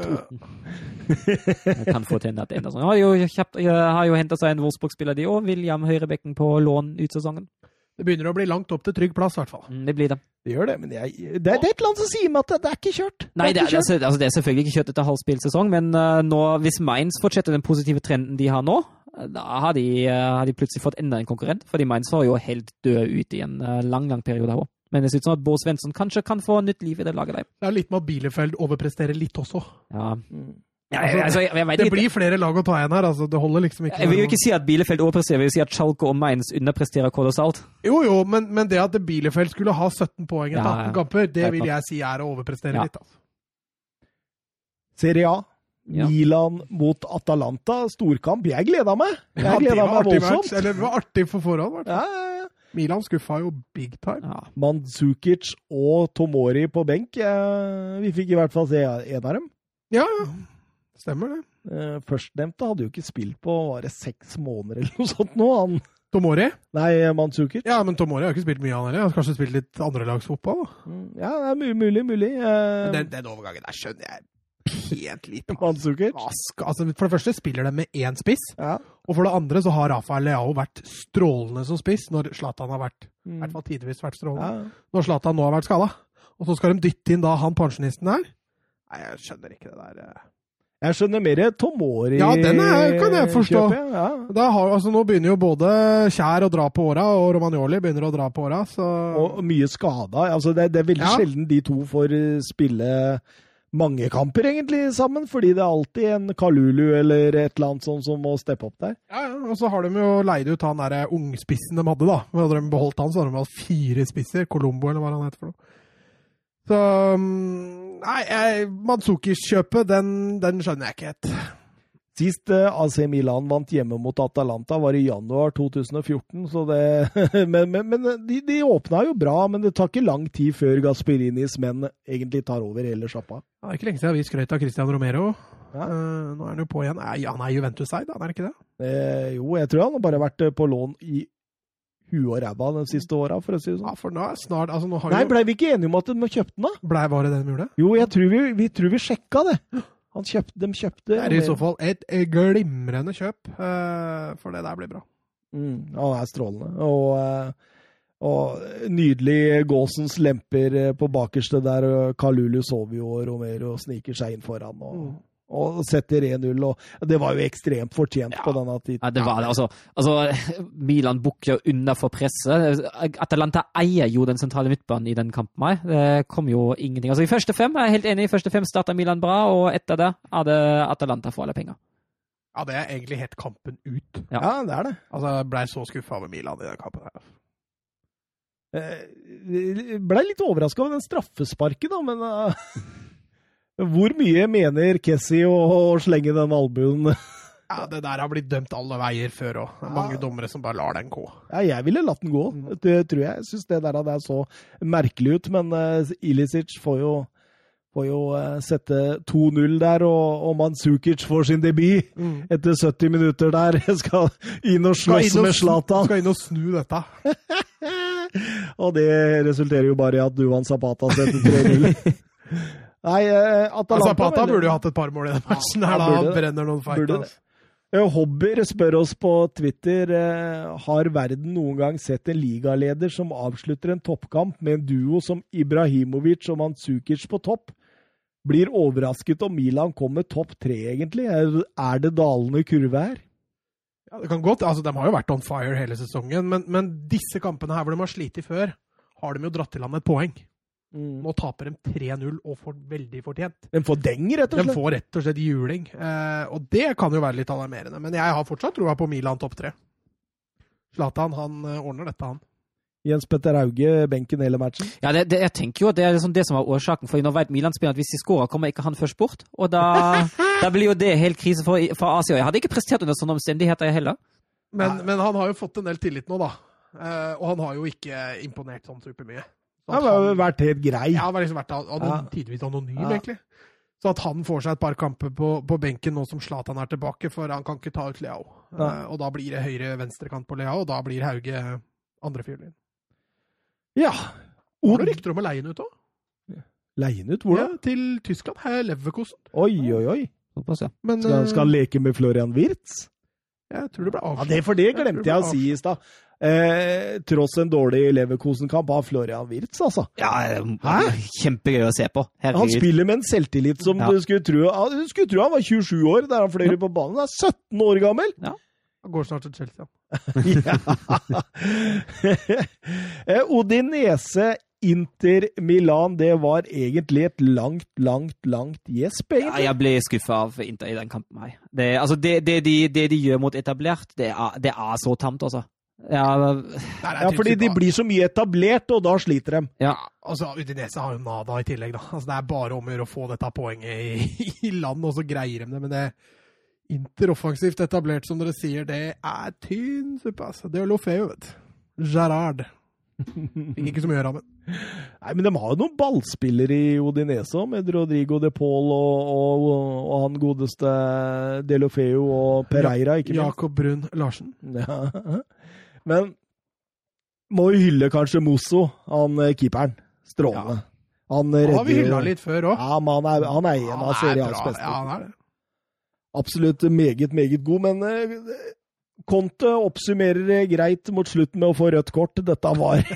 Jeg kan få til at det ender sånn. Han har jo, kjapt, har jo henta seg en Wolfsburg-spiller, de òg. William Høyrebekken på lån ut sesongen. Det begynner å bli langt opp til trygg plass, i hvert fall. Mm, Det blir det. Det gjør det, men jeg, det, det er et eller annet som sier meg at det, det er ikke kjørt. Nei, det er er, ikke kjørt. altså, det er selvfølgelig ikke kjørt etter halv spillsesong, men uh, nå, hvis Mainz fortsetter den positive trenden de har nå, eh, da har de, uh, har de plutselig fått enda en konkurrent. Fordi Mainz var jo helt død ut i en uh, lang, lang periode her òg. Men det ser ut som at Bård Svensson kanskje kan få nytt liv i det laget der. Det er litt med at Bielefeld overpresterer litt også. Ja. Ja, altså, jeg, jeg, Det ikke- blir flere lag å ta igjen her. altså Det holder liksom ikke. jeg vil jo ikke si at Bielefeld overpresterer, jeg vil si at Schalke og Mainz underpresterer kolossalt. Jo, jo, men, men det at Bielefeld skulle ha 17 poeng etter Ja, ja. 18 kamper, det vil jeg si er å overprestere Ja. litt. altså. Serie A. Ja. Milan mot Atalanta. Storkamp. Jeg gleda meg! Jeg Ja, gleda meg match. voldsomt. Eller det var artig for forhånd. i. Ja, ja, ja. Milan skuffa jo big time. Ja. Mandzukic og Tomori på benk. Eh, Vi fikk i hvert fall se en av dem. Ja, ja. Stemmer det. Eh, Førstnevnte hadde jo ikke spilt på var det seks måneder eller noe sånt nå. Han, Tomori? nei, Manzukic. Ja, men Tomori har ikke spilt mye, han heller. Han har kanskje spilt litt andrelagsfotball. Mm, Ja, det er mulig, mulig. Eh, Den, den overgangen der skjønner jeg pent lite. Manzukic? Altså, for det første spiller de med én spiss, Ja. og for det andre så har Rafael Leao vært strålende som spiss når Zlatan har vært i Mm. hvert fall tidvis vært strålende. Ja. Når Zlatan nå har vært skada. Og så skal de dytte inn da han pensjonisten her. Nei, jeg skjønner ikke det der. Eh. Jeg skjønner mer Tomori Ja, den er- kan jeg forstå. Ja. Har, altså, nå begynner jo både Kjær å dra på åra, og Romagnoli begynner å dra på åra, så Og mye skada. Altså, det, det er veldig Ja. sjelden de to får eh, spille mange kamper egentlig sammen, fordi det er alltid en Kalulu eller et eller annet sånt som må steppe opp der. Ja, ja, og så har de jo leid ut han derre ungspissen de hadde, da. Hadde de beholdt han, så hadde de hatt fire spisser. Colombo, eller hva han heter for noe. Så mm, Nei, Manzukis-kjøpet, den, den skjønner jeg ikke helt. Sist eh, AC Milan vant hjemme mot Atalanta, var i januar 2014. Så det, men men, men de, de åpna jo bra, men det tar ikke lang tid før Gasperinis menn egentlig tar over hele sjappa. Det er ikke lenge siden vi skrøt av Christian Romero. Ja. Eh, nå er han jo på igjen. Ja, han er Juventus-eid, han er ikke det? Eh, jo, jeg tror han har bare vært eh, på lån i huet og ræva de siste åra, for å si det sånn. Ja, for nå er snart Altså, nå har Nei, blei vi ikke enige om at de kjøpte den, da? Blei var det det de gjorde? Jo, jeg tror vi, vi tror vi sjekka det. Han kjøpte, de kjøpte Det er i så fall et glimrende kjøp, uh, for det der blir bra. Mm, han er strålende. Og, uh, og nydelig Gåsens lemper eh, på bakerste der. Kalulu sover jo, og Romero sniker seg inn foran og, Mm. Og setter 1-0. og Det var jo ekstremt fortjent Ja. på denne tiden. Ja, det var det. Altså, altså Milan bukker under for presset. Atalanta eier jo den sentrale midtbanen i den kampen. her. Det kom jo ingenting. Altså, I første fem jeg er helt enig, i første fem starta Milan bra, og etter det hadde Atalanta for alle penger. Ja, det er egentlig helt kampen ut. Ja. Ja, det er det. Altså, jeg blei så skuffa over Milan i den kampen her. Eh, Blei litt overraska over den straffesparket, da, men eh, Hvor mye mener Kessie å, slenge den albuen? Ja, det der har blitt dømt alle veier før òg. Mange dommere som bare lar den gå. Ja, jeg ville latt den gå, det tror jeg. Jeg syns det der det er så merkelig ut, men uh, Ilicic får jo, får jo uh, sette 2-0 der, og, og Mandzukic får sin debut etter 70 minutter der. Skal inn og slåss med Zlatan. Skal inn og snu dette. og det resulterer jo bare i at Duvan Zapata setter 3-0. Nei, eh, Atalanta Zapata burde jo hatt et par mål i den matchen. Her da han brenner noen fight. Altså. Eh, spør oss på Twitter eh, har verden noen gang sett en ligaleder som avslutter en toppkamp med en duo som Ibrahimovic og Manzukic på topp. Blir overrasket om Milan kommer topp tre, egentlig. Er det dalende kurve her? Ja, det kan godt. Altså, de har jo vært on fire hele sesongen, men, men disse kampene her hvor de har slitt før, har de jo dratt i land et poeng. Nå taper de 3-0 og får veldig fortjent. De får deng, rett og slett? De får rett og slett juling, eh, og det kan jo være litt alarmerende. Men jeg har fortsatt troa på Milan topp tre. Zlatan han eh, ordner dette, han. Jens Petter Hauge, benken hele matchen. Ja, det, det, jeg tenker jo at det er liksom det som var årsaken. For nå vet Milan-spillerne at hvis de skårer, kommer ikke han først bort. Og da, da blir jo det helt krise for, for Asia. Jeg hadde ikke prestert under sånne omstendigheter, jeg heller. Men, men han har jo fått en del tillit nå, da. Eh, og han har jo ikke imponert sånn supermye. Han har vært helt grei. Ja, han har liksom vært anon Ja. tidvis anonym, Ja. egentlig. Så at han får seg et par kamper på, på benken nå som Zlatan er tilbake, for han kan ikke ta ut Leao. Ja. Eh, og da blir det høyre-venstrekant på Leao, og da blir Hauge andrefiolin. Ja. Od du rykter om å leie den ut òg? Leie den ut, hvordan? Ja, til Tyskland. Her er Leverkosen. Oi, oi, oi. Såpass, ja. Men Skal, eh, skal han leke med Florian Wirtz? jeg tror det ble Ja, det, for det glemte jeg, jeg å si i stad. Eh, tross en dårlig Leverkosen-kamp av Florian Wirtz, altså. ja Hæ? Kjempegøy å se på. Han spiller med en selvtillit som Ja. du skulle tro Du skulle tro han var 27 år der han fløy på banen. Han er 17 år gammel! Han går snart til Chelsea. han. Ja. Eh, Odinese Inter Milan, det var egentlig et langt, langt, langt gjesp, Ja, jeg ble skuffa av Inter i den kampen. Her. Det, altså, det, det, de, det de gjør mot etablert, det er, det er så tamt, altså. Ja, er Ja, fordi de blir så mye etablert, og da sliter de. ja. Altså, Udinese har jo nada i tillegg, da. Altså, det er bare om å gjøre å få dette poenget i, i land, og så greier de det. Men det interoffensivt etablert, som dere sier, det er tynn suppe, altså. Det er Lofeu, vet du. Gerard. Fikk ikke så mye å gjøre av det. Nei, men de har jo noen ballspillere i Odinese med Rodrigo de Paul og, og, og han godeste Delofeo og Pereira, ikke minst. Jakob Brun Larsen. Ja. Men må jo hylle kanskje Mosso, han eh, keeperen. Strålende. Han Han redder har vi hylla litt før òg. Ja, men han er, han er en av Serie A's beste. Ja, han er det. Absolutt meget, meget god, men eh, Conte oppsummerer greit mot slutten med å få rødt kort. Dette var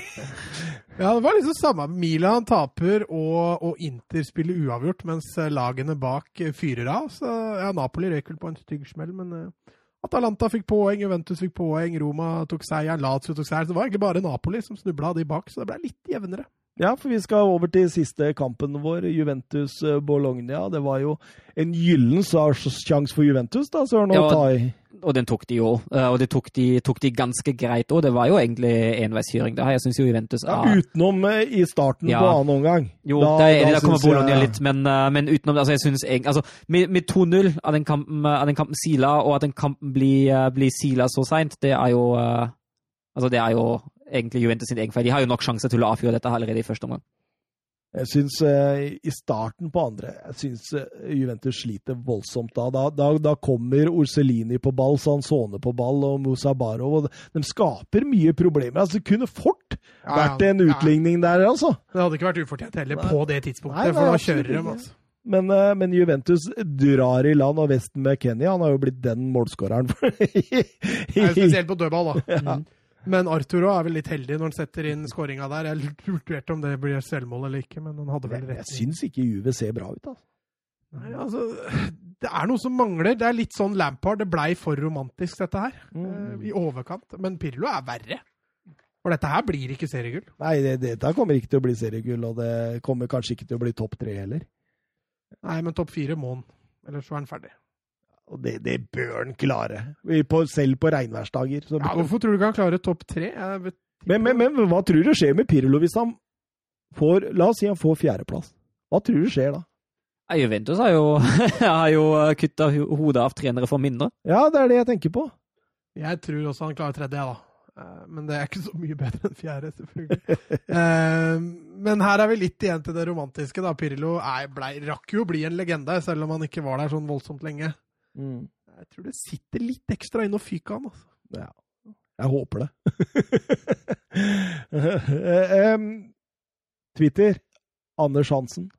Ja, det var liksom samme. Milan taper, og, og Inter spiller uavgjort, mens eh, lagene bak eh, fyrer av. Så ja, Napoli røyk vel på en stygg smell, men eh, Atalanta fikk poeng, Juventus fikk poeng, Roma tok seieren, Lazio tok seieren. Så det var egentlig bare Napoli som snubla de bak, så det ble litt jevnere. Ja, for vi skal over til siste kampen vår, Juventus-Bologna. Det var jo en gyllen sjanse for Juventus, da, Søren, Ja. Og den tok de jo, eh, og det tok de, tok de ganske greit òg. Det var jo egentlig enveiskjøring. da. Jeg syns jo Juventus Ja, er utenom eh, i starten Ja. på annen omgang. Jo, Da- det er da der kommer Bologna jeg- litt, men, eh, men utenom det, altså jeg synes egentlig, altså Med, med 2-0 av den kampen, kampen Sila, og at den kampen blir, blir Sila så seint, det er jo Altså, det er jo egentlig Juventus sin egen feil. De har jo nok sjanse til å avfyre dette allerede i første omgang. Jeg syns eh, i starten på andre Jeg syns eh, Juventus sliter voldsomt da. Da, da. da kommer Orselini på ball, Sansone på ball og Musa Barov. Og de skaper mye problemer. Altså, det kunne fort vært en utligning der, altså. Det hadde ikke vært ufortjent heller Nei. på det tidspunktet, Nei, nei, for da kjører de, altså. Men, eh, men Juventus drar i land, og Weston Kenny, han har jo blitt den målskåreren. er spesielt på dødball, da. Ja. Men Arturo er vel litt heldig når han setter inn skåringa der. Jeg lurte om det blir selvmål eller ikke, men han hadde vel rett. jeg syns ikke Juve ser bra ut, altså. Nei, altså, det er noe som mangler. Det er litt sånn Lampard. Det blei for romantisk, dette her. Mm. eh, I overkant. Men Pirlo er verre. For dette her blir ikke seriegull. Nei, det, dette kommer ikke til å bli seriegull, og det kommer kanskje ikke til å bli topp tre heller. Nei, men topp fire må han. Ellers så er han ferdig. Og det, det bør han klare. På, selv på regnværsdager. Ja, hvorfor tror du ikke han klarer topp tre? Vet, Men, men, men hva tror du skjer med Pirlo hvis han får La oss si han får fjerdeplass. Hva tror du skjer da? Juventus har jo, har jo kutta hodet av trenere for mindre. Ja, det er det jeg tenker på. Jeg tror også han klarer tredje, da. Eh, Men det er ikke så mye bedre enn fjerde, selvfølgelig. Eh, Men her er vi litt igjen til det romantiske. da. Pirlo er, ble, rakk jo å bli en legende, selv om han ikke var der sånn voldsomt lenge. Jeg tror det sitter litt ekstra inne og fyker han. altså. Ja. Jeg håper det. um, Twitter. Anders Hansen.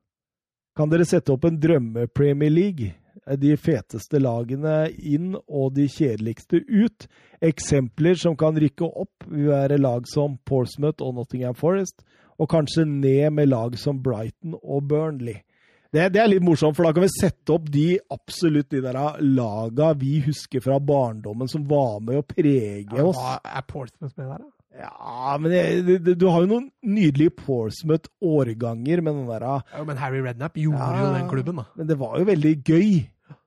Kan dere sette opp en drømme-Premier League? De feteste lagene inn og de kjedeligste ut. Eksempler som kan rykke opp, vil være lag som Portsmouth og Nottingham Forest, og kanskje ned med lag som Brighton og Burnley. Det, det er litt morsomt, for da kan vi sette opp de absolutt de der laga vi husker fra barndommen som var med å prege oss. Hva er Portsmouth med der, da? Ja, men det, det, du har jo noen nydelige Portsmouth-årganger med den der Ja, men Harry Redknapp gjorde Ja. jo den klubben, da. Men det var jo veldig gøy.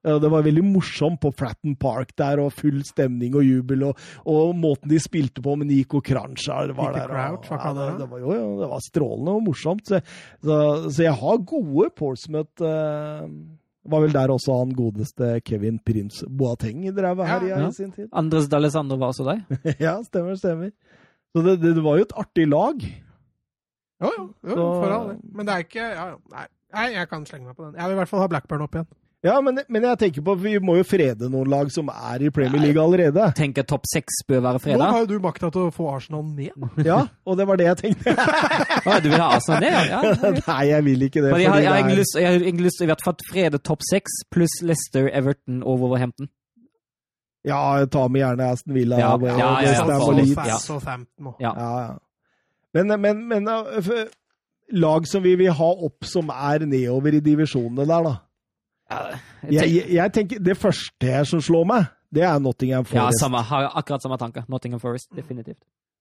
Ja, Det var veldig morsomt på Fratton Park der, og full stemning og jubel. Og, og måten de spilte på med Nico Kranjčar var Peter der. Crouch, og, ja, det, det, var, jo, det var strålende og morsomt. Så, så, så jeg har gode Portsmouth eh, Det var vel der også han godeste Kevin Prince Boateng drev her Ja, i, ja. i sin tid. Andres D'Alessandro var også der. ja, stemmer, stemmer. Så det, det, det var jo et artig lag. Jo, jo, jo Så- for all del. Men det er ikke ja. Nei, jeg kan slenge meg på den. Jeg vil i hvert fall ha Blackburn opp igjen. Ja, men, men jeg tenker på vi må jo frede noen lag som er i Premier League allerede. Tenker topp seks bør være freda. Nå har jo du makta til å få Arsenal ned. Ja, og det var det jeg tenkte. Å, du vil ha Arsenal ned, ja? ja. Nei, jeg vil ikke det. Men jeg har, fordi jeg har egentlig lyst, jeg har egentlig lyst til i hvert fall frede topp seks pluss Leicester, Everton og Wolverhampton. Ja, ta med gjerne Aston Villa. Ja, og- ja, ja, ja, ja. og. Ja. Ja. Ja, ja. Men, men, men uh, lag som vi vil ha opp som er nedover i divisjonene der, da. Jeg, jeg, jeg tenker, Det første som slår meg, det er Nottingham Ja, Forest. samme, akkurat samme tanke. Nottingham Forest, definitivt.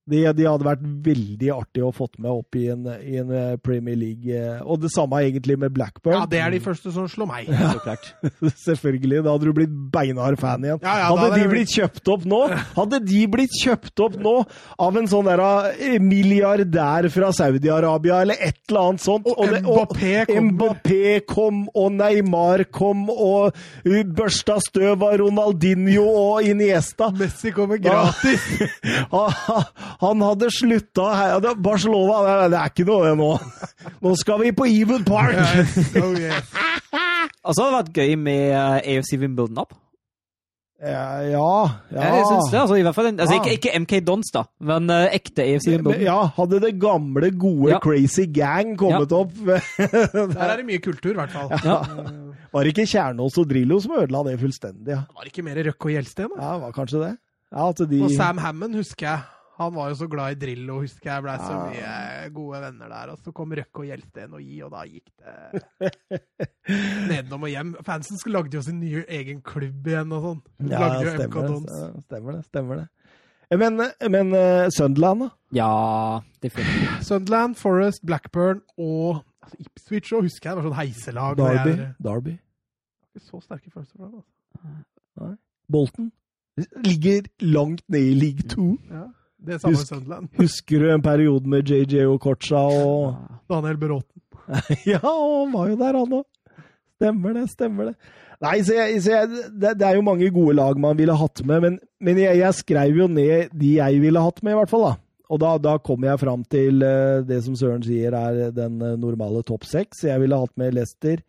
De, de hadde vært veldig artig å fått med opp i en, i en eh, Premier League. eh, Og det samme egentlig med Blackburn. Ja, det er de første som slår meg. Klart. Selvfølgelig. Da hadde du blitt beinhard fan igjen. Ja, ja, hadde hadde de blitt kjøpt opp nå Hadde de blitt kjøpt opp nå av en sånn der eh, milliardær fra Saudi-Arabia eller et eller annet sånt Og det- Mbappé kom. Mbappé kom, og Neymar kom, og børsta støv av Ronaldinho og Iniesta Messi kommer gratis. Han- hadde slutta her. Det- Barcelona, det er- ikke noe det nå. Nå skal vi på Even Park! Yes, oh yes. Og så hadde det vært gøy med eh, AFC Wimbledon opp. Ja, ja. ja. Jeg synes det, altså, i hvert fall, en- altså, ikke, ikke MK Dons, da, men uh, ekte AFC Wimbledon. ja, hadde det gamle, gode Ja. Crazy Gang kommet opp Der er det mye kultur, i hvert fall. Ja. Var det ikke Kjernås og Drillo som ødela det fullstendig? Ja, Det ikke mer Røkke og Gjelsten? da? ja det var kanskje det. Ja, at de... Og Sam Hammond husker jeg. Han var jo så glad i Drillo, husker jeg. Blei så mye gode venner der. Og så kom Røkke og Gjelsten og gi, og da gikk det nedom og hjem. Fansen lagde jo sin nye egen klubb igjen og sånn. Ja, lagde jo MK stemmer, Dons. stemmer det. Stemmer det. Men, men uh, Sunderland, da? Ja, definitivt. Sunderland, Forest, Blackburn og altså Ipswich òg, husker jeg. Det var sånn heiselag. og Derby? Jeg Derby? er ikke så sterke følelser for dem. Altså. Bolton? Ligger langt ned i league 2. Ja, det samme Husk- Sunderland. Husker du en periode med JJ Okocha og Daniel Bråten. Ja, han var jo der, han òg. Stemmer det, stemmer det. Nei, så jeg, så jeg, det, det er jo mange gode lag man ville hatt med, men, men jeg, jeg skrev jo ned de jeg ville hatt med, i hvert fall. da. Og da, da kommer jeg fram til eh, det som Søren sier er den eh, normale topp seks. Jeg ville hatt med Leicester,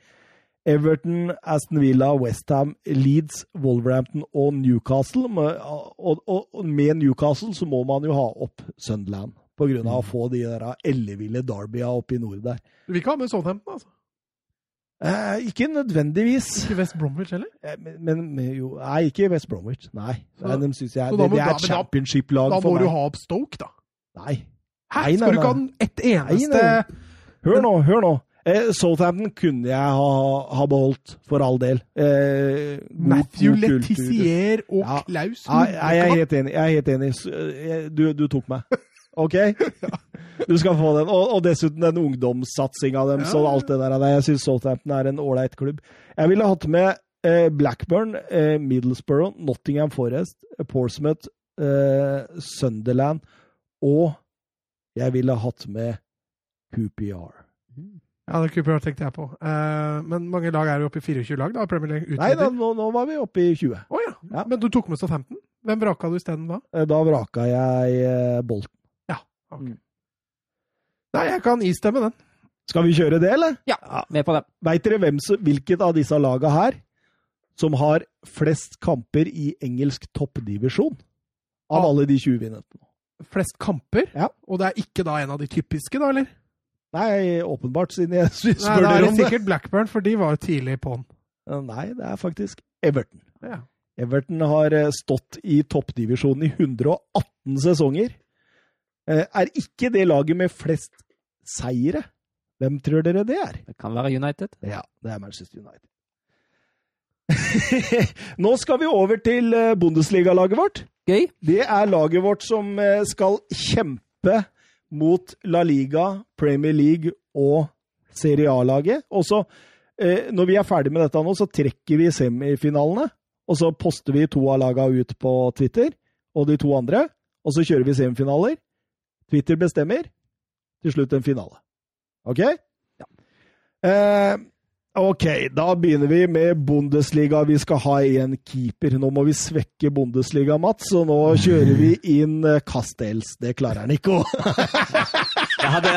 Everton, Aston Villa, Westham, Leeds, Wolverhampton og Newcastle. Og, og, og med Newcastle så må man jo ha opp Sunderland, på grunn av å få de der elleville derbya oppe i nord der. Du vil ikke ha med Southampton, altså? Eh, ikke nødvendigvis. Ikke West Bromwich heller? Eh, Men, men, jo, nei, ikke West Bromwich. Nei. Så- nei de synes jeg, det, det er et championship-lag championship-lag Da må du ha opp Stoke, da. Nei. Hæ? Skal du ikke ha den ett eneste Hør nå, hør nå. Eh, Southampton kunne jeg ha, ha beholdt, for all del. Eh, Matthew. Letizier og Ja. Klaus Ja, jeg er helt enig. Jeg er helt enig. Eh, Du, du tok meg. OK? Du skal få den. Og, og dessuten den ungdomssatsinga deres Ja, og alt det der. Jeg syns Southampton er en ålreit klubb. Jeg ville hatt med eh, Blackburn, eh, Middlesbrough, Nottingham Forest, Porsmouth, Portsmouth, eh, Sunderland og jeg ville hatt med QPR. Ja, det Cooper tenkte jeg på. Uh, men mange lag er jo oppe i 24 lag, da. Premier League Nei da, nå, nå var vi oppe i 20. Oh, ja. Ja. Men du tok med Southampton? Hvem vraka du isteden da? Eh, Da vraka jeg uh, Bolten. Ok. Mm. Nei, jeg kan istemme den. Skal vi kjøre det, eller? Ja, med på det. Veit dere hvem hvilket av disse laga her som har flest kamper i engelsk toppdivisjon? Av alle de 20 vi nevnte. Flest kamper? Ja. Og det er ikke da en av de typiske, da, eller? Nei, åpenbart, siden jeg spør dere om det det. sikkert Blackburn, for de var jo tidlig på'n. Nei, det er faktisk Everton. Ja. Everton har eh, stått i toppdivisjonen i 118 sesonger. Eh, Er ikke det laget med flest seire? Hvem tror dere det er? Det kan være United. Ja, det er Manchester United. Nå skal vi over til eh, Bundesliga-laget vårt. Gøy. Det er laget vårt som skal kjempe mot La Liga, Premier League og Serie A-laget. Og så, eh, når vi er ferdig med dette nå, så trekker vi semifinalene. Og så poster vi to av lagene ut på Twitter, og de to andre. Og så kjører vi semifinaler. Twitter bestemmer. Til slutt en finale. OK? Eh, OK, da begynner vi med Bundesliga. Vi skal ha én keeper. Nå må vi svekke Bundesliga, Mats, og nå kjører vi inn eh, Castells. Det klarer han ikke Jeg hadde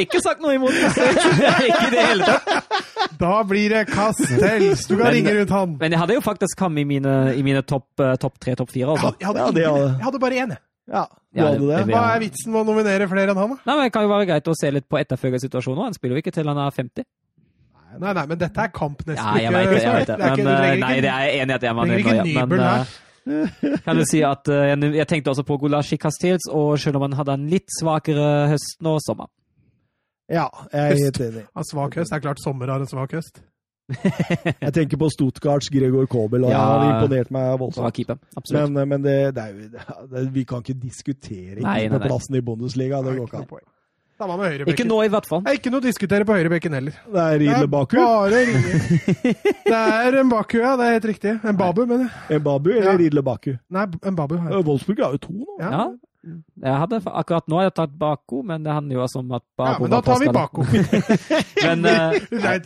ikke sagt noe imot Castells. ikke i det hele tatt. Da blir det Castells! Du kan Men- ringe rundt han. Men jeg hadde jo faktisk ham i mine, i mine topp top tre, topp fire. Jeg Altså. jeg hadde, jeg hadde bare én, jeg. Ja, du Ja, hadde det? Hva er vitsen med å nominere flere enn han, da? Nei, men Det kan jo være greit å se litt på etterfølgersituasjonen. Han spiller jo ikke til han er 50. Nei, nei, men dette er kamp neste Ja, jeg uke. vet det. jeg vet det. Det er ikke- Men, eh, nei, det er jeg enig i at jeg var ikke nøye. Nybel Men her. eh, kan du si at eh, jeg, tenkte også på Gulashi Castells, og selv om han hadde en litt svakere høst nå sommer. Ja, jeg er helt enig. Har svak høst. Det er klart sommer har en svak høst. Jeg tenker på Stuttgarts Gregor Kobel, og Ja. han imponerte imponert meg voldsomt. Men, men det, det er jo det, Vi kan ikke diskutere Nei, nei, nei. keeperplassen i Bundesliga. Det går ikke an. Samme med høyrebekken. ikke nå, i hvert fall. Det er ikke noe å diskutere på høyrebekken heller. Det er Riedle Baku. Det er bare å. Det er Mbaku, ja. Det er helt riktig. Mbabu, mener jeg. Mbabu eller Ja. Riedle Baku? Nei, Mbabu. babu. jeg. Eh, Wolfsburg har jo to nå. Ja. Ja. Jeg hadde, akkurat nå har jeg tatt Baku, men det handler jo også om at ja, men da tar vi. Baku. Men uh, jeg,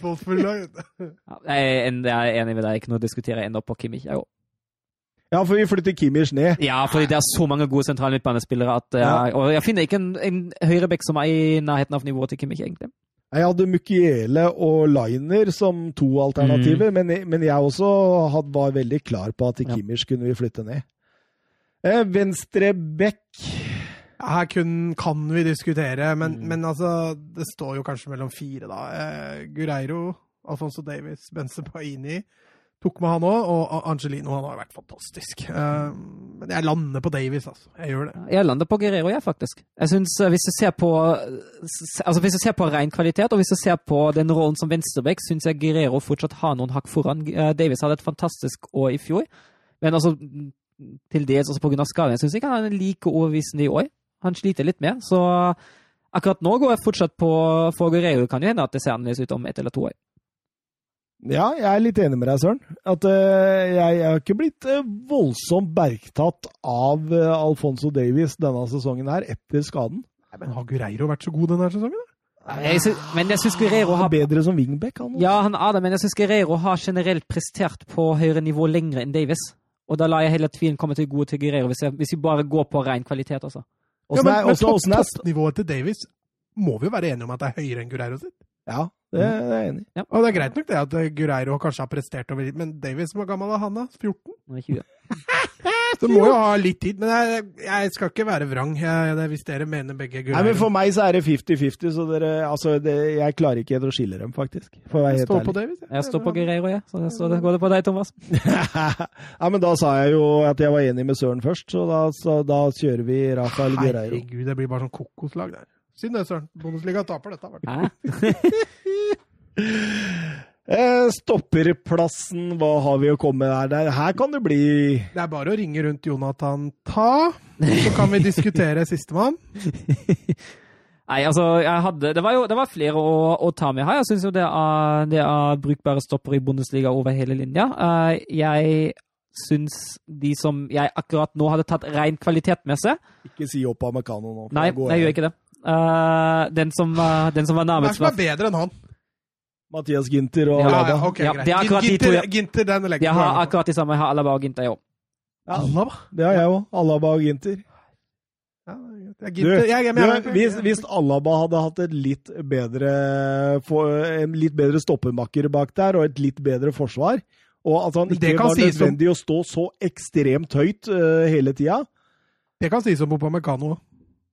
er jeg er enig med deg. Ikke noe å diskutere ennå på Kimmich. Jeg også. Ja, for vi flytter Kimmich ned. Ja, fordi det er så mange gode sentrale midtbanespillere at jeg, Og jeg finner ikke en, en høyrebekk som er i nærheten av nivået til Kimmich, egentlig. Jeg hadde Mukiele og Liner som to alternativer, Mm. men, men jeg også had, var veldig klar på at Ja. Kimmich kunne vi flytte ned. Eh, venstre bekk Her kun, kan vi diskutere, men, Mm. men altså Det står jo kanskje mellom fire, da. Eh, Gureiro, Alfonso Davis, Benze Paini. Tok med han òg, og Angelino han har vært fantastisk. Eh, men jeg lander på Davis, altså. Jeg gjør det. Jeg lander på Guerrero, jeg, faktisk. Jeg synes, eh, Hvis du ser på altså hvis du ser på ren kvalitet, og hvis du ser på den rollen som venstreback, syns jeg Guerrero fortsatt har noen hakk foran. Eh, Davis hadde et fantastisk år i fjor, men altså til dels også pga. skaden. Jeg syns ikke han er like overbevisende i år. Han sliter litt mer, så akkurat nå går jeg fortsatt på for Guerrero. Kan jo hende at det ser annerledes ut om ett eller to år. Ja, jeg er litt enig med deg, Søren. At uh, jeg, jeg har ikke blitt uh, voldsomt bergtatt av uh, Alfonso Davies denne sesongen her, etter skaden. Nei, men har Gureiro vært så god denne sesongen? da? Jeg synes, men jeg syns Guerrero har Bedre som wingback, han. Ja, han er det, men jeg syns Guerrero har generelt prestert på høyere nivå lenger enn Davies. Og da lar jeg heller tvilen komme til gode til Guerrero, hvis, jeg, hvis vi bare går på ren kvalitet, altså. Ja, men, men også, toppnivået til Davies må vi jo være enige om at det er høyere enn Guerrero sitt. Ja, det det er jeg enig i. Og det er greit nok det at eh, Gureiro kanskje har prestert over litt, men Davis, hvor gammel er han da? 14? Nå er 20. Så må jo ha litt tid. Men jeg, jeg skal ikke være vrang jeg, det, hvis dere mener begge Nei, men For meg så er det 50-50, så dere, altså, det, jeg klarer ikke å skille dem, faktisk. For å være helt på ærlig. Davis. Jeg står på Gureiro, jeg. Så, så går det på deg, Thomas. ja, men da sa jeg jo at jeg var enig med Søren først, så da, så da kjører vi Rafael Guerreiro. Herregud, det blir bare sånn kokoslag der. Synd det, Søren. Bundesliga taper dette. Hæ? Eh, stopperplassen, hva har vi å komme med? Der? Her kan det bli Det er bare å ringe rundt Jonathan Ta, så kan vi diskutere sistemann. Nei, altså, jeg hadde Det var jo det var flere å, å ta med her. Jeg syns jo det er, det er brukbare stopper i Bundesliga over hele linja. Eh, jeg syns de som jeg akkurat nå hadde tatt ren seg... Ikke si opp av Mekano nå. Nei, jeg gjør ikke det. Eh, den, som, var- den som var Hvem nærmest som er bedre enn han? Mathias Ginter og Alaba. Ja, ja, okay, Ja, det er akkurat de to Ginter, Ginter, den legger Jeg har akkurat de samme. Jeg har Alaba og Ginter, jeg òg. Ja, Alaba? det har jeg òg. Alaba og Ginter. Ja, er Du, Jeg, du, hvis, hvis Alaba hadde hatt et litt bedre, en litt bedre stoppermakker bak der, og et litt bedre forsvar, og at han ikke var nødvendig som... å stå så ekstremt høyt uh, hele tida Det kan sies om Opamecano.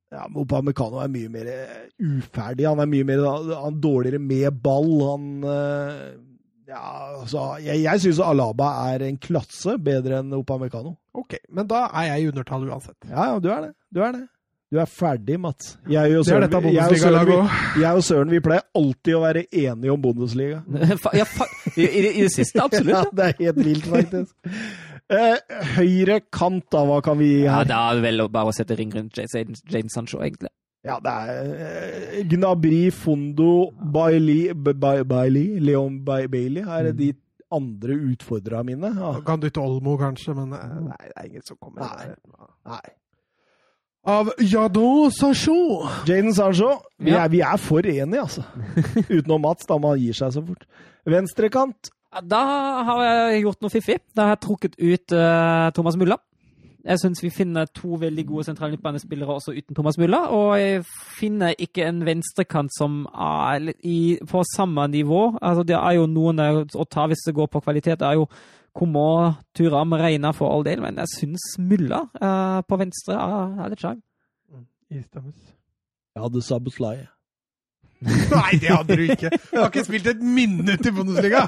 Ja, Opamecano er mye mer eh, uferdig. Han er mye mer han er dårligere med ball. Han eh, Ja, altså Jeg, jeg syns Alaba er en klasse bedre enn Opamecano. Ok, men da er jeg i undertall uansett. Ja, ja, du er det. Du er det. Du er ferdig, Mats. Jeg og er Søren, dette jeg og Søren, vi, jeg og Søren vi pleier alltid å være enige om Bundesliga. Ja, i, i, I det siste, absolutt. Ja, Ja. det er helt vilt, faktisk. Eh, høyre kant, da. Hva kan vi gi her? Ja, det er vel bare å sette ring rundt Jadon Sancho, egentlig. Ja, det er eh, Gnabry, Fondo, Bailey, Bailey Leon Ba- Bailey er de andre utfordrerne mine. Ja. Kan dytte Olmo, kanskje, men eh, nei, det er ingen som kommer. Nei. Nei. Av Jadon Sancho. Jaden Sancho, vi Ja. er, vi er for enige, altså. Utenom Mats, da man gir seg så fort. Venstrekant. Ja, Da har jeg gjort noe fiffig. Da har jeg trukket ut uh, Thomas Mulla. Jeg syns vi finner to veldig gode sentrale midtbanespillere også uten Thomas Mulla. Og jeg finner ikke en venstrekant som er i, på samme nivå. Altså, det er jo noen der å ta hvis det går på kvalitet. Det er jo Komå, Turam, Reina for all del, men jeg syns Mulla uh, på venstre er, er litt sjarm. Istemmes. Jeg hadde Sabuslai. Nei, det hadde du ikke! Du har ikke spilt et minutt i Bundesliga!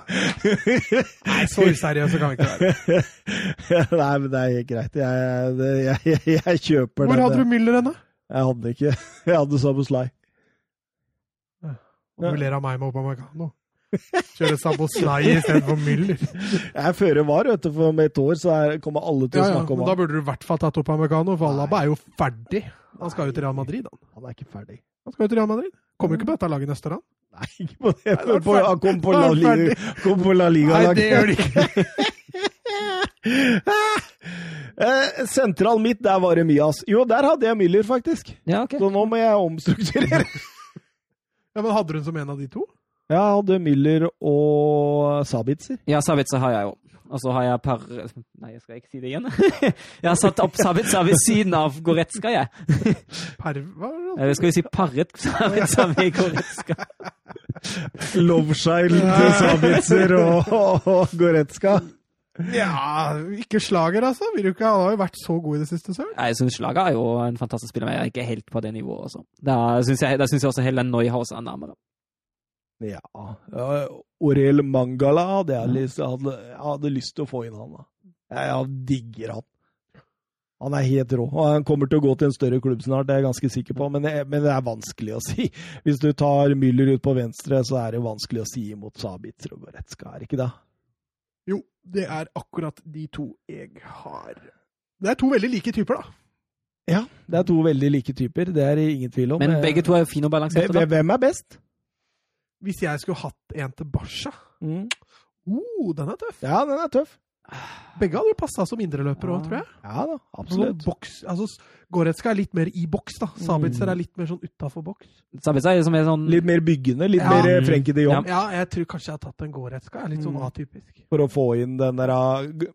Nei, så useriøse kan vi ikke være. Nei, men det er helt greit. Jeg, det, jeg, jeg, jeg kjøper Hvor hadde du Müller henne? Jeg hadde ikke Jeg hadde Sabuslai. Og du ler av meg med Opamecano. Kjøre Saboslai istedenfor Müller. Jeg fører var, vet du, for om et år så er, kommer alle til Ja, å ja, snakke om men da burde du i hvert fall tatt Opamecano, for Alaba er jo ferdig. Han skal jo til Real Madrid, han. Han er ikke ferdig. Han skal jo til Real Madrid. Kommer jo ikke på dette laget neste år, han. Nei, ikke på det. Nei, da er På, han kom på La er Liga, ferdig. kom på La Liga Nei, det gjør de ikke. eh, Sentral midt, der var det Mias. Jo, der hadde jeg Müller, faktisk. Ja, okay. Så nå må jeg omstrukturere. Ja, men Hadde hun som en av de to? Jeg hadde Müller og Sabitzer. Ja, Sabitzer har jeg jo. Og så har jeg per Nei, jeg skal ikke si det igjen. jeg har satt opp Sabitzer ved siden av Goretzka, jeg. Per... Hva var det? Eller skal vi si paret Sabitzer ved Goretzka? Lovskeil til Sabitzer og, og, og Goretzka. Ja, ikke slager, altså. Vil du ikke, Han har jo vært så god i det siste, Søren. Jeg syns Slager er jo en fantastisk spiller, men jeg er ikke helt på det nivået. Også. Da syns jeg, da synes jeg også Helen Neuhaus er nærmere. Ja, Orel Mangala hadde jeg, lyst, jeg, hadde, jeg hadde lyst til å få inn han. da. Jeg, jeg digger han. Han er helt rå. og Han kommer til å gå til en større klubb snart, det er jeg ganske sikker på. Men det, men det er vanskelig å si. Hvis du tar Müller ut på venstre, så er det vanskelig å si imot Sabitzer og Goretzka, er det ikke det? Jo, det er akkurat de to jeg har. Det er to veldig like typer, da. Ja, det er to veldig like typer, det er det ingen tvil om. Men begge to er fine og balanserte. da. Hvem er best? Hvis jeg skulle hatt en til Barca Mm. oh, Den er tøff. Ja, den er tøff. Begge hadde jo passa som indreløpere òg, tror jeg. Ja da, absolutt. boks, altså, Goretzka er litt mer i boks, da. Sabitzer er litt mer sånn utafor boks. Sabitzer er som er sånn Litt mer byggende, litt Ja. mer eh, Frenkie de Jong. Ja, jeg tror kanskje jeg har tatt en Goretzka. Er litt sånn Mm. atypisk. For å få inn den der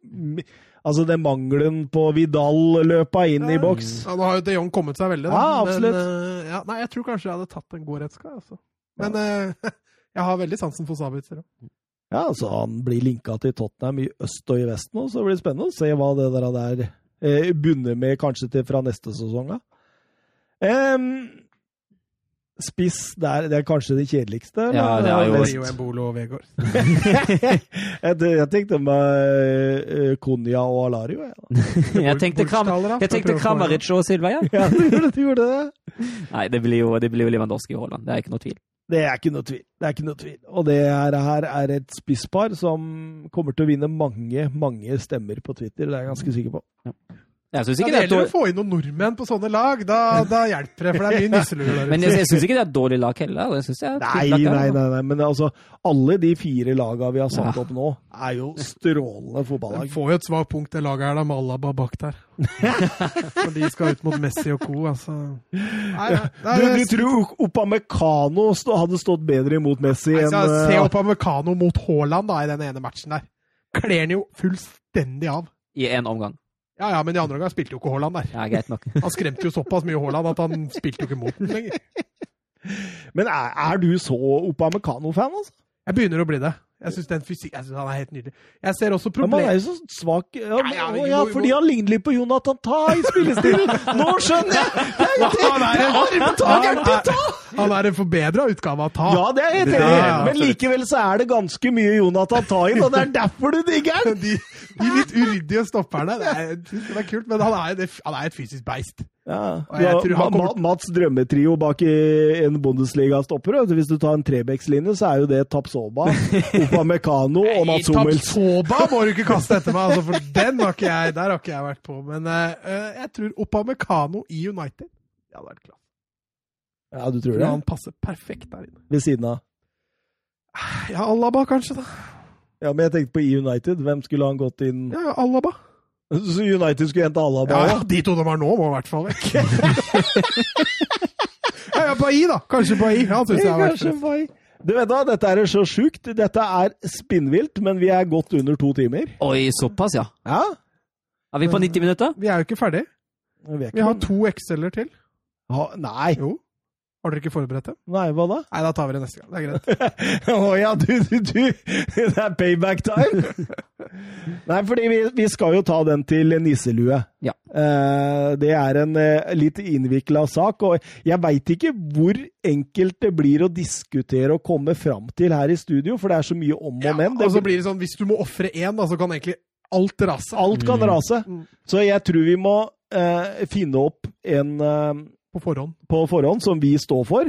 mi- Altså den mangelen på Vidal-løpa inn i boks. Ja, nå har jo de Jong kommet seg veldig, da. Ja, absolutt. Men, eh, ja, nei, jeg tror kanskje jeg hadde tatt en Goretzka, altså. Men eh, jeg har veldig sansen for Sabitzer òg. Ja, så han blir linka til Tottenham i øst og i vest nå, så det blir spennende å se hva det der, der eh, bunner med kanskje til fra neste sesong. da. Um, spiss, det er, det er kanskje det kjedeligste? Ja, det er jo- Vest. Rio Embolo og Vegård. jeg, tenkte med uh, Konya og Alario. jeg. Jeg tenkte, Kram, jeg Kramaric og Silva, ja. Ja, du gjorde, det. Nei, det blir jo, det blir jo Lewandowski i Haaland. Det er ikke noe tvil. Det er ikke noe tvil. Det er ikke noe tvil. Og det her, er et spisspar som kommer til å vinne mange, mange stemmer på Twitter. Det er jeg ganske sikker på. Jeg syns Ja, ikke det det er å få inn noen nordmenn på sånne lag. Da, da hjelper det, for det er mye nisseluer der men jeg, jeg syns ikke det er et dårlig lag heller. Jeg synes jeg er Nei, lag, nei, nei, nei. Men altså, alle de fire lagene vi har satt Ja. opp nå, er jo strålende fotballag. får jo et svakt punkt, det laget her, da, med Alaba bak der. For de skal ut mot Messi og co., altså. Nei, nei, nei, Du, du tror Opamecano hadde stått bedre imot Messi enn Se Opamecano mot Haaland da, i den ene matchen der. Kler han jo fullstendig av. I én omgang. Ja, ja, men i andre omgang spilte jo ikke Haaland der. Ja, greit nok. Han skremte jo såpass mye Haaland at han spilte jo ikke mot den lenger. Men er, er du så Upamecano-fan, altså? Jeg begynner å bli det. Jeg syns den fysikk jeg synes han er helt nydelig. Jeg ser også Ja, men han er jo så svak ja, Ja, ja, ja, fordi han ligner litt på Jonathan Ta i spillestilen! Nå skjønner jeg! Det er, det, Han er- er er en forbedra utgave av Ta. Ja, det er helt enig men likevel så er det ganske mye Jonathan Ta inn, og det er derfor du digger den! De, de litt uryddige stopperne. Det er, det er kult, men han er, han er et fysisk beist. Ja, Ma- kommer- Mats drømmetrio bak i en Bundesliga-stopper. Hvis du tar en Trebekslinje, så er jo det Tapsoba, Opamecano og Mats Hummels. Tapsoba må du ikke kaste etter meg, altså, for den har ikke jeg, der har ikke jeg vært på. Men eh, jeg tror Opamecano i United Det hadde vært klart. Ja, du tror det? Han passer perfekt der inne. Ved siden av. Ja, Alaba kanskje, da. Ja, men jeg tenkte på i United. Hvem skulle han gått inn Ja, Alaba. Så United skulle hente Alaba? Ja, Ja, de to de har nå, må i hvert fall vekk. ja, ja, Bailly, da. Kanskje Bailly. Han syns jeg har vært Kanskje. Du vet da, Dette er så sjukt. Dette er spinnvilt, men vi er godt under to timer. Oi, såpass, ja. Ja? Er vi på 90 minutter? Vi er jo ikke ferdig. Vi, ikke Vi har to Excel-er til. ha, Nei. Jo. Har dere ikke forberedt dem? Nei, hva da? Nei, da tar vi det neste gang. Det er greit. Å ja, du, du, du! Det er payback time! Nei, fordi vi, vi skal jo ta den til nisselue. Ja. Eh, det er en eh, litt innvikla sak, og jeg veit ikke hvor enkelt det blir å diskutere og komme fram til her i studio, for det er så mye om og Ja, men. og så blir det sånn, Hvis du må ofre én, da, så kan egentlig alt rase. alt kan Mm. rase. Mm. Så jeg tror vi må eh, finne opp en eh, På forhånd. på forhånd som vi står for,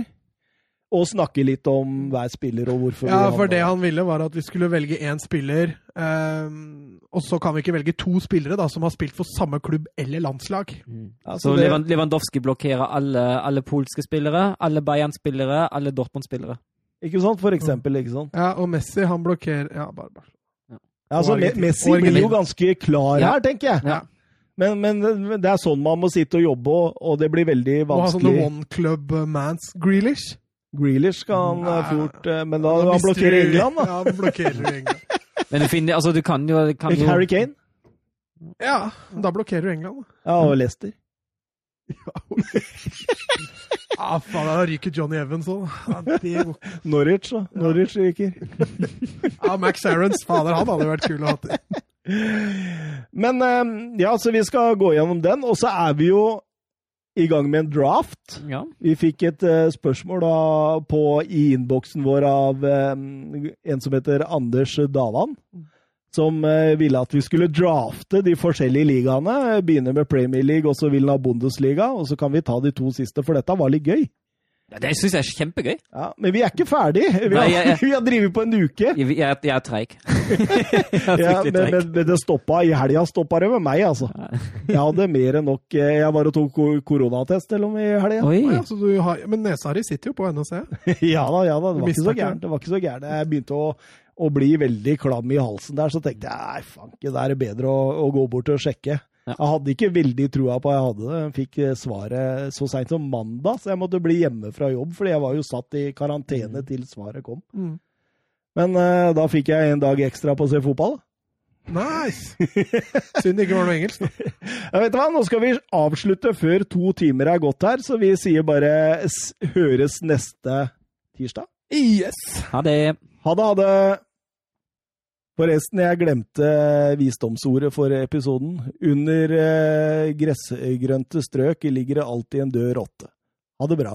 og snakke litt om hver spiller og hvorfor Ja, for det han ville, var at vi skulle velge én spiller. Um, og så kan vi ikke velge to spillere da, som har spilt for samme klubb eller landslag. Ja, Så det- Lewandowski blokkerer alle, alle polske spillere, alle Bayern-spillere, alle Dortmund-spillere. Ikke sant, for eksempel. ikke sant? Ja, Og Messi, han blokkerer Ja, bare, bare. Altså, Og Me- Messi blir jo ganske klar Ja. her, tenker jeg. Ja. Men, men det er sånn man må sitte og jobbe, og, og det blir veldig Må ha sånne one club uh, mans. Grealish. Grealish kan han eh, fort eh, Men da Da han blokkerer du- England, da. Ja, han blokkerer England. Men du finner, altså, du kan jo, kan jo Harry Kane. Ja, da blokkerer du England. Ja, og Leicester. Ja, faen, da ryker Johnny Evans òg. Ja. Norwich, da. Norwich ryker. ja, Max Aarons, fader, han hadde vært kul å ha til. Men eh, ja, så vi skal gå gjennom den. Og så er vi jo i gang med en draft. ja. Vi fikk et eh, spørsmål da på, i innboksen vår av eh, en som heter Anders Davan. Som eh, ville at vi skulle drafte de forskjellige ligaene. Begynne med Premier League, og så vil han ha Bundesliga. Og så kan vi ta de to siste, for dette var litt gøy. Ja, Det syns jeg er kjempegøy. Ja, men vi er ikke ferdig. Vi har, Nei, jeg- jeg- vi har drevet på en uke. Jeg, jeg, jeg er treig. Ja, men, men, men det stoppa i helga stoppa det med meg, altså. Jeg hadde mer enn nok eh, Jeg var og tok koronatest koronatest og med i helga. Ja, så du har, men nesa di sitter jo på ennå, ser jeg. Ja da, ja da. Det var ikke så gærent. Det var ikke så gærent. Jeg begynte å, å bli veldig klam i halsen der, så tenkte jeg nei, fanken, da er det bedre å, å gå bort og sjekke. Jeg hadde ikke veldig trua på at jeg hadde det. Jeg fikk eh, svaret så seint som mandag, så jeg måtte bli hjemme fra jobb, fordi jeg var jo satt i karantene til svaret kom. Mm. Men uh, da fikk jeg en dag ekstra på å se fotball. Nice! Synd det ikke var noe engelsk. Ja, vet du hva? Nå skal vi avslutte før to timer er gått her, så vi sier bare s høres neste tirsdag. Yes! Ha det. Ha det, ha det! Forresten, jeg glemte visdomsordet for episoden. Under eh, gressgrønte strøk ligger det alltid en død rotte. Ha det bra.